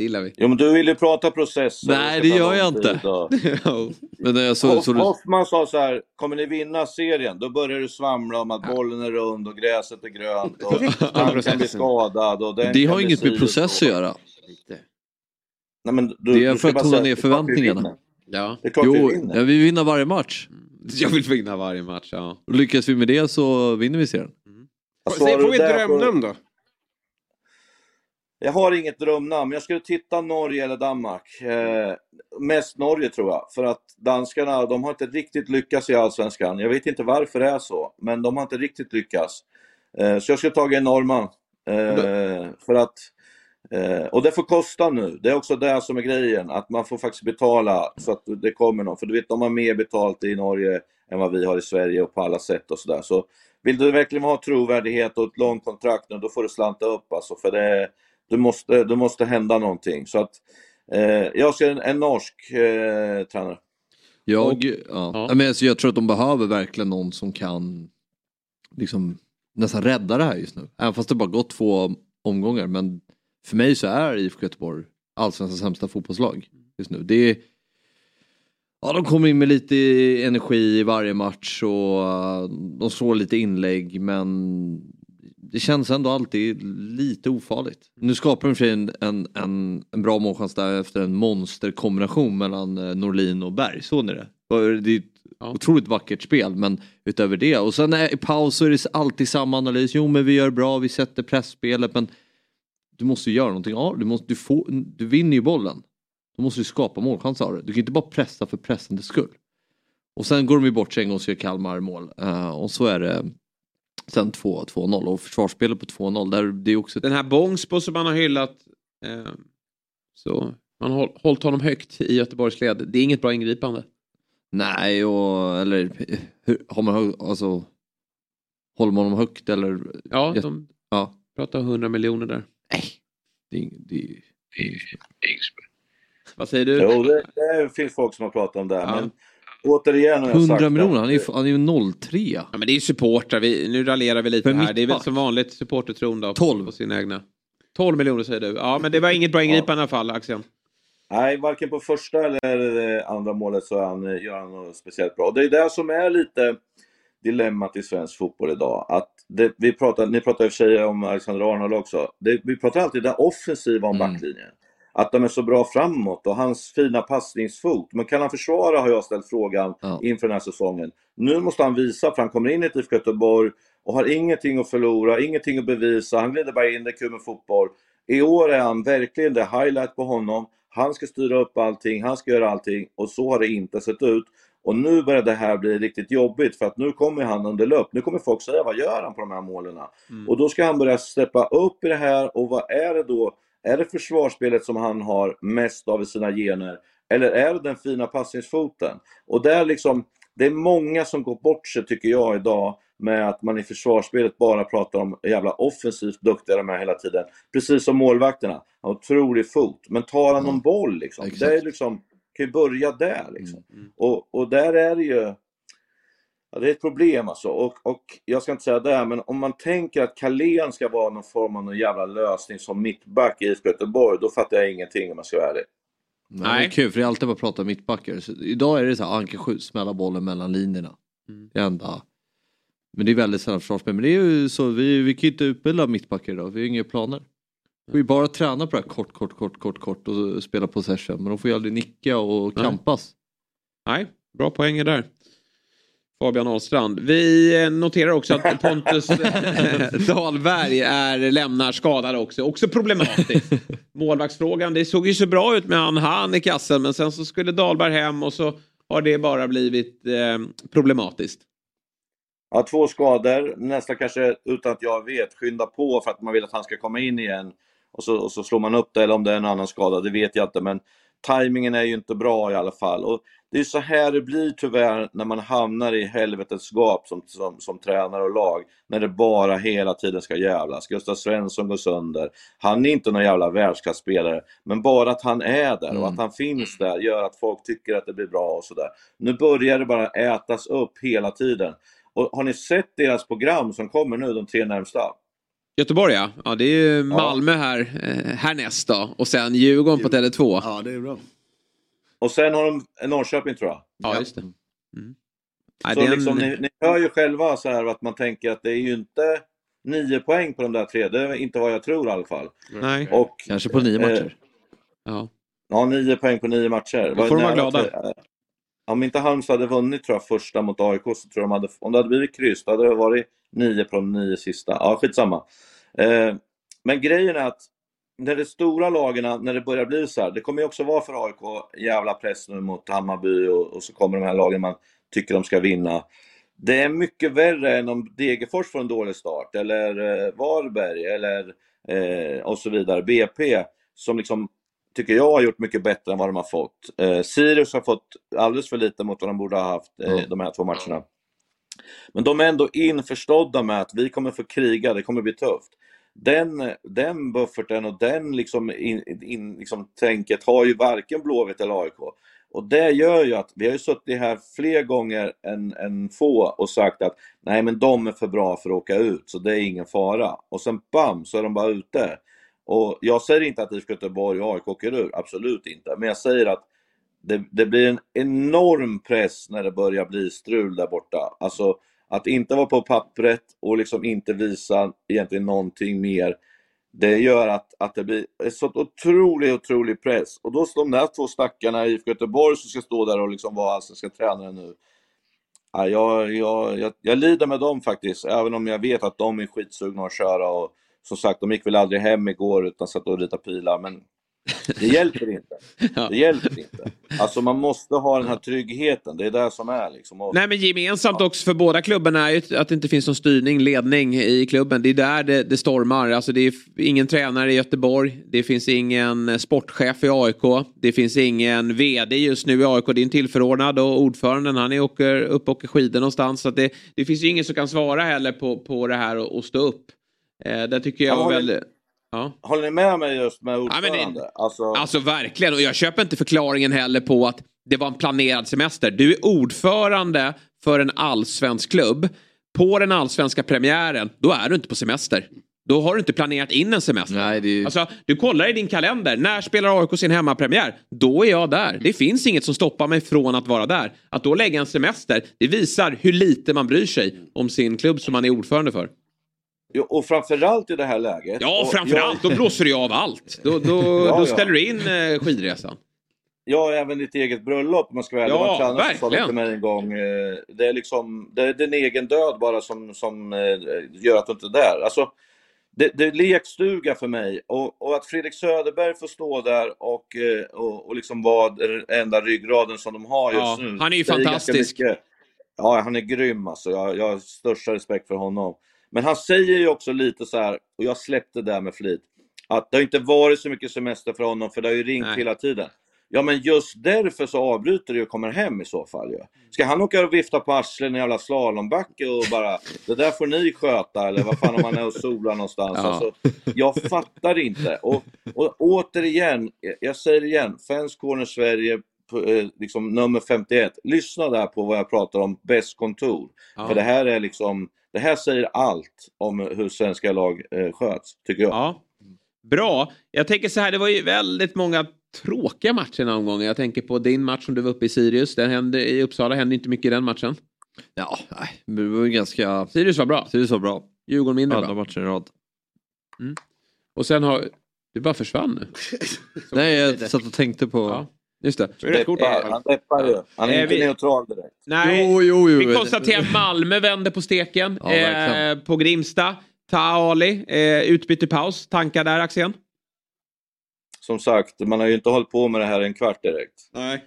Speaker 1: Det gillar vi.
Speaker 9: Jo men du vill ju prata process.
Speaker 2: Nej det gör jag inte.
Speaker 9: men jag så, så Hoffman sa så här, kommer ni vinna serien då börjar du svamla om att ja. bollen är rund och gräset är grönt och han kan bli skadad. Och
Speaker 2: det har inget med process att göra.
Speaker 9: Nej, men du,
Speaker 2: det är för att tona ner förväntningarna.
Speaker 1: Ja.
Speaker 9: Det är klart
Speaker 2: jo,
Speaker 9: vi vinner.
Speaker 2: Ja, vi vinner varje match.
Speaker 1: Jag vill vinna varje match, ja.
Speaker 2: Lyckas vi med det så vinner vi serien.
Speaker 3: Mm. Alltså, får vi ett drömnamn då?
Speaker 9: Jag har inget drömnamn, jag skulle titta Norge eller Danmark. Eh, mest Norge tror jag, för att danskarna de har inte riktigt lyckats i Allsvenskan. Jag vet inte varför det är så, men de har inte riktigt lyckats. Eh, så jag skulle tagit en norrman. Eh, för att, eh, och det får kosta nu, det är också det som är grejen, att man får faktiskt betala så att det kommer någon. För du vet, de har mer betalt i Norge än vad vi har i Sverige och på alla sätt och sådär. Så vill du verkligen ha trovärdighet och ett långt kontrakt nu, då får du slanta upp alltså, för det det måste, det måste hända någonting. Så att, eh, jag ser en, en norsk eh, tränare.
Speaker 2: Jag, och, ja. Ja. Men alltså, jag tror att de behöver verkligen någon som kan liksom, nästan rädda det här just nu. Även fast det bara gått två omgångar. Men för mig så är IFK Göteborg allsvenskans sämsta fotbollslag just nu. Det är, ja, de kommer in med lite energi i varje match och uh, de slår lite inlägg men det känns ändå alltid lite ofarligt. Nu skapar de sig en, en, en, en bra målchans där efter en monsterkombination mellan eh, Norlin och Berg. Så är det. Det är ett ja. otroligt vackert spel men utöver det. Och sen är, i paus så är det alltid samma analys. Jo men vi gör bra, vi sätter pressspelet men du måste göra någonting av du, måste, du, får, du vinner ju bollen. Då måste du skapa målchanser av det. Du kan inte bara pressa för pressandets skull. Och sen går de ju bort sig en gång och så gör Kalmar mål. Uh, och så är det Sen 2-0 och försvarsspelet på 2-0. det är också...
Speaker 1: Den här Bångsbo som man har hyllat. Eh, så man har hållit honom högt i Göteborgs led. Det är inget bra ingripande.
Speaker 2: Nej, och eller hur, har man alltså håller man honom högt eller?
Speaker 1: Ja, de
Speaker 2: ja.
Speaker 1: pratar 100 miljoner där.
Speaker 2: Nej, det är, det är, det är,
Speaker 1: Vad säger du?
Speaker 9: Jo, det, det finns folk som har pratat om det. Ja. Men återigen har jag
Speaker 2: 100
Speaker 9: sagt
Speaker 2: miljoner, han är ju, han är ju 03.
Speaker 1: Ja men det är ju supportrar, vi, nu raljerar vi lite
Speaker 2: För
Speaker 1: här. Det är väl som vanligt supportertron då.
Speaker 2: 12.
Speaker 1: På sina egna. 12 miljoner säger du. Ja men det var inget bra ingripande i alla fall, Axel.
Speaker 9: Nej, varken på första eller det andra målet så han, gör han något speciellt bra. Det är det som är lite dilemmat i svensk fotboll idag. Att det, vi pratar, ni pratar i och för sig om Alexander Arnold också. Det, vi pratar alltid det offensiva om
Speaker 2: Mm.
Speaker 9: backlinjen. Att de är så bra framåt och hans fina passningsfot. Men kan han försvara har jag ställt frågan
Speaker 2: Ja.
Speaker 9: inför den här säsongen. Nu måste han visa, för han kommer in i ett IFK Göteborg och har ingenting att förlora, ingenting att bevisa. Han glider bara in, det är kul med fotboll. I år är han verkligen det highlight på honom. Han ska styra upp allting, han ska göra allting och så har det inte sett ut. Och nu börjar det här bli riktigt jobbigt för att nu kommer han under lupp. Nu kommer folk säga vad gör han på de här målen? Och då ska han börja steppa upp i det här och vad är det då? Är det försvarsspelet som han har mest av i sina gener? Eller är det den fina passningsfoten? Och där liksom, det är många som går bort sig tycker jag idag med att man i försvarsspelet bara pratar om jävla offensivt duktiga de är hela tiden. Precis som målvakterna. Har otrolig fot. Men tar han någon boll liksom?
Speaker 2: Exakt.
Speaker 9: Det är liksom, kan ju börja där liksom. Och, och där är det ju Ja, det är ett problem alltså. Och, och jag ska inte säga det, men om man tänker att Carlén ska vara någon form av någon jävla lösning som mittback i IFK Göteborg, då fattar jag ingenting om jag ska vara ärlig.
Speaker 2: Nej. Det är kul för det är alltid bara att prata mittbackar. Så idag är det så här, Anke skjut, smälla bollen mellan linjerna.
Speaker 1: Mm.
Speaker 2: Det enda. Men det är väldigt sällan försvarsspel. Men det är ju så, vi, vi kan ju inte utbilda mittbackar idag, vi har inga planer. Vi får bara träna på det här kort, kort, kort, kort, kort och spela possession. Men de får ju aldrig nicka och
Speaker 1: Nej.
Speaker 2: kampas.
Speaker 1: Nej, bra poänger där. Fabian Ahlstrand. Vi eh, noterar också att Pontus Dahlberg är, lämnar skadad också. Också problematiskt. Målvaktsfrågan, det såg ju så bra ut med han, han i kassen men sen så skulle Dahlberg hem och så har det bara blivit eh, problematiskt.
Speaker 9: Ja, två skador, nästan kanske utan att jag vet, skynda på för att man vill att han ska komma in igen. Och så, och så slår man upp det, eller om det är en annan skada, det vet jag inte. Men tajmingen är ju inte bra i alla fall. Och det är så här det blir tyvärr när man hamnar i helvetets gap som, som, som tränare och lag. När det bara hela tiden ska jävlas. Gustav Svensson går sönder. Han är inte någon jävla världsklasspelare. Men bara att han är där och att han finns där gör att folk tycker att det blir bra och sådär. Nu börjar det bara ätas upp hela tiden. Och har ni sett deras program som kommer nu, de tre närmsta?
Speaker 1: Göteborg ja. ja det är ju Malmö här eh, härnäst då. Och sen Djurgården på Tele2.
Speaker 6: Ja, det är bra.
Speaker 9: Och sen har de Norrköping tror jag.
Speaker 1: Ja, just det. Nej,
Speaker 9: Så
Speaker 1: det är en-
Speaker 9: liksom, ni, ni hör ju själva så här att man tänker att det är ju inte nio poäng på de där tre. Det är inte vad jag tror i alla fall.
Speaker 1: Nej.
Speaker 9: Och,
Speaker 2: Kanske på nio matcher.
Speaker 1: Ja.
Speaker 9: Ja, nio poäng på nio matcher.
Speaker 1: Då får de vara glada.
Speaker 9: till- Om inte Halmstad hade vunnit tror jag första mot AIK så tror jag de hade, om det hade blivit kryss då hade det varit nio på de nio sista. Ja, skitsamma. Eh, men grejen är att när är stora lagen, när det börjar bli så här, det kommer ju också vara för AIK jävla press nu mot Hammarby och, och så kommer de här lagen man tycker de ska vinna. Det är mycket värre än om Degerfors får en dålig start eller eh, Varberg eller eh, och så vidare. BP som liksom tycker jag har gjort mycket bättre än vad de har fått. Eh, Sirius har fått alldeles för lite mot vad de borde ha haft eh, de här två matcherna. Men de är ändå införstådda med att vi kommer få kriga, det kommer bli tufft. Den, den bufferten och den liksom, in, in, liksom tänket har ju varken Blåvitt eller AIK. Och det gör ju att vi har ju suttit här fler gånger än, än få och sagt att nej men de är för bra för att åka ut så det är ingen fara. Och sen bam så är de bara ute. Och jag säger inte att IFK Göteborg och AIK åker ur, absolut inte. Men jag säger att det, det blir en enorm press när det börjar bli strul där borta. Alltså att inte vara på pappret och liksom inte visa egentligen någonting mer. Det gör att, att det blir en så otrolig, otrolig press. Och då står de där två stackarna i IFK Göteborg som ska stå där och liksom vara allsvenska tränare nu. Ja, jag, jag, jag, jag lider med dem faktiskt, även om jag vet att de är skitsugna att köra. Och som sagt, de gick väl aldrig hem igår utan satt och ritade pilar. Men det hjälper inte. Det hjälper inte. Alltså man måste ha den här tryggheten. Det är det som är liksom. Och,
Speaker 1: Nej men gemensamt också för båda klubbarna är ju att det inte finns någon styrning, ledning i klubben. Det är där det, det stormar. Alltså det är ingen tränare i Göteborg. Det finns ingen sportchef i AIK. Det finns ingen VD just nu i AIK. Det är en tillförordnad och ordföranden han är åker, upp och åker skidor någonstans. Så det, det finns ju ingen som kan svara heller på, på det här och, och stå upp. Eh, det tycker jag
Speaker 9: Ja,
Speaker 1: var väldigt... Ja.
Speaker 9: Håller ni med mig just med
Speaker 1: men
Speaker 9: ordförande?
Speaker 1: det-
Speaker 9: alltså,
Speaker 1: Alltså verkligen, och jag köper inte förklaringen heller på att det var en planerad semester. Du är ordförande för en allsvensk klubb. På den allsvenska premiären, då är du inte på semester. Då har du inte planerat in en semester.
Speaker 2: Nej, det är...
Speaker 1: Alltså, du kollar i din kalender. När spelar AIK sin hemmapremiär? Då är jag där. Det finns inget som stoppar mig från att vara där. Att då lägga en semester, det visar hur lite man bryr sig om sin klubb som man är ordförande för.
Speaker 9: Och framförallt i det här läget.
Speaker 1: Ja, framförallt.
Speaker 9: jag-
Speaker 1: Då blåser du av allt. Då, då,
Speaker 9: Ja,
Speaker 1: då ställer du in eh, skidresan.
Speaker 9: Ja, även ditt eget bröllop om man ska vara ärlig.
Speaker 1: Ja,
Speaker 9: som det
Speaker 1: verkligen.
Speaker 9: till mig en gång. eh, Det är liksom, det är din egen död bara som, som eh, gör att du inte är där. Alltså, det, det är lekstuga för mig. Och, och att Fredrik Söderberg får stå där och, eh, och, och liksom vara den enda ryggraden som de har just
Speaker 1: Ja,
Speaker 9: nu.
Speaker 1: han är ju fantastisk.
Speaker 9: Ja, han är grym alltså. Jag, jag har största respekt för honom. Men han säger ju också lite så här, och jag släppte det där med flit, att det har inte varit så mycket semester för honom för det har ju ringt
Speaker 1: Nej.
Speaker 9: hela tiden. Ja men just därför så avbryter du och kommer hem i så fall ju. Ska han åka och vifta på arslet i en jävla slalombacke och bara det där får ni sköta eller vad fan om man är och solar någonstans.
Speaker 1: Ja.
Speaker 9: Alltså, jag fattar inte. Och, och återigen, jag säger det igen, Fans Corner Sverige eh, liksom nummer 51. Lyssna där på vad jag pratar om, bäst kontor.
Speaker 1: Ja.
Speaker 9: För det här är liksom, det här säger allt om hur svenska lag eh, sköts, tycker jag.
Speaker 1: Ja. Bra. Jag tänker så här, det var ju väldigt många tråkiga matcher den här omgången. Jag tänker på din match som du var uppe i Sirius. Den hände, I Uppsala hände inte mycket i den matchen.
Speaker 2: Ja, nej, det var ju ganska...
Speaker 1: Sirius var bra.
Speaker 2: Sirius var bra.
Speaker 1: Djurgården mindre
Speaker 2: Alla
Speaker 1: bra.
Speaker 2: matcher i rad.
Speaker 1: Och sen har... Du bara försvann nu.
Speaker 2: Nej, jag satt och tänkte på...
Speaker 1: Ja, just det.
Speaker 9: Deppar, han deppar ju. Han är
Speaker 1: Eh,
Speaker 9: inte
Speaker 1: vi-
Speaker 9: neutral direkt.
Speaker 1: Nej,
Speaker 2: Jo, jo, jo.
Speaker 1: vi konstaterar att Malmö vände på steken
Speaker 2: Ja,
Speaker 1: eh, på Grimsta. Ta Ali, eh, utbyte paus. Tankar där Axén?
Speaker 9: Som sagt, man har ju inte hållit på med det här en kvart direkt.
Speaker 1: Nej.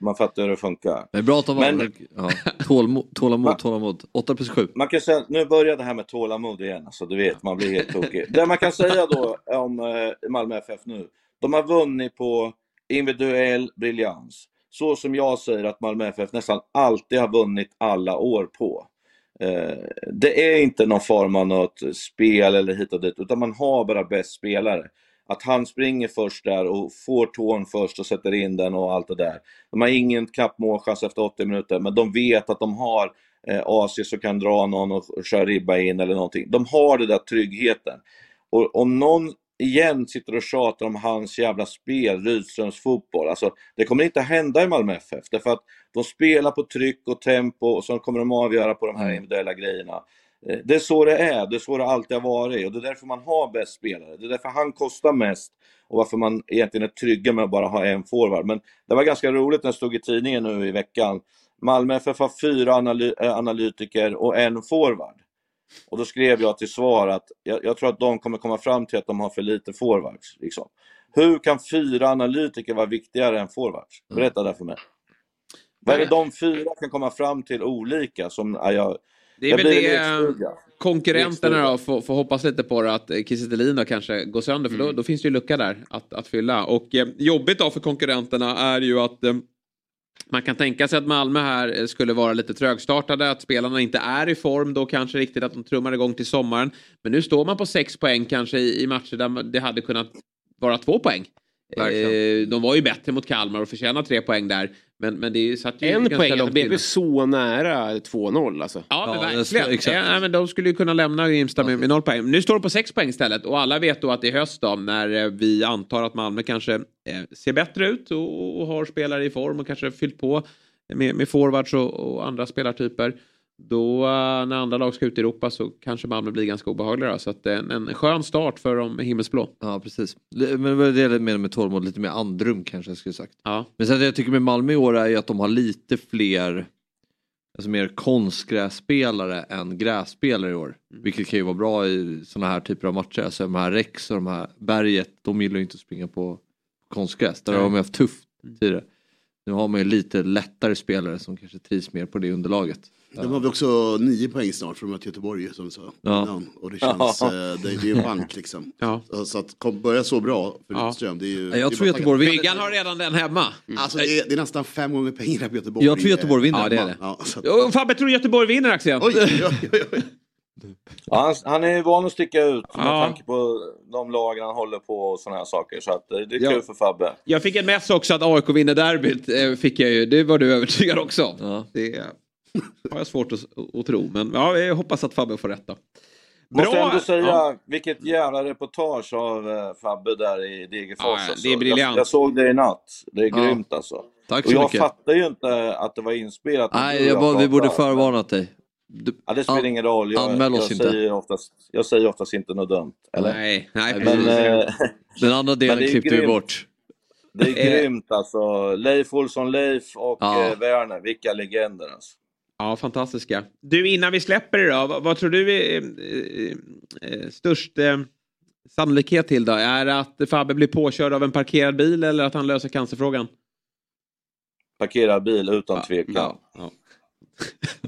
Speaker 9: Man fattar hur det funkar.
Speaker 2: Det är bra att de
Speaker 9: Men-.
Speaker 2: Ja, tålmod, tålamod, tålamod. 8 plus 7.
Speaker 9: Man kan säga, nu börjar det här med tålamod igen, alltså du vet, man blir helt tokig. Det man kan säga då om eh, Malmö FF nu, de har vunnit på individuell briljans. Så som jag säger att Malmö FF nästan alltid har vunnit alla år på. Eh, det är inte någon form av något spel eller hit och dit, utan man har bara bäst spelare. Att han springer först där och får tån först och sätter in den och allt det där. De har ingen knappt målchans efter 80 minuter, men de vet att de har eh, AC som kan dra någon och köra ribba in eller någonting. De har den där tryggheten. Och om någon igen sitter och tjatar om hans jävla spel, Rydströms fotboll, alltså det kommer inte hända i Malmö FF. Därför att de spelar på tryck och tempo och så kommer de avgöra på de här individuella grejerna. Eh, Det är så det är, det är så det alltid har varit och det är därför man har bäst spelare. Det är därför han kostar mest och varför man egentligen är trygga med att bara ha en forward. Men det var ganska roligt när det stod i tidningen nu i veckan. Malmö FF har fyra analy- eh, analytiker och en forward. Och då skrev jag till svar att jag, jag tror att de kommer komma fram till att de har för lite forwards. Liksom. Hur kan fyra analytiker vara viktigare än forwards? Berätta det för mig. Vad är det de fyra kan komma fram till olika som ja, jag...
Speaker 1: Det är
Speaker 9: jag
Speaker 1: väl det
Speaker 9: lekstuga.
Speaker 1: konkurrenterna då får, får hoppas lite på det, att eh, Kiese kanske går sönder för då, då finns det ju lucka där att, att fylla. Och eh, jobbigt då för konkurrenterna är ju att eh, man kan tänka sig att Malmö här eh, skulle vara lite trögstartade, att spelarna inte är i form då kanske riktigt att de trummar igång till sommaren. Men nu står man på sex poäng kanske i, i matcher där det hade kunnat vara två poäng. Eh, de var ju bättre mot Kalmar och förtjänar tre poäng där. Men, men det är ju- satt ju
Speaker 3: En poäng,
Speaker 1: långt
Speaker 3: det blev så nära 2-0 alltså.
Speaker 1: Ja, men
Speaker 2: Ja,
Speaker 1: verkligen.
Speaker 2: exakt.
Speaker 1: Ja, men de skulle ju kunna lämna Grimsta med, med noll poäng. Nu står det på sex poäng istället och alla vet då att det är höst då när eh, vi antar att Malmö kanske eh, ser bättre ut och, och har spelare i form och kanske fyllt på med, med forwards och, och andra spelartyper. Då eh, när andra lag ska ut i Europa så kanske Malmö blir ganska obehagliga. Så att en, en skön start för de himmelsblå.
Speaker 2: Ja, precis. Men det var det jag menade med tålamod, lite mer andrum kanske jag skulle sagt.
Speaker 1: Ja.
Speaker 2: Men sen det jag tycker med Malmö i år är ju att de har lite fler alltså mer konstgrässpelare än grässpelare i år. Vilket kan ju vara bra i sådana här typer av matcher. Alltså de här Rex och de här Berget, de gillar ju inte att springa på konstgräs. Där har de ju haft tufft tidigare. Nu har man ju lite lättare spelare som kanske trivs mer på det underlaget.
Speaker 6: De har väl också nio poäng snart för de möter Göteborg som sa.
Speaker 2: Ja.
Speaker 6: Och det känns, eh, det, är ju en bank liksom.
Speaker 1: Ja.
Speaker 6: Så- att kom, börja så bra för
Speaker 1: Ja.
Speaker 6: Det är ju...
Speaker 2: Jag
Speaker 6: det är
Speaker 2: tror Göteborg vinner.
Speaker 1: Byggan har redan den hemma.
Speaker 6: Alltså det är, det är nästan fem gånger pengarna på Göteborg.
Speaker 2: Jag tror Göteborg vinner.
Speaker 1: Ja, det är det.
Speaker 6: Ja, så att,
Speaker 1: Fabbe, tror du Göteborg vinner Axel?
Speaker 6: oj, oj, oj, oj.
Speaker 9: Ja, han, han är van att sticka ut med
Speaker 1: Ja.
Speaker 9: tanke på de lagen han håller på och sådana här saker. Så att, eh, det är
Speaker 1: Ja.
Speaker 9: kul för Fabbe.
Speaker 1: Jag fick en mess också att AIK vinner derbyt. eh, Fick jag ju. Det var du övertygad också.
Speaker 2: Ja.
Speaker 1: Det har jag svårt att, att tro. Men ja, jag hoppas att Fabbe får rätt då.
Speaker 9: Måste ändå säga,
Speaker 1: Ja.
Speaker 9: vilket jävla reportage av eh, Fabbe där i Degerfors.
Speaker 1: Ja,
Speaker 9: alltså.
Speaker 1: det är briljant.
Speaker 9: Jag, jag såg det i natt. Det är
Speaker 2: Ja.
Speaker 9: grymt alltså.
Speaker 2: Tack
Speaker 9: Och
Speaker 2: så
Speaker 9: jag
Speaker 2: mycket.
Speaker 9: fattar ju inte att det var inspelat.
Speaker 2: Nej, jag bara, vi borde förvarnat dig.
Speaker 9: Ja, det spelar
Speaker 2: An-
Speaker 9: ingen roll. Jag,
Speaker 2: anmäl oss
Speaker 9: jag,
Speaker 2: inte.
Speaker 9: Säger oftast, jag säger oftast inte något dumt. Eller?
Speaker 1: Nej, nej
Speaker 9: Men,
Speaker 1: precis.
Speaker 9: eh,
Speaker 2: Den andra delen klippte vi bort.
Speaker 9: Det är
Speaker 1: Eh.
Speaker 9: grymt alltså. Leif Olsson Leif och
Speaker 2: Ja.
Speaker 9: eh, Werner, vilka legender alltså.
Speaker 1: Ja, fantastiska. Du, innan vi släpper det då, vad, vad tror du är eh, eh, störst eh, sannolikhet till då? Är det att Fabbe blir påkörd av en parkerad bil eller att han löser cancerfrågan?
Speaker 9: Parkerad bil utan tvekan.
Speaker 1: Ja, ja.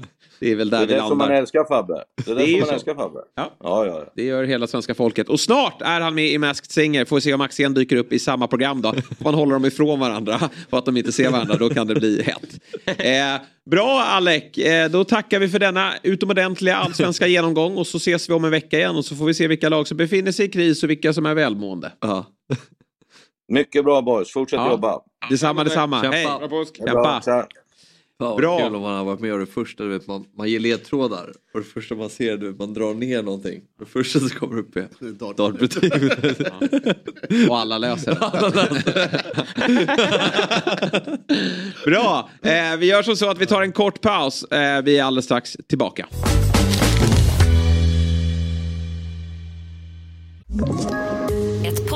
Speaker 1: Det är väl
Speaker 9: Det
Speaker 1: där
Speaker 9: är
Speaker 1: vi
Speaker 9: det som man
Speaker 1: landar.
Speaker 9: älskar Fabbe. Det är
Speaker 1: Det är
Speaker 9: det som man
Speaker 1: så.
Speaker 9: älskar Fabbe.
Speaker 1: Ja.
Speaker 9: Ja, ja, ja.
Speaker 1: Det gör hela svenska folket. Och snart är han med i Masked Singer. Får vi se om Axén dyker upp i samma program då. Man hålla dem ifrån varandra för att de inte ser varandra. Då kan det bli hett. Eh, bra Alec, eh, då tackar vi för denna utomordentliga allsvenska genomgång. Och så ses vi om en vecka igen och så får vi se vilka lag som befinner sig i kris och vilka som är välmående.
Speaker 2: Ja.
Speaker 9: Mycket bra boys, fortsätt
Speaker 1: Ja.
Speaker 9: jobba.
Speaker 1: Detsamma, detsamma.
Speaker 2: Kämpa.
Speaker 1: Hej! Kämpa!
Speaker 9: Bra,
Speaker 2: Fan,
Speaker 1: Bra.
Speaker 2: Kul om man har varit med om det första, du vet, man, man ger ledtrådar. Och det första man ser, du vet, man drar ner någonting. Det första som kommer upp är
Speaker 6: Dart.
Speaker 2: dartbetyg.
Speaker 1: Och alla löser det. Bra! Eh, vi gör som så att vi tar en kort paus. Eh, vi är alldeles strax tillbaka.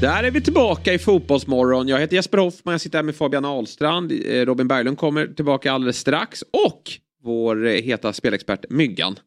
Speaker 1: Där är vi tillbaka i Fotbollsmorgon. Jag heter Jesper Hoffman, jag sitter här med Fabian Ahlstrand. Eh, Robin Berglund kommer tillbaka alldeles strax. Och vår eh, heta spelexpert Myggan.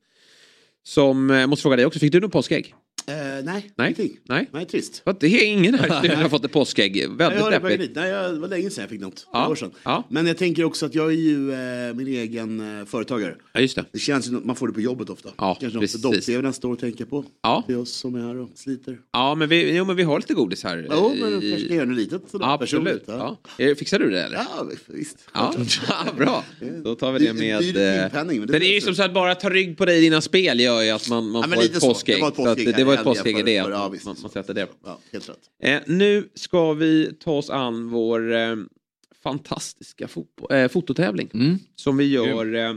Speaker 1: Som, eh, måste fråga dig också, fick du något påskägg?
Speaker 6: Eh, nej,
Speaker 1: Nej.
Speaker 6: ingenting.
Speaker 1: Nej.
Speaker 6: Nej, trist.
Speaker 1: För att Det är ingen här som har fått ett påskägg. Väldigt
Speaker 6: jag det
Speaker 1: deppigt.
Speaker 6: Nej, jag, det var länge sedan jag fick något.
Speaker 1: Ja.
Speaker 6: År sedan.
Speaker 1: Ja.
Speaker 6: Men jag tänker också att jag är ju eh, min egen eh, företagare.
Speaker 1: Ja, just det.
Speaker 6: Det känns ju, man får det på jobbet ofta.
Speaker 1: Ja,
Speaker 6: Kanske något
Speaker 1: precis.
Speaker 6: för dock-tv nästa år tänker på.
Speaker 1: Ja.
Speaker 6: Det är oss som är här och sliter.
Speaker 1: Ja, men vi, jo, men vi har lite godis här.
Speaker 6: Jo, men
Speaker 1: i-
Speaker 6: kanske ska göra något litet sådär
Speaker 1: Absolut. Ja. Eh, Fixar du det eller?
Speaker 6: Ja, visst.
Speaker 1: Ja, ja, bra. Då tar vi det
Speaker 6: Det-
Speaker 1: med...
Speaker 6: det
Speaker 1: eh,
Speaker 6: men det
Speaker 1: Men det är ju som så att bara ta rygg på dig i dina spel gör ju att man, man
Speaker 6: Ja,
Speaker 1: får ett påskägg.
Speaker 6: Var ett jag
Speaker 1: påskägg i det.
Speaker 6: för- ja, visst.
Speaker 1: man, man sätter det.
Speaker 6: Ja, helt rätt.
Speaker 1: Eh, nu ska vi ta oss an vår eh, fantastiska fotbo- eh, fototävling.
Speaker 2: Mm.
Speaker 1: Som vi gör eh, eh,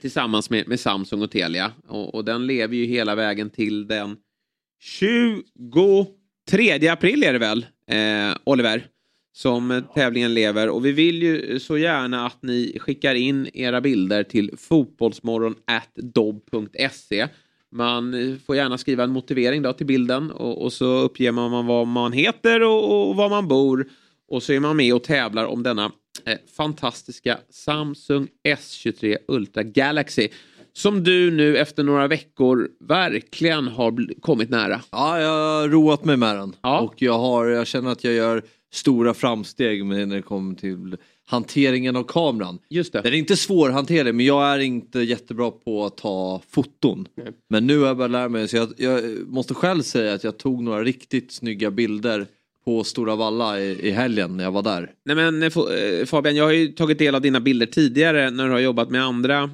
Speaker 1: tillsammans med, med Samsung och Telia. Och, och den lever ju hela vägen till den 23 april är det väl, eh, Oliver? Som tävlingen lever. Och vi vill ju så gärna att ni skickar in era bilder till fotbollsmorgon.dobb.se. Man får gärna skriva en motivering då till bilden och, och så uppger man vad man heter och, och var man bor. Och så är man med och tävlar om denna eh, fantastiska Samsung S23 Ultra Galaxy. Som du nu efter några veckor verkligen har kommit nära.
Speaker 2: Ja, jag har roat mig med den.
Speaker 1: Ja.
Speaker 2: Och jag, har, jag känner att jag gör stora framsteg med när det kommer till hanteringen av kameran.
Speaker 1: Just det.
Speaker 2: Den är inte svårhanterlig men jag är inte jättebra på att ta foton. Men nu har jag börjat lära mig så jag, jag måste själv säga att jag tog några riktigt snygga bilder på Stora Valla i, i helgen när jag var där.
Speaker 1: Nej men eh, eh, Fabian, jag har ju tagit del av dina bilder tidigare när du har jobbat med andra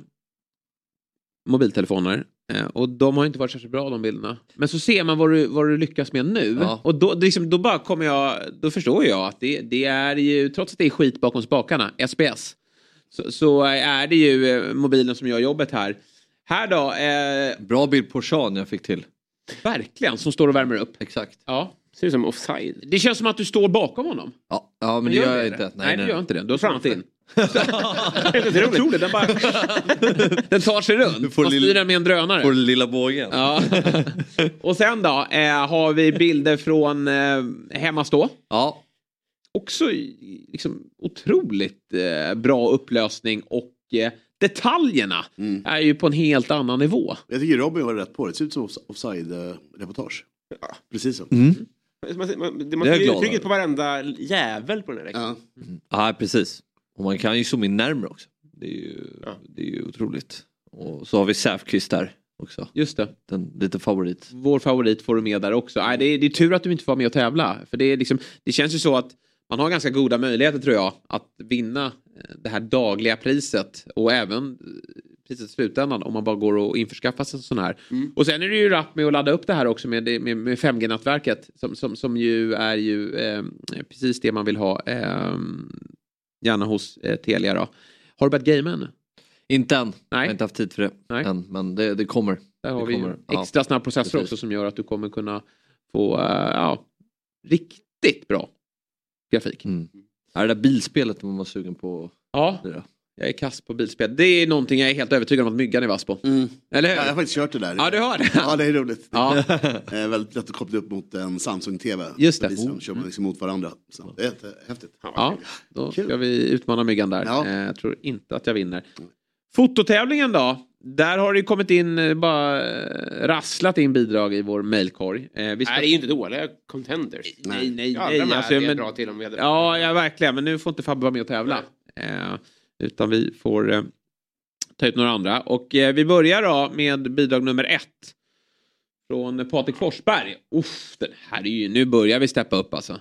Speaker 1: mobiltelefoner. Eh, Och de har inte varit särskilt bra de bilderna. Men så ser man vad du, vad du lyckas med nu.
Speaker 2: Ja.
Speaker 1: Och då, det liksom, då bara kommer jag, då förstår jag att det, det är ju, trots att det är skit bakom spakarna, SBS. Så, så är det ju eh, mobilen som gör jobbet här. Här då, eh,
Speaker 2: Bra bild på Sean jag fick till.
Speaker 1: verkligen, som står och värmer upp.
Speaker 2: Exakt.
Speaker 1: Ja.
Speaker 3: Ser ut som offside.
Speaker 1: Det känns som att du står bakom honom.
Speaker 2: Ja, ja men det gör jag inte.
Speaker 1: Nej, du gör inte det. Du har in. Det är otroligt. Den, bara... den tar sig runt.
Speaker 2: får
Speaker 1: Man styr den med en drönare.
Speaker 2: Den lilla bågen.
Speaker 1: Ja. Och sen då eh, har vi bilder från eh, Hemmastå.
Speaker 2: Ja.
Speaker 1: Också liksom, otroligt eh, bra upplösning och eh, detaljerna är ju på en helt annan nivå.
Speaker 6: Jag tycker Robin var rätt på det. Det ser ut som off- offside-reportage. Ja, precis så.
Speaker 2: Mm.
Speaker 3: Man, man, man,
Speaker 2: Det är
Speaker 3: man ser uttrycket på varenda jävel på den här räkningen.
Speaker 6: Ja.
Speaker 2: Ja, precis. Och man kan ju zooma in närmare också. Det är ju, det är ju otroligt. Och så har vi Säfqvist där också.
Speaker 1: Just det.
Speaker 2: Den, lite favorit.
Speaker 1: Vår favorit får du med där också. Nej, det, är, det är tur att du inte får vara med och tävla. För det, är liksom, det känns ju så att man har ganska goda möjligheter tror jag att vinna eh, det här dagliga priset och även eh, priset i slutändan om man bara går och införskaffar sig en sån här. Och sen är det ju rapp med att ladda upp det här också med, med, med 5G-nätverket som, som, som ju är ju eh, precis det man vill ha. Eh, gärna hos eh, Telia då. Har du börjat gamea ännu?
Speaker 2: Inte än.
Speaker 1: Nej.
Speaker 2: Jag har inte haft tid för det än. Men det, det kommer.
Speaker 1: Där har
Speaker 2: det
Speaker 1: vi
Speaker 2: kommer.
Speaker 1: extra snabb processor
Speaker 2: precis.
Speaker 1: också som gör att du kommer kunna få eh, ja, riktigt bra grafik.
Speaker 2: Mm. Är det där bilspelet man var sugen på?
Speaker 1: Ja, jag är kass på bilspel. Det är någonting jag är helt övertygad om att Myggan är vass på. Eller hur?
Speaker 6: Ja, jag har faktiskt kört det där.
Speaker 1: Ja, du har det?
Speaker 6: Ja, det är roligt.
Speaker 1: Ja.
Speaker 6: Det är väldigt lätt att koppla upp mot en Samsung-TV.
Speaker 1: Just det.
Speaker 6: Så visar de- kör man liksom mot varandra. Så det är jättehäftigt.
Speaker 1: Ja, då ska vi utmana Myggan där. Eh, jag tror inte att jag vinner. Fototävlingen då? Där har det ju kommit in, eh, bara eh, rasslat in bidrag i vår mailkorg. Eh, vi
Speaker 3: Nej, det är ju inte dåliga contenders.
Speaker 1: Nej, nej,
Speaker 3: Ja,
Speaker 1: nej.
Speaker 3: här
Speaker 1: alltså,
Speaker 3: är
Speaker 1: men-
Speaker 3: bra till om vi hade...
Speaker 1: Ja, ja, verkligen. Men nu får inte Fabbe vara med och tävla. Eh, utan vi får eh, ta ut några andra. Och eh, vi börjar då med bidrag nummer ett. Från Patrik Forsberg. Uff, den här är ju, nu börjar vi steppa upp alltså.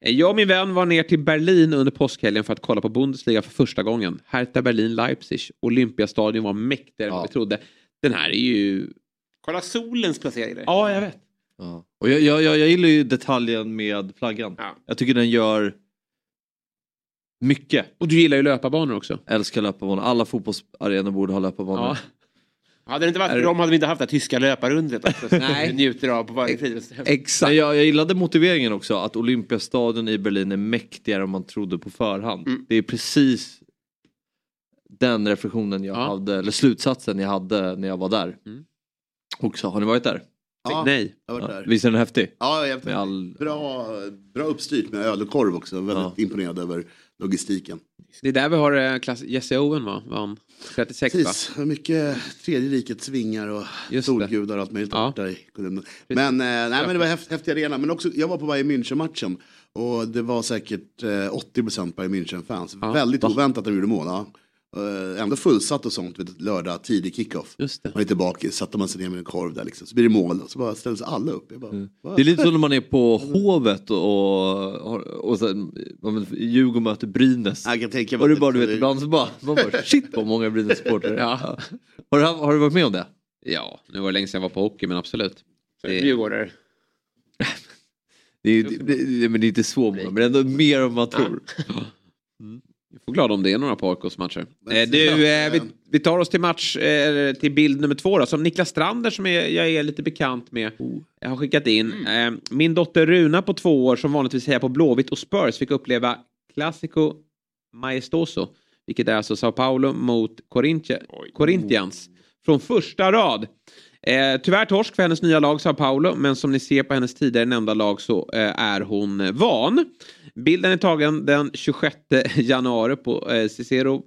Speaker 1: Eh, Jag och min vän var ner till Berlin under påskhelgen för att kolla på Bundesliga för första gången. Hertha Berlin-Leipzig. Olympiastadion var mäktigare än vad vi trodde. Den här är ju...
Speaker 3: Kolla solens placering.
Speaker 1: Ja, jag vet.
Speaker 2: Ja. Och jag, jag, jag, jag gillar ju detaljen med flaggan. Jag tycker den gör mycket.
Speaker 1: Och du gillar ju löparbanor också.
Speaker 2: Älskar löparbanor. Alla fotbollsarenor borde ha löparbanor.
Speaker 1: Ja.
Speaker 3: Hade det inte varit för dem hade vi inte haft det här tyska löparrundet också. som vi njuter av på varje friluftshem.
Speaker 2: Men jag, jag gillade motiveringen också att Olympiastadion i Berlin är mäktigare än man trodde på förhand.
Speaker 1: Mm.
Speaker 2: Det är precis den reflektionen jag hade, eller slutsatsen jag hade när jag var där.
Speaker 1: Mm.
Speaker 2: Också, har ni varit där?
Speaker 6: Ja,
Speaker 1: Nej.
Speaker 6: Jag har varit
Speaker 2: Ja,
Speaker 6: där.
Speaker 2: Visst är den häftig?
Speaker 6: Ja, jag
Speaker 2: all...
Speaker 6: bra, bra uppstyrt med öl och korv också. Väldigt imponerad över logistiken.
Speaker 1: Det är där vi har eh, klass Jesse Owen va? Vann 36 va?
Speaker 6: Precis, mycket tredje rikets vingar och solgudar och allt möjligt. Där i kolumnen. Men, eh, nej, men det var häft, häftig arena. Men också, jag var på Bayern München-matchen. Och det var säkert eh, 80% Bayern München-fans. Väldigt oväntat att de gjorde mål. Ja. Eh, ändå fullsatt och sånt, vet, du, lördag, tidig kickoff.
Speaker 1: Just det.
Speaker 6: Man är tillbaka, satte man sig ner med en korv där liksom. Så blir det mål och så bara ställer sig alla upp. Jag bara, "Va?"
Speaker 2: Det är lite som när man är på Hovet och, och, och sen Djurgården möter Brynäs.
Speaker 6: Jag kan tänka mig
Speaker 2: och det är bara, du vet, ibland så bara, man bara shit vad många Brynäs-supportrar ja. har, du, har du varit med om det?
Speaker 1: Ja, nu var det länge sedan jag var på hockey men absolut. Det-
Speaker 3: Djurgårdare.
Speaker 2: Det är, det, det, men det är inte så många, men ändå mer än man tror.
Speaker 1: Jag får glad om det är några på AIKs matcher. Eh, du, eh, vi, vi tar oss till match, eh, till bild nummer två då, som Niklas Strander som är, jag är lite bekant med jag har skickat in. Eh, min dotter Runa på två år som vanligtvis hejar på Blåvitt och Spurs fick uppleva Classico Maestoso, vilket är alltså Sao Paulo mot Corinthians, Corinthians från första rad. Eh, tyvärr torsk för hennes nya lag Sao Paulo, men som ni ser på hennes tidigare nämnda lag så eh, är hon eh, van. Bilden är tagen den 26 januari på eh, Cicero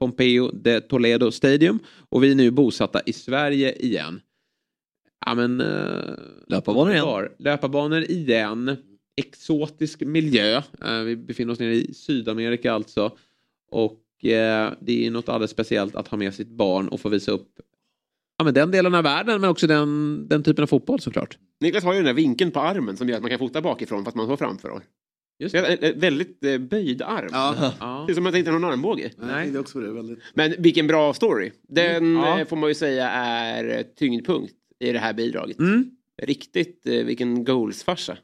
Speaker 1: Pompeo de Toledo Stadium och vi är nu bosatta i Sverige igen. Ja men... Eh,
Speaker 2: Löparbanor igen.
Speaker 1: Löparbanor igen. Exotisk miljö. Eh, vi befinner oss nere i Sydamerika alltså. Och eh, det är något alldeles speciellt att ha med sitt barn och få visa upp ja, men den delen av världen men också den, den typen av fotboll såklart.
Speaker 3: Niklas har ju den där vinkeln på armen som gör att man kan fota bakifrån fast man står framför. Då.
Speaker 1: Just
Speaker 3: det. är en väldigt eh, böjd arm.
Speaker 6: Ja.
Speaker 3: Det är som att man inte har någon armbåge.
Speaker 6: Nej, det är också det. Väldigt...
Speaker 3: Men vilken bra story. Den
Speaker 1: Mm, ja.
Speaker 3: eh, får man ju säga är tyngdpunkt i det här bidraget.
Speaker 1: Mm.
Speaker 3: Riktigt, eh, vilken goalsfarsa.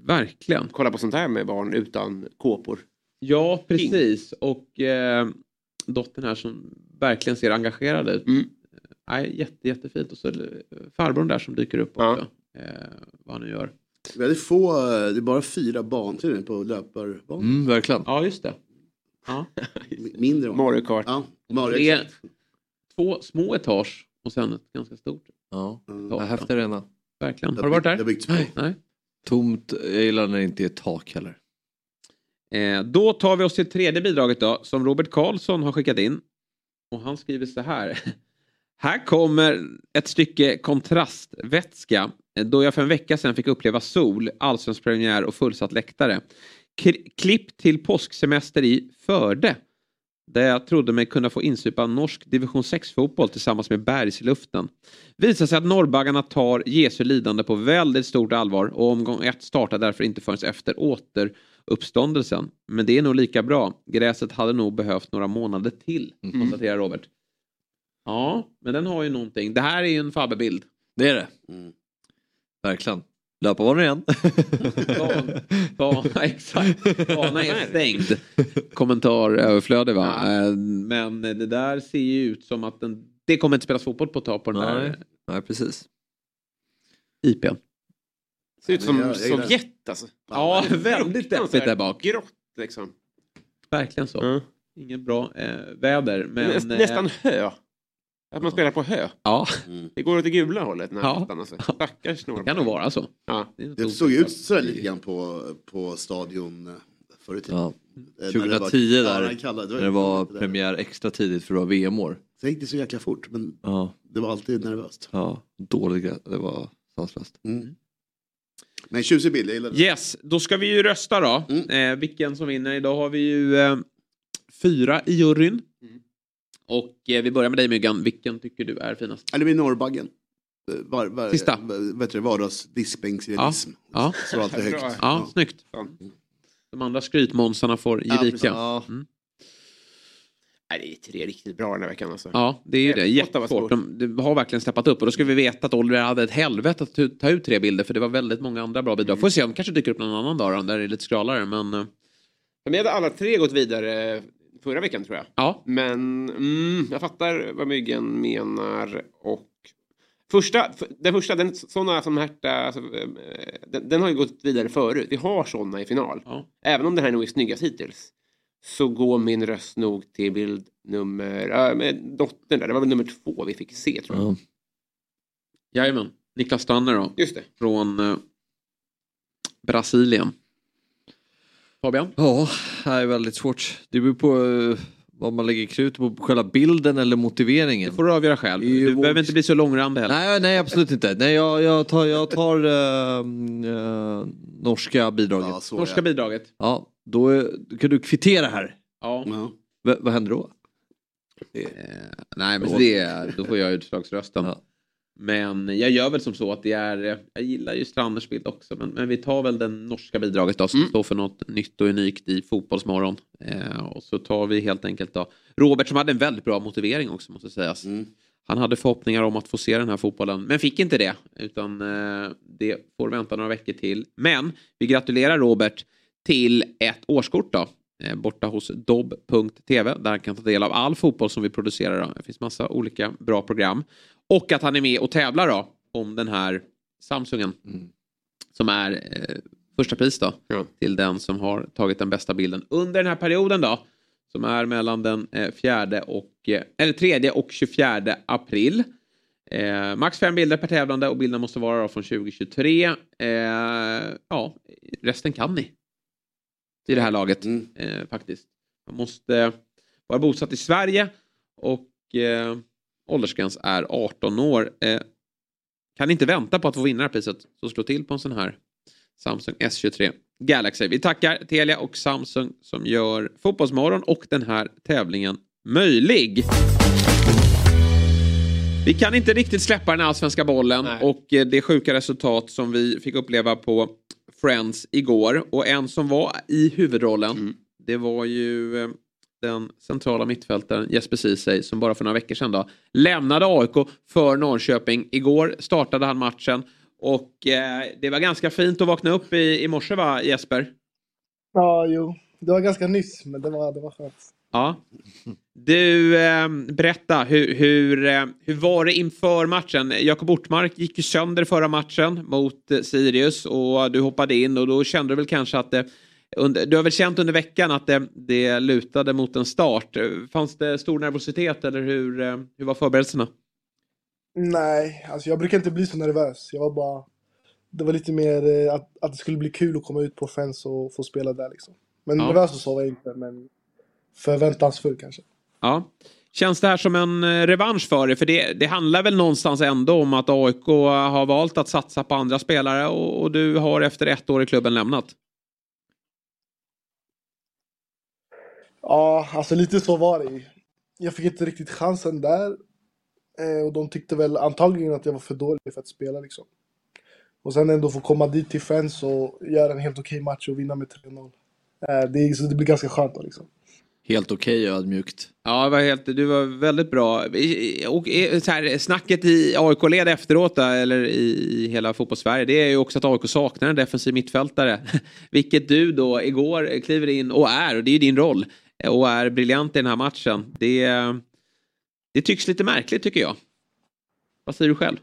Speaker 1: Verkligen.
Speaker 3: Kolla på sånt här med barn utan kåpor.
Speaker 1: Ja, precis. Och eh, dottern här som verkligen ser engagerad ut.
Speaker 3: Mm.
Speaker 1: Nej, jätte, jättefint. Och så farbrorn där som dyker upp också. Eh, vad han nu gör.
Speaker 6: Väldigt få, det är bara fyra banor på löparbanan.
Speaker 2: Mm, verkligen.
Speaker 1: Ja, just det. Ja.
Speaker 6: Mindre.
Speaker 3: Mario Kart.
Speaker 6: Ja, Mario
Speaker 1: Tre, två små etage och sen ett ganska stort.
Speaker 2: Ja,
Speaker 1: Ja,
Speaker 2: häftig arena.
Speaker 1: Verkligen. Har du varit där? Nej. Nej.
Speaker 2: Tomt, jag gillar när det inte är tak heller.
Speaker 1: Eh, då tar vi oss till tredje bidraget då, som Robert Karlsson har skickat in. Och han skriver så här. Här kommer ett stycke kontrastvätska. Då jag för en vecka sedan fick uppleva sol, allsvensk premiär och fullsatt läktare. K- klipp till påsksemester i Förde. Där jag trodde mig kunna få insupa norsk division 6-fotboll tillsammans med bergsluften. Visar sig att norrbaggarna tar Jesu lidande på väldigt stort allvar och omgång ett startar därför inte förrän efter åter uppståndelsen. Men det är nog lika bra. Gräset hade nog behövt några månader till,
Speaker 2: Mm.
Speaker 1: konstaterar Robert. Ja, men den har ju någonting. Det här är ju en Fabbe-bild.
Speaker 2: Det är det. Verkligen. Löparbanor igen.
Speaker 1: Ja, exakt. Banan är stängd. Kommentar överflödig va? Eh, Men det där ser ju ut som att den, det kommer inte spelas fotboll på ett tag på den
Speaker 2: Nej.
Speaker 1: här
Speaker 2: Nej, precis.
Speaker 1: IPn.
Speaker 3: Ser ut som
Speaker 1: Jag-.
Speaker 3: Sovjet alltså.
Speaker 1: Ja, väldigt deppigt där bak.
Speaker 3: Grått liksom.
Speaker 1: Verkligen så. Inget bra eh, väder. Men,
Speaker 3: Näst,
Speaker 1: eh,
Speaker 3: nästan hö. Att man spelar på hö.
Speaker 1: Ja.
Speaker 3: Det går åt det gula hållet.
Speaker 1: Ja.
Speaker 3: Nästan, alltså. Stackars
Speaker 1: Det kan nog vara så.
Speaker 3: Ja.
Speaker 6: Det såg ut sådär lite grann på, på stadion eh, förr i tiden.
Speaker 2: Ja.
Speaker 6: Eh, när
Speaker 2: 2010
Speaker 6: det var-
Speaker 2: där,
Speaker 6: Ja, när det kallade-
Speaker 2: när det var
Speaker 6: där.
Speaker 2: premiär extra tidigt för att vara VM-år.
Speaker 6: Sen gick det så jäkla fort men
Speaker 2: Ja.
Speaker 6: det var alltid nervöst.
Speaker 2: Ja, dålig grej. Det var sanslöst.
Speaker 6: Mm. Men tjusig bild, jag gillar det.
Speaker 1: Yes, då ska vi ju rösta då. Eh, vilken som vinner. Idag har vi ju eh, fyra i juryn. Och eh, vi börjar med dig Myggan. Vilken tycker du är finast?
Speaker 6: Ja, det blir Norrbaggen. Eh, Var, var,
Speaker 1: Sista.
Speaker 6: Vad heter det? Vardagsdiskbänksrealism.
Speaker 1: Ja.
Speaker 6: Så alltid högt.
Speaker 1: Ja,
Speaker 6: Ja.
Speaker 1: snyggt. De andra skrytmånsarna får ge
Speaker 3: Ja,
Speaker 1: vika.
Speaker 3: Ja.
Speaker 1: Mm.
Speaker 3: Nej, det är tre riktigt bra den här veckan alltså.
Speaker 1: Ja, det är ju det. Jättesvårt. De, de har verkligen steppat upp. Och då ska vi veta att Oliver hade ett helvete att ta- ut tre bilder. För det var väldigt många andra bra bidrag. Får se om kanske dyker upp någon annan dag då, där det är lite skralare. Men eh,
Speaker 3: Men hade alla tre gått vidare förra veckan tror jag.
Speaker 1: Ja.
Speaker 3: Men mm, jag fattar vad Myggen menar. Och första, den första, den, sådana som Herta, alltså, eh, den, den har ju gått vidare förut. Vi har sådana i final. Även om den här nog är snyggast hittills. Så går min röst nog till bild nummer, äh, med dottern där, det var väl nummer två vi fick se tror jag.
Speaker 1: jajamän. Niklas Stanner då.
Speaker 3: Just det.
Speaker 1: Från eh, Brasilien. Fabian?
Speaker 2: Ja, det är väldigt svårt. Det beror på eh, vad man lägger krut på, själva bilden eller motiveringen. Det
Speaker 1: får du avgöra själv. Du behöver inte bli så långrandig heller.
Speaker 2: Nej, nej absolut inte. Nej, jag, jag tar, jag tar eh, eh, norska bidraget.
Speaker 1: Norska bidraget.
Speaker 2: Ja, då, är- då kan du kvittera här.
Speaker 1: Ja.
Speaker 2: V- vad händer då?
Speaker 1: Eh, nej, men det, då får jag utslagsrösten. Men jag gör väl som så att det är, jag gillar ju Stranders bild också, men, men vi tar väl den norska bidraget då som står för något nytt och unikt i Fotbollsmorgon. Eh, och så tar vi helt enkelt då Robert som hade en väldigt bra motivering också måste sägas. Han hade förhoppningar om att få se den här fotbollen, men fick inte det. Utan eh, det får vänta några veckor till. Men vi gratulerar Robert till ett årskort då. Eh, borta hos dobb.tv där han kan ta del av all fotboll som vi producerar. Då. Det finns massa olika bra program. Och att han är med och tävlar då om den här Samsungen. Som är eh, första pris då. Till den som har tagit den bästa bilden under den här perioden då. Som är mellan den eh, fjärde och, eh, eller tredje och 24 april. Eh, max fem bilder per tävlande och bilderna måste vara från 2023. Eh, ja, resten kan ni. I det här laget eh, faktiskt. Man måste vara bosatt i Sverige och eh, åldersgräns är 18 år. Eh, kan inte vänta på att få vinna det här priset så slå till på en sån här Samsung S23 Galaxy. Vi tackar Telia och Samsung som gör Fotbollsmorgon och den här tävlingen möjlig. Vi kan inte riktigt släppa den allsvenska bollen och eh, det sjuka resultat som vi fick uppleva på Friends igår. Och en som var i huvudrollen, det var ju eh, den centrala mittfältaren Jesper Ceesay som bara för några veckor sedan då, lämnade AIK för Norrköping. Igår startade han matchen och eh, det var ganska fint att vakna upp i, i morse va Jesper?
Speaker 10: Ja, jo. Det var ganska nyss, men det var, det var skönt.
Speaker 1: Ja. Du, eh, berätta, hur, hur, eh, hur var det inför matchen? Jakob Ortmark gick ju sönder förra matchen mot eh, Sirius och du hoppade in och då kände du väl kanske att det, under, du har väl känt under veckan att det, det lutade mot en start. Fanns det stor nervositet eller hur, eh, hur var förberedelserna?
Speaker 10: Nej, alltså jag brukar inte bli så nervös. Jag var bara... Det var lite mer eh, att, att det skulle bli kul att komma ut på Friends och få spela där liksom. Men
Speaker 1: Ja.
Speaker 10: nervös och så var jag inte, men förväntansfull kanske.
Speaker 1: Ja. Känns det här som en eh, revansch för dig? För det, det handlar väl någonstans ändå om att AIK har valt att satsa på andra spelare och, och du har efter ett år i klubben lämnat.
Speaker 10: Ja, alltså lite så var det ju. Jag fick inte riktigt chansen där. Eh, och de tyckte väl antagligen att jag var för dålig för att spela liksom. Och sen ändå få komma dit till Friends och göra en helt okej match och vinna med 3-0. Eh, det, så det blir ganska skönt då liksom.
Speaker 2: Helt okej okay, ödmjukt.
Speaker 1: Ja, det var helt, du var väldigt bra. Och så här, snacket i AIK-led efteråt, eller i hela fotbollssverige, det är ju också att AIK saknar en defensiv mittfältare. Vilket du då igår kliver in och är, och det är ju din roll, och är briljant i den här matchen. Det, det tycks lite märkligt tycker jag. Vad säger du själv?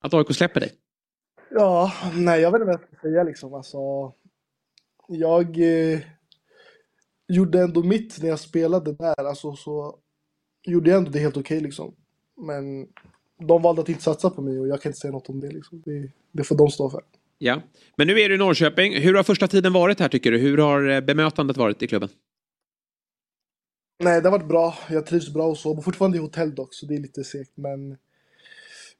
Speaker 1: Att AIK släpper dig?
Speaker 10: Ja, nej jag vet inte vad jag ska säga liksom. Alltså, jag eh, gjorde ändå mitt när jag spelade där. Alltså, så gjorde jag ändå det helt okej okay, liksom. Men de valde att inte satsa på mig och jag kan inte säga något om det. Liksom. Det, det får de stå för.
Speaker 1: Ja, men nu är du i Norrköping. Hur har första tiden varit här tycker du? Hur har eh, bemötandet varit i klubben?
Speaker 10: Nej, det har varit bra. Jag trivs bra och så. Jag fortfarande i hotell dock, så det är lite segt. Men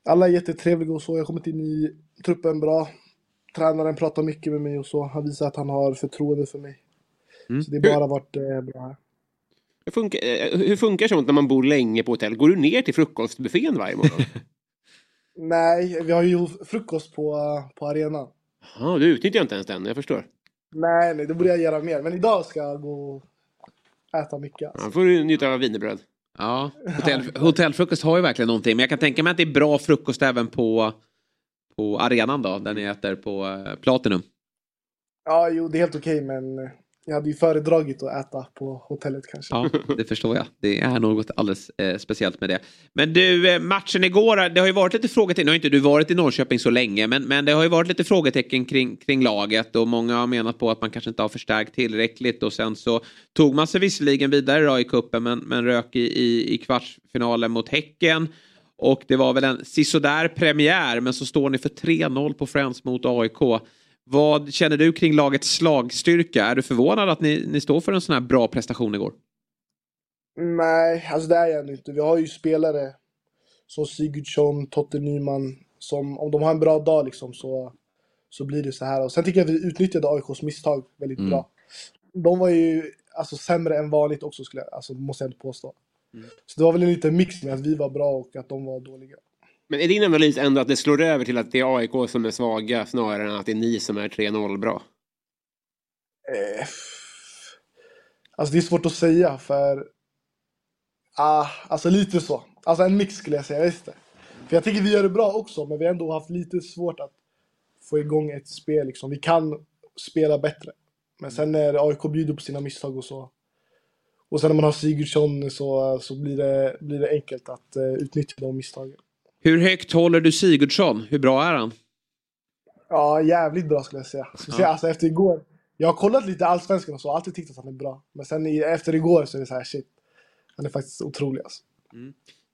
Speaker 10: alla är jättetrevliga och så. Jag har kommit in i truppen bra. Tränaren pratar mycket med mig och så. Han visar att han har förtroende för mig. Mm. Så det har bara varit eh, bra här.
Speaker 3: Hur funkar, eh, hur funkar sånt när man bor länge på hotell? Går du ner till frukostbuffén varje morgon?
Speaker 10: Nej, vi har ju frukost på, på arenan.
Speaker 3: Ja, du utnyttjar inte ens den, jag förstår.
Speaker 10: Nej, nej, det borde jag göra mer. Men idag ska jag gå och äta mycket.
Speaker 3: Alltså. Ja, får du njuta av wienerbröd.
Speaker 1: Ja, hotell, hotellfrukost har ju verkligen någonting. Men jag kan tänka mig att det är bra frukost även på, på arenan då, där ni äter på eh, Platinum.
Speaker 10: Ja, jo, det är helt okej, men jag hade ju föredragit att äta på hotellet kanske.
Speaker 1: Ja, det förstår jag. Det är något alldeles eh, speciellt med det. Men du, eh, matchen igår, det har ju varit lite frågetecken. Nu har inte du varit i Norrköping så länge, men, men det har ju varit lite frågetecken kring, kring laget och många har menat på att man kanske inte har förstärkt tillräckligt och sen så tog man sig visserligen vidare då i kuppen men, men rök i, i, i kvartsfinalen mot Häcken. Och det var väl en sisådär premiär, men så står ni för 3-0 på Friends mot AIK. Vad känner du kring lagets slagstyrka? Är du förvånad att ni, ni står för en sån här bra prestation igår?
Speaker 10: Nej, alltså det är jag inte. Vi har ju spelare som Sigurdsson, Totte Nyman, som om de har en bra dag liksom så, så blir det så här. Och sen tycker jag att vi utnyttjade AIKs misstag väldigt mm. bra. De var ju alltså sämre än vanligt också, skulle jag, alltså, måste jag ändå påstå. Mm. Så det var väl en liten mix med att vi var bra och att de var dåliga.
Speaker 3: Men är din analys ändå att det slår över till att det är AIK som är svaga snarare än att det är ni som är 3-0 bra?
Speaker 10: Eh, alltså det är svårt att säga för... Ah, alltså lite så. Alltså en mix skulle jag säga, visst det. För jag tycker vi gör det bra också, men vi har ändå haft lite svårt att få igång ett spel liksom. Vi kan spela bättre. Men sen när AIK bjuder på sina misstag och så. Och sen när man har Sigurdsson så, så blir, det, blir det enkelt att uh, utnyttja de misstagen.
Speaker 1: Hur högt håller du Sigurdsson? Hur bra är han?
Speaker 10: Ja, jävligt bra skulle jag säga. Speciellt ja. alltså, efter igår. Jag har kollat lite allsvenskan och så, alltid tyckt att han är bra. Men sen efter igår så är det så här shit. Han är faktiskt otrolig alltså.
Speaker 1: Mm.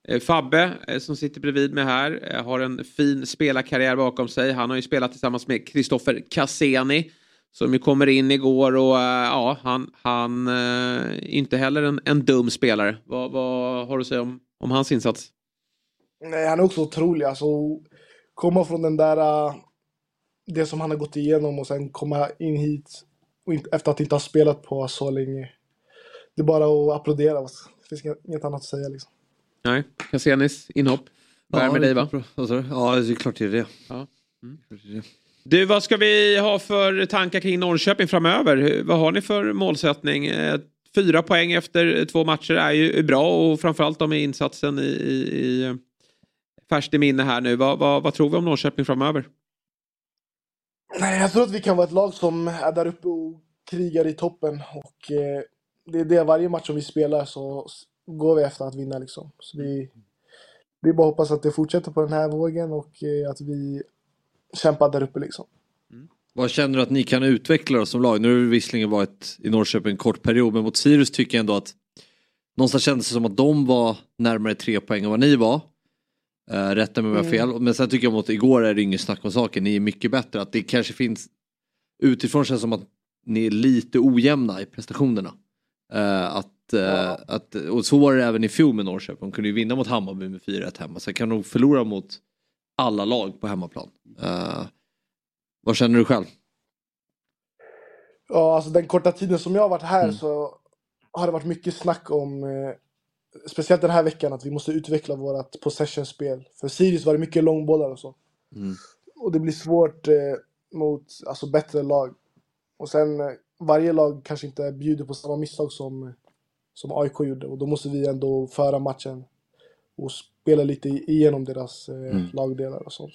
Speaker 1: Eh, Fabbe eh, som sitter bredvid mig här eh, har en fin spelarkarriär bakom sig. Han har ju spelat tillsammans med Kristoffer Cassini som ju kommer in igår och ja, han, han är inte heller en, en dum spelare. Vad, vad har du att säga om, om hans insats?
Speaker 10: Nej, han är också otrolig. Alltså, komma från den där... Uh, det som han har gått igenom och sen komma in hit och inte, efter att inte ha spelat på så länge. Det är bara att applådera. Det finns inget annat att säga liksom.
Speaker 1: Nej, Cassianis inhopp. Värmer ja, dig va?
Speaker 2: Ja, det är klart det är det.
Speaker 1: Ja. Mm. Du, vad ska vi ha för tankar kring Norrköping framöver? Vad har ni för målsättning? Eh, fyra poäng efter två matcher är ju bra och framförallt med insatsen i, i, i färskt i minne här nu. Vad, vad, vad tror vi om Norrköping framöver?
Speaker 10: Nej, jag tror att vi kan vara ett lag som är där uppe och krigar i toppen. Och eh, det är det, varje match som vi spelar så går vi efter att vinna liksom. Så vi, det är bara att hoppas att det fortsätter på den här vågen och eh, att vi kämpar där uppe liksom.
Speaker 2: Mm. Vad känner du att ni kan utveckla då som lag? Nu har du visserligen varit i Norrköping en kort period, men mot Sirius tycker jag ändå att någonstans kändes det som att de var närmare tre poäng än vad ni var. Uh, rätta mig om jag har mm. fel. Men sen tycker jag mot igår är det inget snack om saken. Ni är mycket bättre. Att det kanske finns utifrån känns som att ni är lite ojämna i prestationerna. Uh, att, uh, ja. att, och så var det även i fjol med Norrköping. De kunde ju vinna mot Hammarby med 4-1 hemma. Sen kan de förlora mot alla lag på hemmaplan. Uh, vad känner du själv?
Speaker 10: Ja, alltså den korta tiden som jag har varit här mm. så har det varit mycket snack om speciellt den här veckan, att vi måste utveckla vårt possession-spel. För Sirius var det mycket långbollar och så. Mm. Och det blir svårt eh, mot alltså, bättre lag. Och sen eh, varje lag kanske inte bjuder på samma misstag som, som AIK gjorde och då måste vi ändå föra matchen och spela lite igenom deras eh,
Speaker 1: Mm.
Speaker 10: lagdelar och sånt.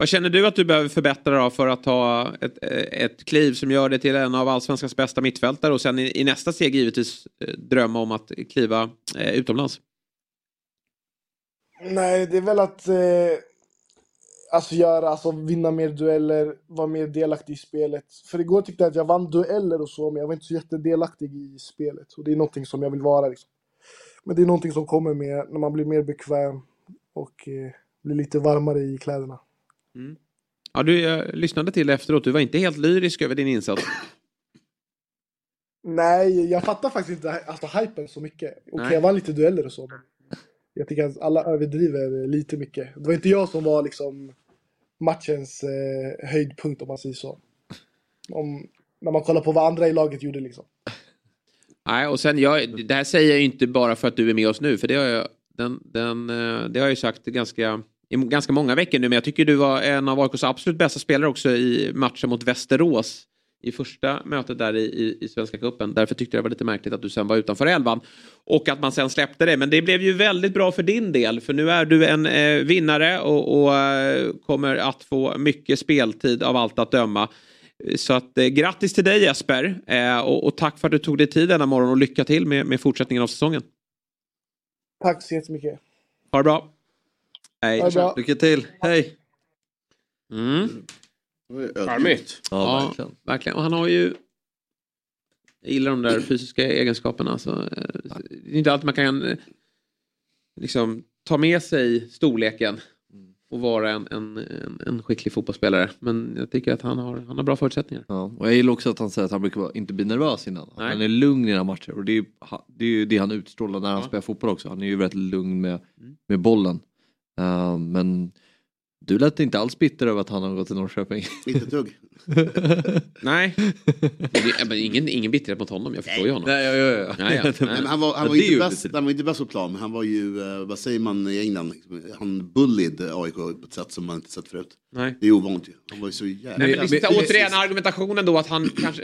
Speaker 1: Vad känner du att du behöver förbättra då för att ta ett, ett kliv som gör dig till en av allsvenskans bästa mittfältare och sen i, i nästa steg givetvis eh, drömma om att kliva eh, utomlands?
Speaker 10: Nej, det är väl att eh, alltså göra, alltså vinna mer dueller, vara mer delaktig i spelet. För igår tyckte jag att jag vann dueller och så, men jag var inte så jättedelaktig i spelet. Och det är någonting som jag vill vara liksom. Men det är någonting som kommer med när man blir mer bekväm och eh, blir lite varmare i kläderna.
Speaker 1: Ja, du jag lyssnade till efteråt. Du var inte helt lyrisk över din insats.
Speaker 10: Nej, jag fattar faktiskt inte alltså, hypen så mycket. Okej,
Speaker 1: Nej.
Speaker 10: jag vann lite dueller och så, men jag tycker att alla överdriver lite mycket. Det var inte jag som var liksom matchens eh, höjdpunkt om man säger så. Om, när man kollar på vad andra i laget gjorde liksom.
Speaker 1: Nej, och sen jag, det här säger jag inte bara för att du är med oss nu, för det har jag, den, den, eh, det har jag ju sagt ganska, i ganska många veckor nu, men jag tycker du var en av AIKs absolut bästa spelare också i matchen mot Västerås i första mötet där i, i, i Svenska Cupen. Därför tyckte jag det var lite märkligt att du sen var utanför elvan och att man sen släppte det. Men det blev ju väldigt bra för din del, för nu är du en eh, vinnare och, och eh, kommer att få mycket speltid av allt att döma. Så att eh, grattis till dig Jesper eh, och, och tack för att du tog dig tid denna morgon och lycka till med, med fortsättningen av säsongen.
Speaker 10: Tack så jättemycket.
Speaker 1: Ha det bra.
Speaker 10: Bra.
Speaker 2: Lycka till, hej!
Speaker 1: Mm.
Speaker 3: Charmigt.
Speaker 2: Ja, verkligen.
Speaker 1: verkligen. Och han har ju... Jag gillar de där fysiska egenskaperna. Så, eh, det är inte alltid man kan eh, liksom, ta med sig storleken och vara en, en, en, en skicklig fotbollsspelare. Men jag tycker att han har, han har bra förutsättningar.
Speaker 2: Ja, och jag gillar också att han säger att han brukar inte bli nervös innan.
Speaker 1: Nej.
Speaker 2: Han är lugn i den här matcher och det är, det är ju det han utstrålar när han spelar fotboll också. Han är ju väldigt lugn med,
Speaker 1: Mm.
Speaker 2: med bollen. Uh, men du lät inte alls bitter över att han har gått till Norrköping.
Speaker 6: Inte ett dugg.
Speaker 1: Nej, men det, men ingen, ingen bitterhet mot honom. Jag förstår ju honom.
Speaker 2: Nej, ja, ja, ja.
Speaker 1: Ja, ja.
Speaker 6: Nej, men han var, han var inte
Speaker 2: ju
Speaker 6: bäst, han var inte bäst på plan, men han var ju, eh, vad säger man i England, han bullied AIK på ett sätt som man inte sett förut.
Speaker 1: Nej.
Speaker 6: Det är ovanligt ju. Han var ju så jävla...
Speaker 1: Nej, men liksom, återigen argumentationen då att han kanske,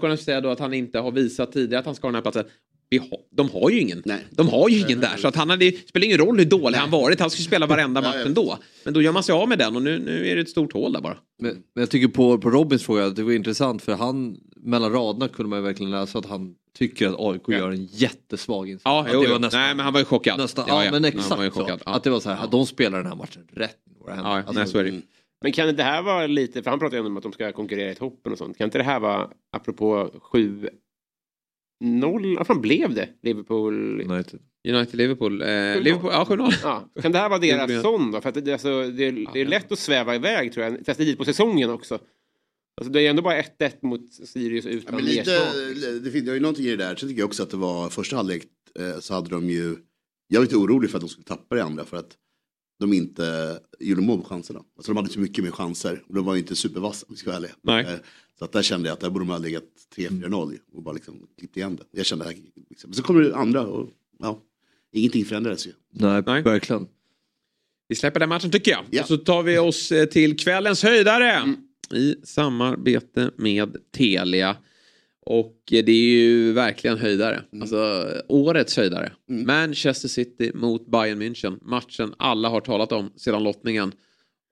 Speaker 1: kan säga då att han inte har visat tidigare att han ska ha den här platsen. Vi har, de har ju ingen. De har ju ingen där så att han hade, det spelar ingen roll hur dålig han varit. Han skulle spela varenda match ändå. Men då gör man sig av med den och nu, nu är det ett stort hål där bara.
Speaker 2: Men, men jag tycker på, på Robins fråga det var intressant för han mellan raderna kunde man ju verkligen läsa att han tycker att AIK gör en jättesvag insats.
Speaker 1: Ja,
Speaker 2: Att
Speaker 1: jo,
Speaker 2: det var nästan,
Speaker 1: Nej, men han var ju chockad.
Speaker 2: Nästan,
Speaker 1: Ja,
Speaker 2: ja, men exakt
Speaker 1: han var ju
Speaker 2: så. Att det var så här, de spelar den här matchen rätt.
Speaker 1: Ja,
Speaker 2: Alltså,
Speaker 1: nej, så är det ju.
Speaker 3: Men kan det här vara lite, för han pratar ju om att de ska konkurrera i toppen och sånt. Kan inte det här vara, apropå 7 0 vad fan blev det? Liverpool?
Speaker 2: United.
Speaker 1: United Liverpool. Eh, Liverpool, ja 7-0.
Speaker 3: Ja. Kan det här vara deras sån då? För att det, alltså, det, det är lätt att sväva iväg tror jag. Fast tidigt på säsongen också. Alltså, det är ändå bara 1-1 mot Sirius
Speaker 6: Ja,
Speaker 3: utan
Speaker 6: men lite, det finns ju någonting i det där. Sen tycker jag också att det var första halvlek eh, så hade de ju, jag var lite orolig för att de skulle tappa det andra för att de inte gjorde mål på chanserna. Alltså de hade så mycket mer chanser och de var ju inte supervassa om vi ska vara ärliga.
Speaker 1: Nej.
Speaker 6: Eh, Så att där kände jag att där borde de ha legat 3-4-0 och bara liksom klippt igen det. Jag kände, liksom. Men så kommer det andra och ja, ingenting förändrades ju.
Speaker 2: Nej, verkligen.
Speaker 1: Vi släpper den matchen tycker jag.
Speaker 6: Ja.
Speaker 1: Och så tar vi oss eh, till kvällens höjdare. I samarbete med Telia. Och eh, det är ju verkligen höjdare. Alltså årets höjdare. Manchester City mot Bayern München. Matchen alla har talat om sedan lottningen.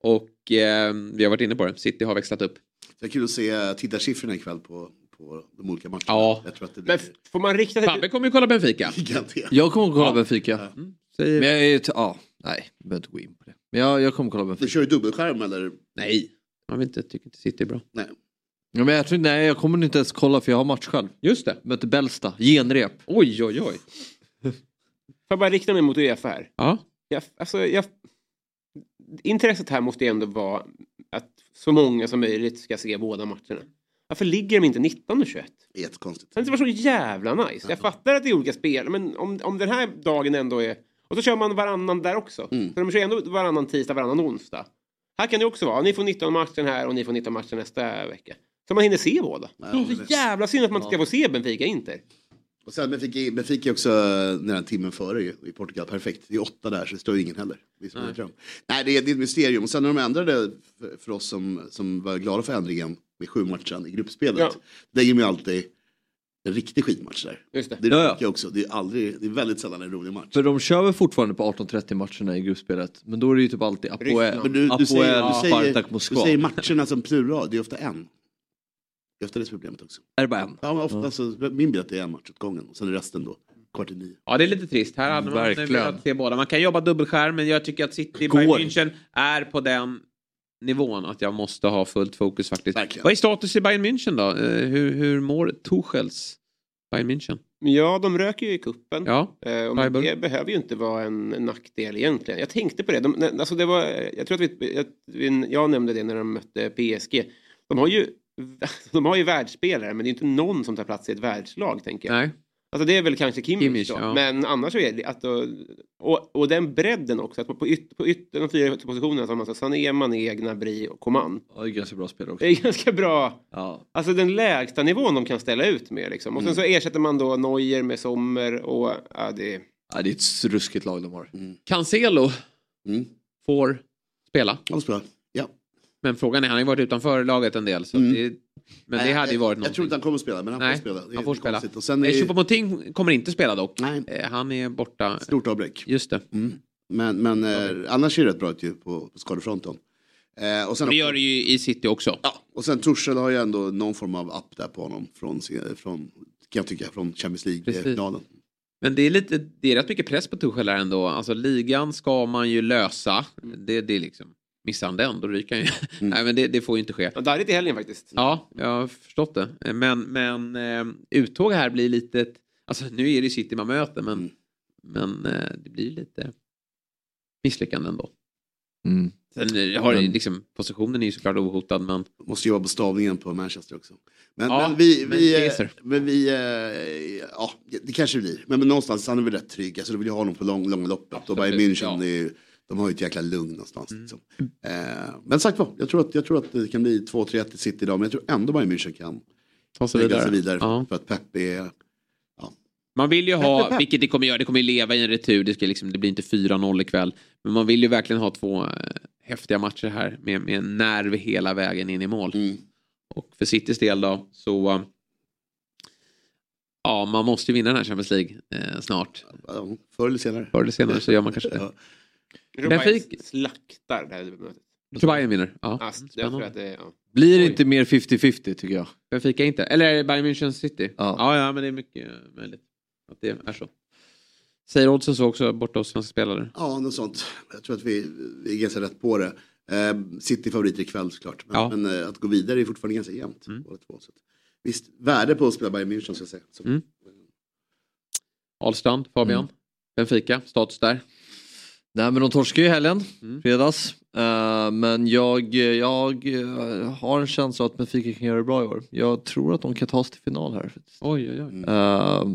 Speaker 1: Och eh, vi har varit inne på det. City har växlat upp.
Speaker 6: Det är kul att se tittarsiffrorna ikväll på, på de olika matcherna.
Speaker 1: Ja.
Speaker 6: Jag tror att det
Speaker 3: Men
Speaker 6: blir
Speaker 3: får man rikta
Speaker 1: Fabbe kommer ju kolla Benfica.
Speaker 6: gigantiskt.
Speaker 2: Jag kommer att kolla Benfica.
Speaker 1: Säger...
Speaker 2: Men jag är, t- ja, nej, jag behöver inte gå in på det. Men jag, jag kommer att kolla
Speaker 6: Du
Speaker 2: Benfica.
Speaker 6: kör ju dubbelskärm eller?
Speaker 1: Nej, jag vet inte, tycker inte City är bra.
Speaker 6: Nej.
Speaker 2: Ja, men jag tror, nej, jag kommer inte ens kolla för jag har match själv.
Speaker 1: Just det.
Speaker 2: Möter Bällsta, genrep.
Speaker 1: Oj, oj, oj.
Speaker 3: Får jag bara rikta mig mot Uefa här?
Speaker 1: Ja.
Speaker 3: Jag, alltså, jag, intresset här måste ju ändå vara att så många som möjligt ska se båda matcherna. Varför ligger de inte 19 och 21?
Speaker 6: Jättekonstigt.
Speaker 3: Det var så jävla nice. Jag fattar att det är olika spel, men om, om den här dagen ändå är... Och så kör man varannan där också.
Speaker 6: Mm.
Speaker 3: Så de kör ändå varannan tisdag, varannan onsdag. Här kan det också vara. Ni får 19 matcher här och ni får 19 matcher nästa vecka. Så man hinner se båda.
Speaker 6: Ja,
Speaker 3: det är så
Speaker 6: det-
Speaker 3: jävla synd att man inte ska få se Benfica Inter.
Speaker 6: Och sen Benfica, Benfica är också eh, den här timmen före ju, i Portugal, perfekt. Det är åtta där så det står ju ingen heller. Det är, en
Speaker 1: Nej.
Speaker 6: Nej, det, är, det är ett mysterium. Och sen när de ändrade för, för oss som, som var glada för ändringen med sju matcher i gruppspelet.
Speaker 3: Ja.
Speaker 6: Lägger man ju alltid en riktig skitmatch där.
Speaker 3: Just det.
Speaker 6: Det
Speaker 2: Ja, ja.
Speaker 6: tycker jag också. Det är, aldrig, det är väldigt sällan en rolig match.
Speaker 2: För de kör väl fortfarande på 18.30 matcherna i gruppspelet. Men då är det ju typ alltid Apoel,
Speaker 6: du, du,
Speaker 2: Apoel
Speaker 6: säger, du, säger,
Speaker 2: Spartak,
Speaker 6: du
Speaker 2: Moskva.
Speaker 6: säger matcherna som plural, det är ofta en. Det är ofta det som är problemet också.
Speaker 2: Är det bara en?
Speaker 6: Ja, ofta, alltså, min bild är att det är en match åt gången och sen är resten då kvart i nio.
Speaker 1: Ja, det är lite trist. Här hade man velat se båda. Man kan jobba dubbelskärm, men jag tycker att City
Speaker 2: Går.
Speaker 1: Bayern München är på den nivån att jag måste ha fullt fokus faktiskt.
Speaker 6: Verkligen.
Speaker 1: Vad är status i Bayern München då? Eh, Hur, hur mår Tuchels Bayern München?
Speaker 3: Ja, de röker ju i kuppen.
Speaker 1: Ja,
Speaker 3: Eh, och det behöver ju inte vara en nackdel egentligen. Jag tänkte på det. De, alltså det var, jag tror att vi, att vi, jag nämnde det när de mötte PSG. De har ju, de har ju världsspelare men det är inte någon som tar plats i ett världslag tänker jag.
Speaker 1: Nej.
Speaker 3: Alltså det är väl kanske Kimmich,
Speaker 1: Kimmich,
Speaker 3: då.
Speaker 1: ja.
Speaker 3: Men annars så är det att då, och, och den bredden också. Att på, yt, på yt, de fyra positionerna så har man så Sané, Mané, Gnabry och Coman.
Speaker 2: Ja, det är ganska bra spel också.
Speaker 3: Det är ganska bra.
Speaker 2: Ja.
Speaker 3: Alltså den lägsta nivån de kan ställa ut med liksom. Och sen så ersätter man då Neuer med Sommer och ja, det
Speaker 2: Ja, det är ett ruskigt lag de har.
Speaker 1: Cancelo
Speaker 6: Mm.
Speaker 1: får spela.
Speaker 6: Det spelar.
Speaker 1: Men frågan är, han har ju varit utanför laget en del. Så
Speaker 6: Mm.
Speaker 1: det, men det
Speaker 6: Nej,
Speaker 1: hade ju varit
Speaker 6: Jag tror
Speaker 1: någonting.
Speaker 6: inte han kommer att spela, men han
Speaker 1: Nej,
Speaker 6: får spela. Det
Speaker 1: han får spela.
Speaker 6: konstigt. Och sen är
Speaker 1: Eh, Choupo-Moting kommer inte spela dock.
Speaker 6: Nej.
Speaker 1: Eh, Han är borta.
Speaker 6: stort avbräck.
Speaker 1: Just det.
Speaker 6: Mm. Men, men eh, annars ser det rätt bra ut ju på, på skadefronten. Eh, och sen,
Speaker 1: Det gör det ju i City också.
Speaker 6: Ja, och sen Torshäll har ju ändå någon form av app där på honom från, från kan jag tycka, från Champions. League-finalen.
Speaker 1: Men det är, lite, det är rätt mycket press på här ändå. Alltså ligan ska man ju lösa. Det, det är liksom, missar han den då ryker han ju. Nej men det, det får ju inte ske.
Speaker 3: Ja, darrigt i helgen faktiskt.
Speaker 1: Ja, jag har förstått det. Men, men eh, uttåg här blir lite... Alltså nu är det City man möter men, men eh, det blir lite misslyckande ändå.
Speaker 2: Mm.
Speaker 1: Sen eh, har
Speaker 6: Men-
Speaker 1: liksom, positionen är ju såklart ohotad men...
Speaker 6: Måste jobba på stavningen på Manchester också. Men,
Speaker 1: Ja,
Speaker 6: men vi,
Speaker 1: men
Speaker 6: vi,
Speaker 1: Caesar.
Speaker 6: men vi ja det kanske det blir. Men, men någonstans han är väl rätt trygg. Alltså, då vill jag ha honom på lång, långa loppet. Och Bayern München,
Speaker 1: ja.
Speaker 6: det är, ju- de har ju ett jäkla lugn någonstans.
Speaker 1: Mm.
Speaker 6: Liksom. Eh, men sagt vad, jag tror, att, jag tror att det kan bli 2-3-1 till City idag. Men jag tror ändå Bayern München kan
Speaker 1: Ta sig vidare.
Speaker 6: sig vidare.
Speaker 1: Ja.
Speaker 6: För att Pep är...
Speaker 1: Man vill ju ha,
Speaker 6: pepp, pepp.
Speaker 1: vilket det kommer göra, det kommer ju leva i en retur. Det, ska liksom, det blir inte 4-0 ikväll. Men man vill ju verkligen ha två eh, häftiga matcher här med, med nerv hela vägen in i mål.
Speaker 6: Mm.
Speaker 1: Och för Citys del då så... eh, Ja, man måste ju vinna den här Champions League eh, snart.
Speaker 6: Ja, förr eller senare.
Speaker 1: Förr eller senare så gör man kanske det. Benfica-
Speaker 3: slaktar det här mötet.
Speaker 1: Jag tror Bayern vinner. Ja.
Speaker 3: Jag
Speaker 1: Spännande.
Speaker 3: tror att det, ja.
Speaker 2: Blir det inte mer 50-50 tycker jag.
Speaker 1: Benfica inte. Eller Bayern München City.
Speaker 2: Ja.
Speaker 1: Ja, ja, men det är mycket möjligt att det är så. Säger oddsen så också borta hos svenska spelare?
Speaker 6: Ja, något sånt. Jag tror att vi, vi är ganska rätt på det. Eh, City favoriter ikväll såklart. Men,
Speaker 1: Ja. Mm.
Speaker 6: men eh, att gå vidare är fortfarande ganska jämnt. båda två. Så att, visst, värde på att spela Bayern München ska jag säga. Så,
Speaker 1: Mm. Ahlstrand, Fabian.
Speaker 2: Mm.
Speaker 1: Benfica, status där.
Speaker 2: Nej men de torskar ju i helgen,
Speaker 1: Mm.
Speaker 2: fredags. Eh, men jag, jag eh, har en känsla att Benfica kan göra det bra i år. Jag tror att de kan ta sig till final här.
Speaker 1: Oj, oj, oj.
Speaker 2: Eh,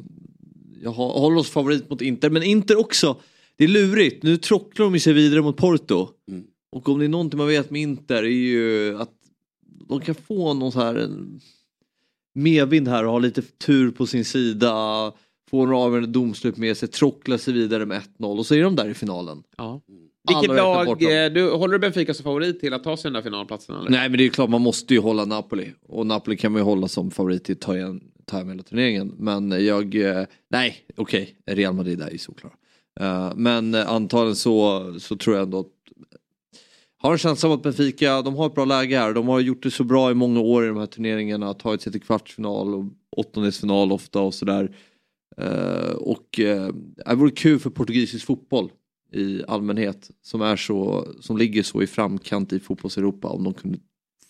Speaker 2: jag har, håller oss favorit mot Inter, men Inter också. Det är lurigt, nu trocklar de sig vidare mot Porto.
Speaker 6: Mm.
Speaker 2: Och om det är någonting man vet med Inter är ju att de kan få någon så här medvind här och ha lite tur på sin sida. Få en avgörande domslut med sig, trockla sig vidare med 1-0 och så är de där i finalen.
Speaker 1: Ja. Vilket lag, eh, du, håller du Benfica som favorit till att ta sig den där finalplatsen? Eller?
Speaker 2: Nej men det är klart man måste ju hålla Napoli. Och Napoli kan man ju hålla som favorit till att ta, igen, ta hela turneringen. Men jag, eh, nej okej, Real Madrid är ju såklart. Uh, men eh, antagligen så, så tror jag ändå att har en känsla av att Benfica, de har ett bra läge här. De har gjort det så bra i många år i de här turneringarna. Tagit sig till kvartsfinal och åttondelsfinal ofta och sådär. Eh, och uh, det vore kul för portugisisk fotboll i allmänhet som är så, som ligger så i framkant i fotbolls-Europa om de kunde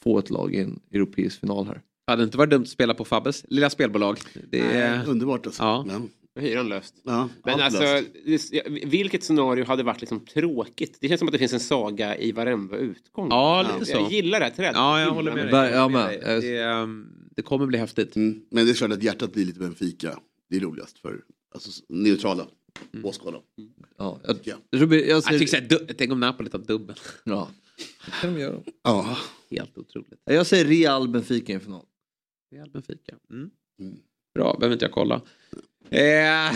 Speaker 2: få ett lag i en europeisk final här.
Speaker 1: Hade inte varit dumt att spela på Fabbes lilla spelbolag. Det är...
Speaker 6: Nej, underbart alltså.
Speaker 1: Ja.
Speaker 6: Men,
Speaker 3: Hyran löst.
Speaker 6: ja,
Speaker 3: Men
Speaker 6: allt
Speaker 3: alltså,
Speaker 6: löst.
Speaker 3: det- vilket scenario hade varit liksom tråkigt? Det känns som att det finns en saga i varenda utgång.
Speaker 1: Ja, lite så.
Speaker 3: Jag gillar det här trädet.
Speaker 1: Ja, jag håller med dig.
Speaker 2: Men,
Speaker 1: dig. Det, ehm, det kommer bli häftigt.
Speaker 6: Mm. Men det är klart att hjärtat blir lite Benfica. Det är roligast för alltså, neutrala
Speaker 1: Mm.
Speaker 6: åskådare.
Speaker 2: Ja, jag,
Speaker 6: Ja.
Speaker 2: jag, tror- jag,
Speaker 1: tycker så här, du- tänk om Napoli tar dubbel.
Speaker 2: ja. Det kan de göra.
Speaker 6: Ja.
Speaker 1: Helt otroligt.
Speaker 2: Jag säger Real Benfica i en final.
Speaker 1: Real Benfica. Mm.
Speaker 6: Mm.
Speaker 1: Bra, behöver inte jag kolla. Eh,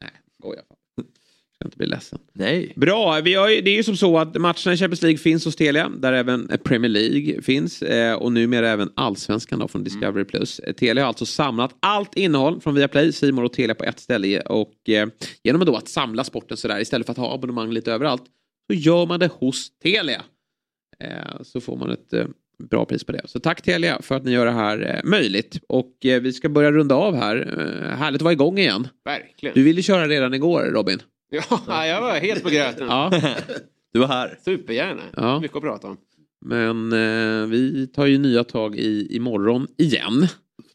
Speaker 1: nej, skojar. fan. Ska inte bli ledsen.
Speaker 2: Nej.
Speaker 1: Bra, vi har, ju- det är ju som så att matcherna i Champions League finns hos Telia, där även Premier League finns eh, och numera även Allsvenskan då från Discovery+. Plus. Eh, Telia har alltså samlat allt innehåll från Viaplay, More och Telia på ett ställe och eh, genom då att samla sporten sådär istället för att ha abonnemang lite överallt så gör man det hos Telia. Eh, så får man ett eh, bra pris på det. Så tack Telia för att ni gör det här eh, möjligt. Och eh, vi ska börja runda av här. Eh, härligt att vara igång igen.
Speaker 3: Verkligen.
Speaker 1: Du ville köra redan igår Robin.
Speaker 3: Ja, jag var helt på gröten.
Speaker 1: Ja.
Speaker 2: Du var här.
Speaker 3: Supergärna.
Speaker 1: Ja.
Speaker 3: Mycket att prata om.
Speaker 1: Men eh, vi tar ju nya tag i imorgon igen.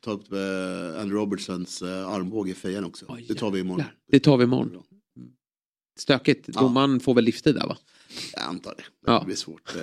Speaker 6: Ta upp eh, Andrew Robertsons eh, armbåge i fejan också. det tar vi imorgon.
Speaker 1: Det tar vi imorgon. Stökigt.
Speaker 6: Ja.
Speaker 1: Domaren får väl livstid där va?
Speaker 6: Jag antar det.
Speaker 1: Ja.
Speaker 6: Det blir svårt. Eh,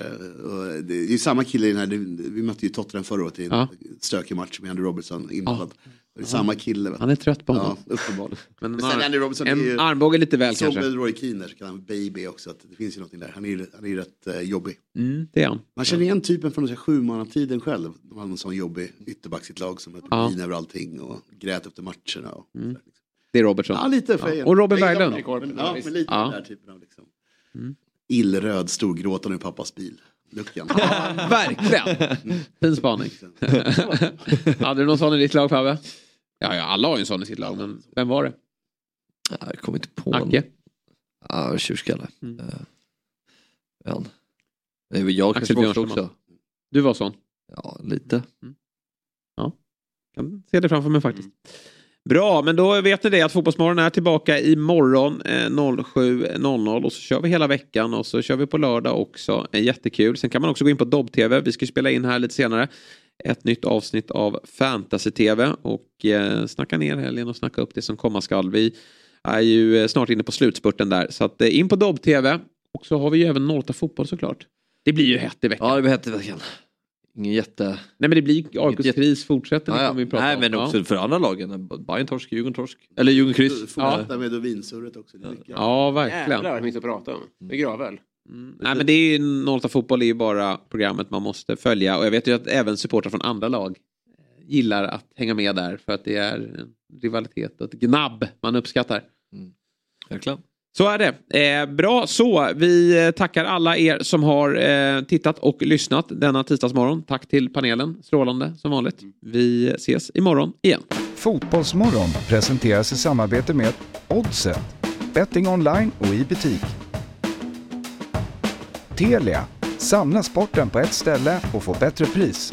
Speaker 6: Det är ju samma kille i den här, vi mötte ju Tottenham förra året i en
Speaker 1: Ja.
Speaker 6: stökig match med Andrew Robertson inblandad. Det är
Speaker 1: Ja.
Speaker 6: samma kille.
Speaker 1: Han är trött på honom.
Speaker 6: Ja, uppenbarligen.
Speaker 1: Men
Speaker 6: Men,
Speaker 1: en
Speaker 6: sen Andy Robertson
Speaker 1: en
Speaker 6: är ju...
Speaker 1: armbåge lite väl
Speaker 6: som
Speaker 1: kanske.
Speaker 6: med Roy Keane så kan han baby också. Att det finns ju någonting där. Han är ju, han är ju rätt eh, jobbig.
Speaker 1: Mm, det är han.
Speaker 6: Man känner igen typen från sjumannatiden själv. De hade en sån jobbig ytterback sitt lag som hade
Speaker 1: Ja.
Speaker 6: vin över allting och grät efter matcherna. Och,
Speaker 1: Mm. Det är Robertson.
Speaker 6: Ja, lite fejan.
Speaker 1: Och Robin Berglund.
Speaker 6: Men, ja, men lite
Speaker 1: Ja.
Speaker 6: den där typen av liksom.
Speaker 1: Mm.
Speaker 6: Illröd, storgråtande i pappas bil. Luckan.
Speaker 1: Verkligen. Fin spaning. Hade du någon sån i ditt lag Fabbe? Ja, ja, alla har ju en sån i sitt lag. Men vem var det?
Speaker 2: Jag kommer inte på någon.
Speaker 1: Acke?
Speaker 2: Ja, tjurskalle.
Speaker 1: Mm.
Speaker 2: Eh, Men. Det är väl jag
Speaker 1: Axel
Speaker 2: kanske också.
Speaker 1: Du var sån?
Speaker 2: Ja, lite.
Speaker 1: Ja, kan se det framför mig faktiskt. Bra, men då vet ni det att Fotbollsmorgon är tillbaka imorgon eh, 07.00 och så kör vi hela veckan och så kör vi på lördag också. Eh, jättekul. Sen kan man också gå in på Dobb-TV. Vi ska spela in här lite senare ett nytt avsnitt av Fantasy-TV och eh, snacka ner helgen och snacka upp det som komma skall. Vi är ju eh, snart inne på slutspurten där så att eh, in på Dobb-TV och så har vi ju även 08 Fotboll såklart. Det blir ju hett i veckan.
Speaker 2: Ja, det blir hett i veckan. Ingen jätte...
Speaker 1: Nej men det blir AIKs kris fortsätter. det
Speaker 2: Ja, ja.
Speaker 1: vi prata
Speaker 2: Nej,
Speaker 1: om.
Speaker 2: men
Speaker 1: Ja.
Speaker 2: också för andra lagen. Bayern torsk, Djurgården torsk. Eller Djurgården kryss.
Speaker 6: Fortsätta med vinsurret också. Det är mycket.
Speaker 1: Ja, verkligen.
Speaker 3: Jävlar vad det finns att prata om. Det är gravöl.
Speaker 1: Nej men det är ju 08 Fotboll är ju bara programmet man måste följa och jag vet ju att även supportrar från andra lag eh, gillar att hänga med där för att det är en rivalitet och ett gnabb man uppskattar.
Speaker 2: Verkligen.
Speaker 1: Så är det. Eh, bra så. Vi eh, tackar alla er som har eh, tittat och lyssnat denna tisdagsmorgon. Tack till panelen. Strålande som vanligt. Vi ses imorgon igen.
Speaker 11: Fotbollsmorgon presenteras i samarbete med Oddset, betting online och i butik. Telia, samla sporten på ett ställe och få bättre pris.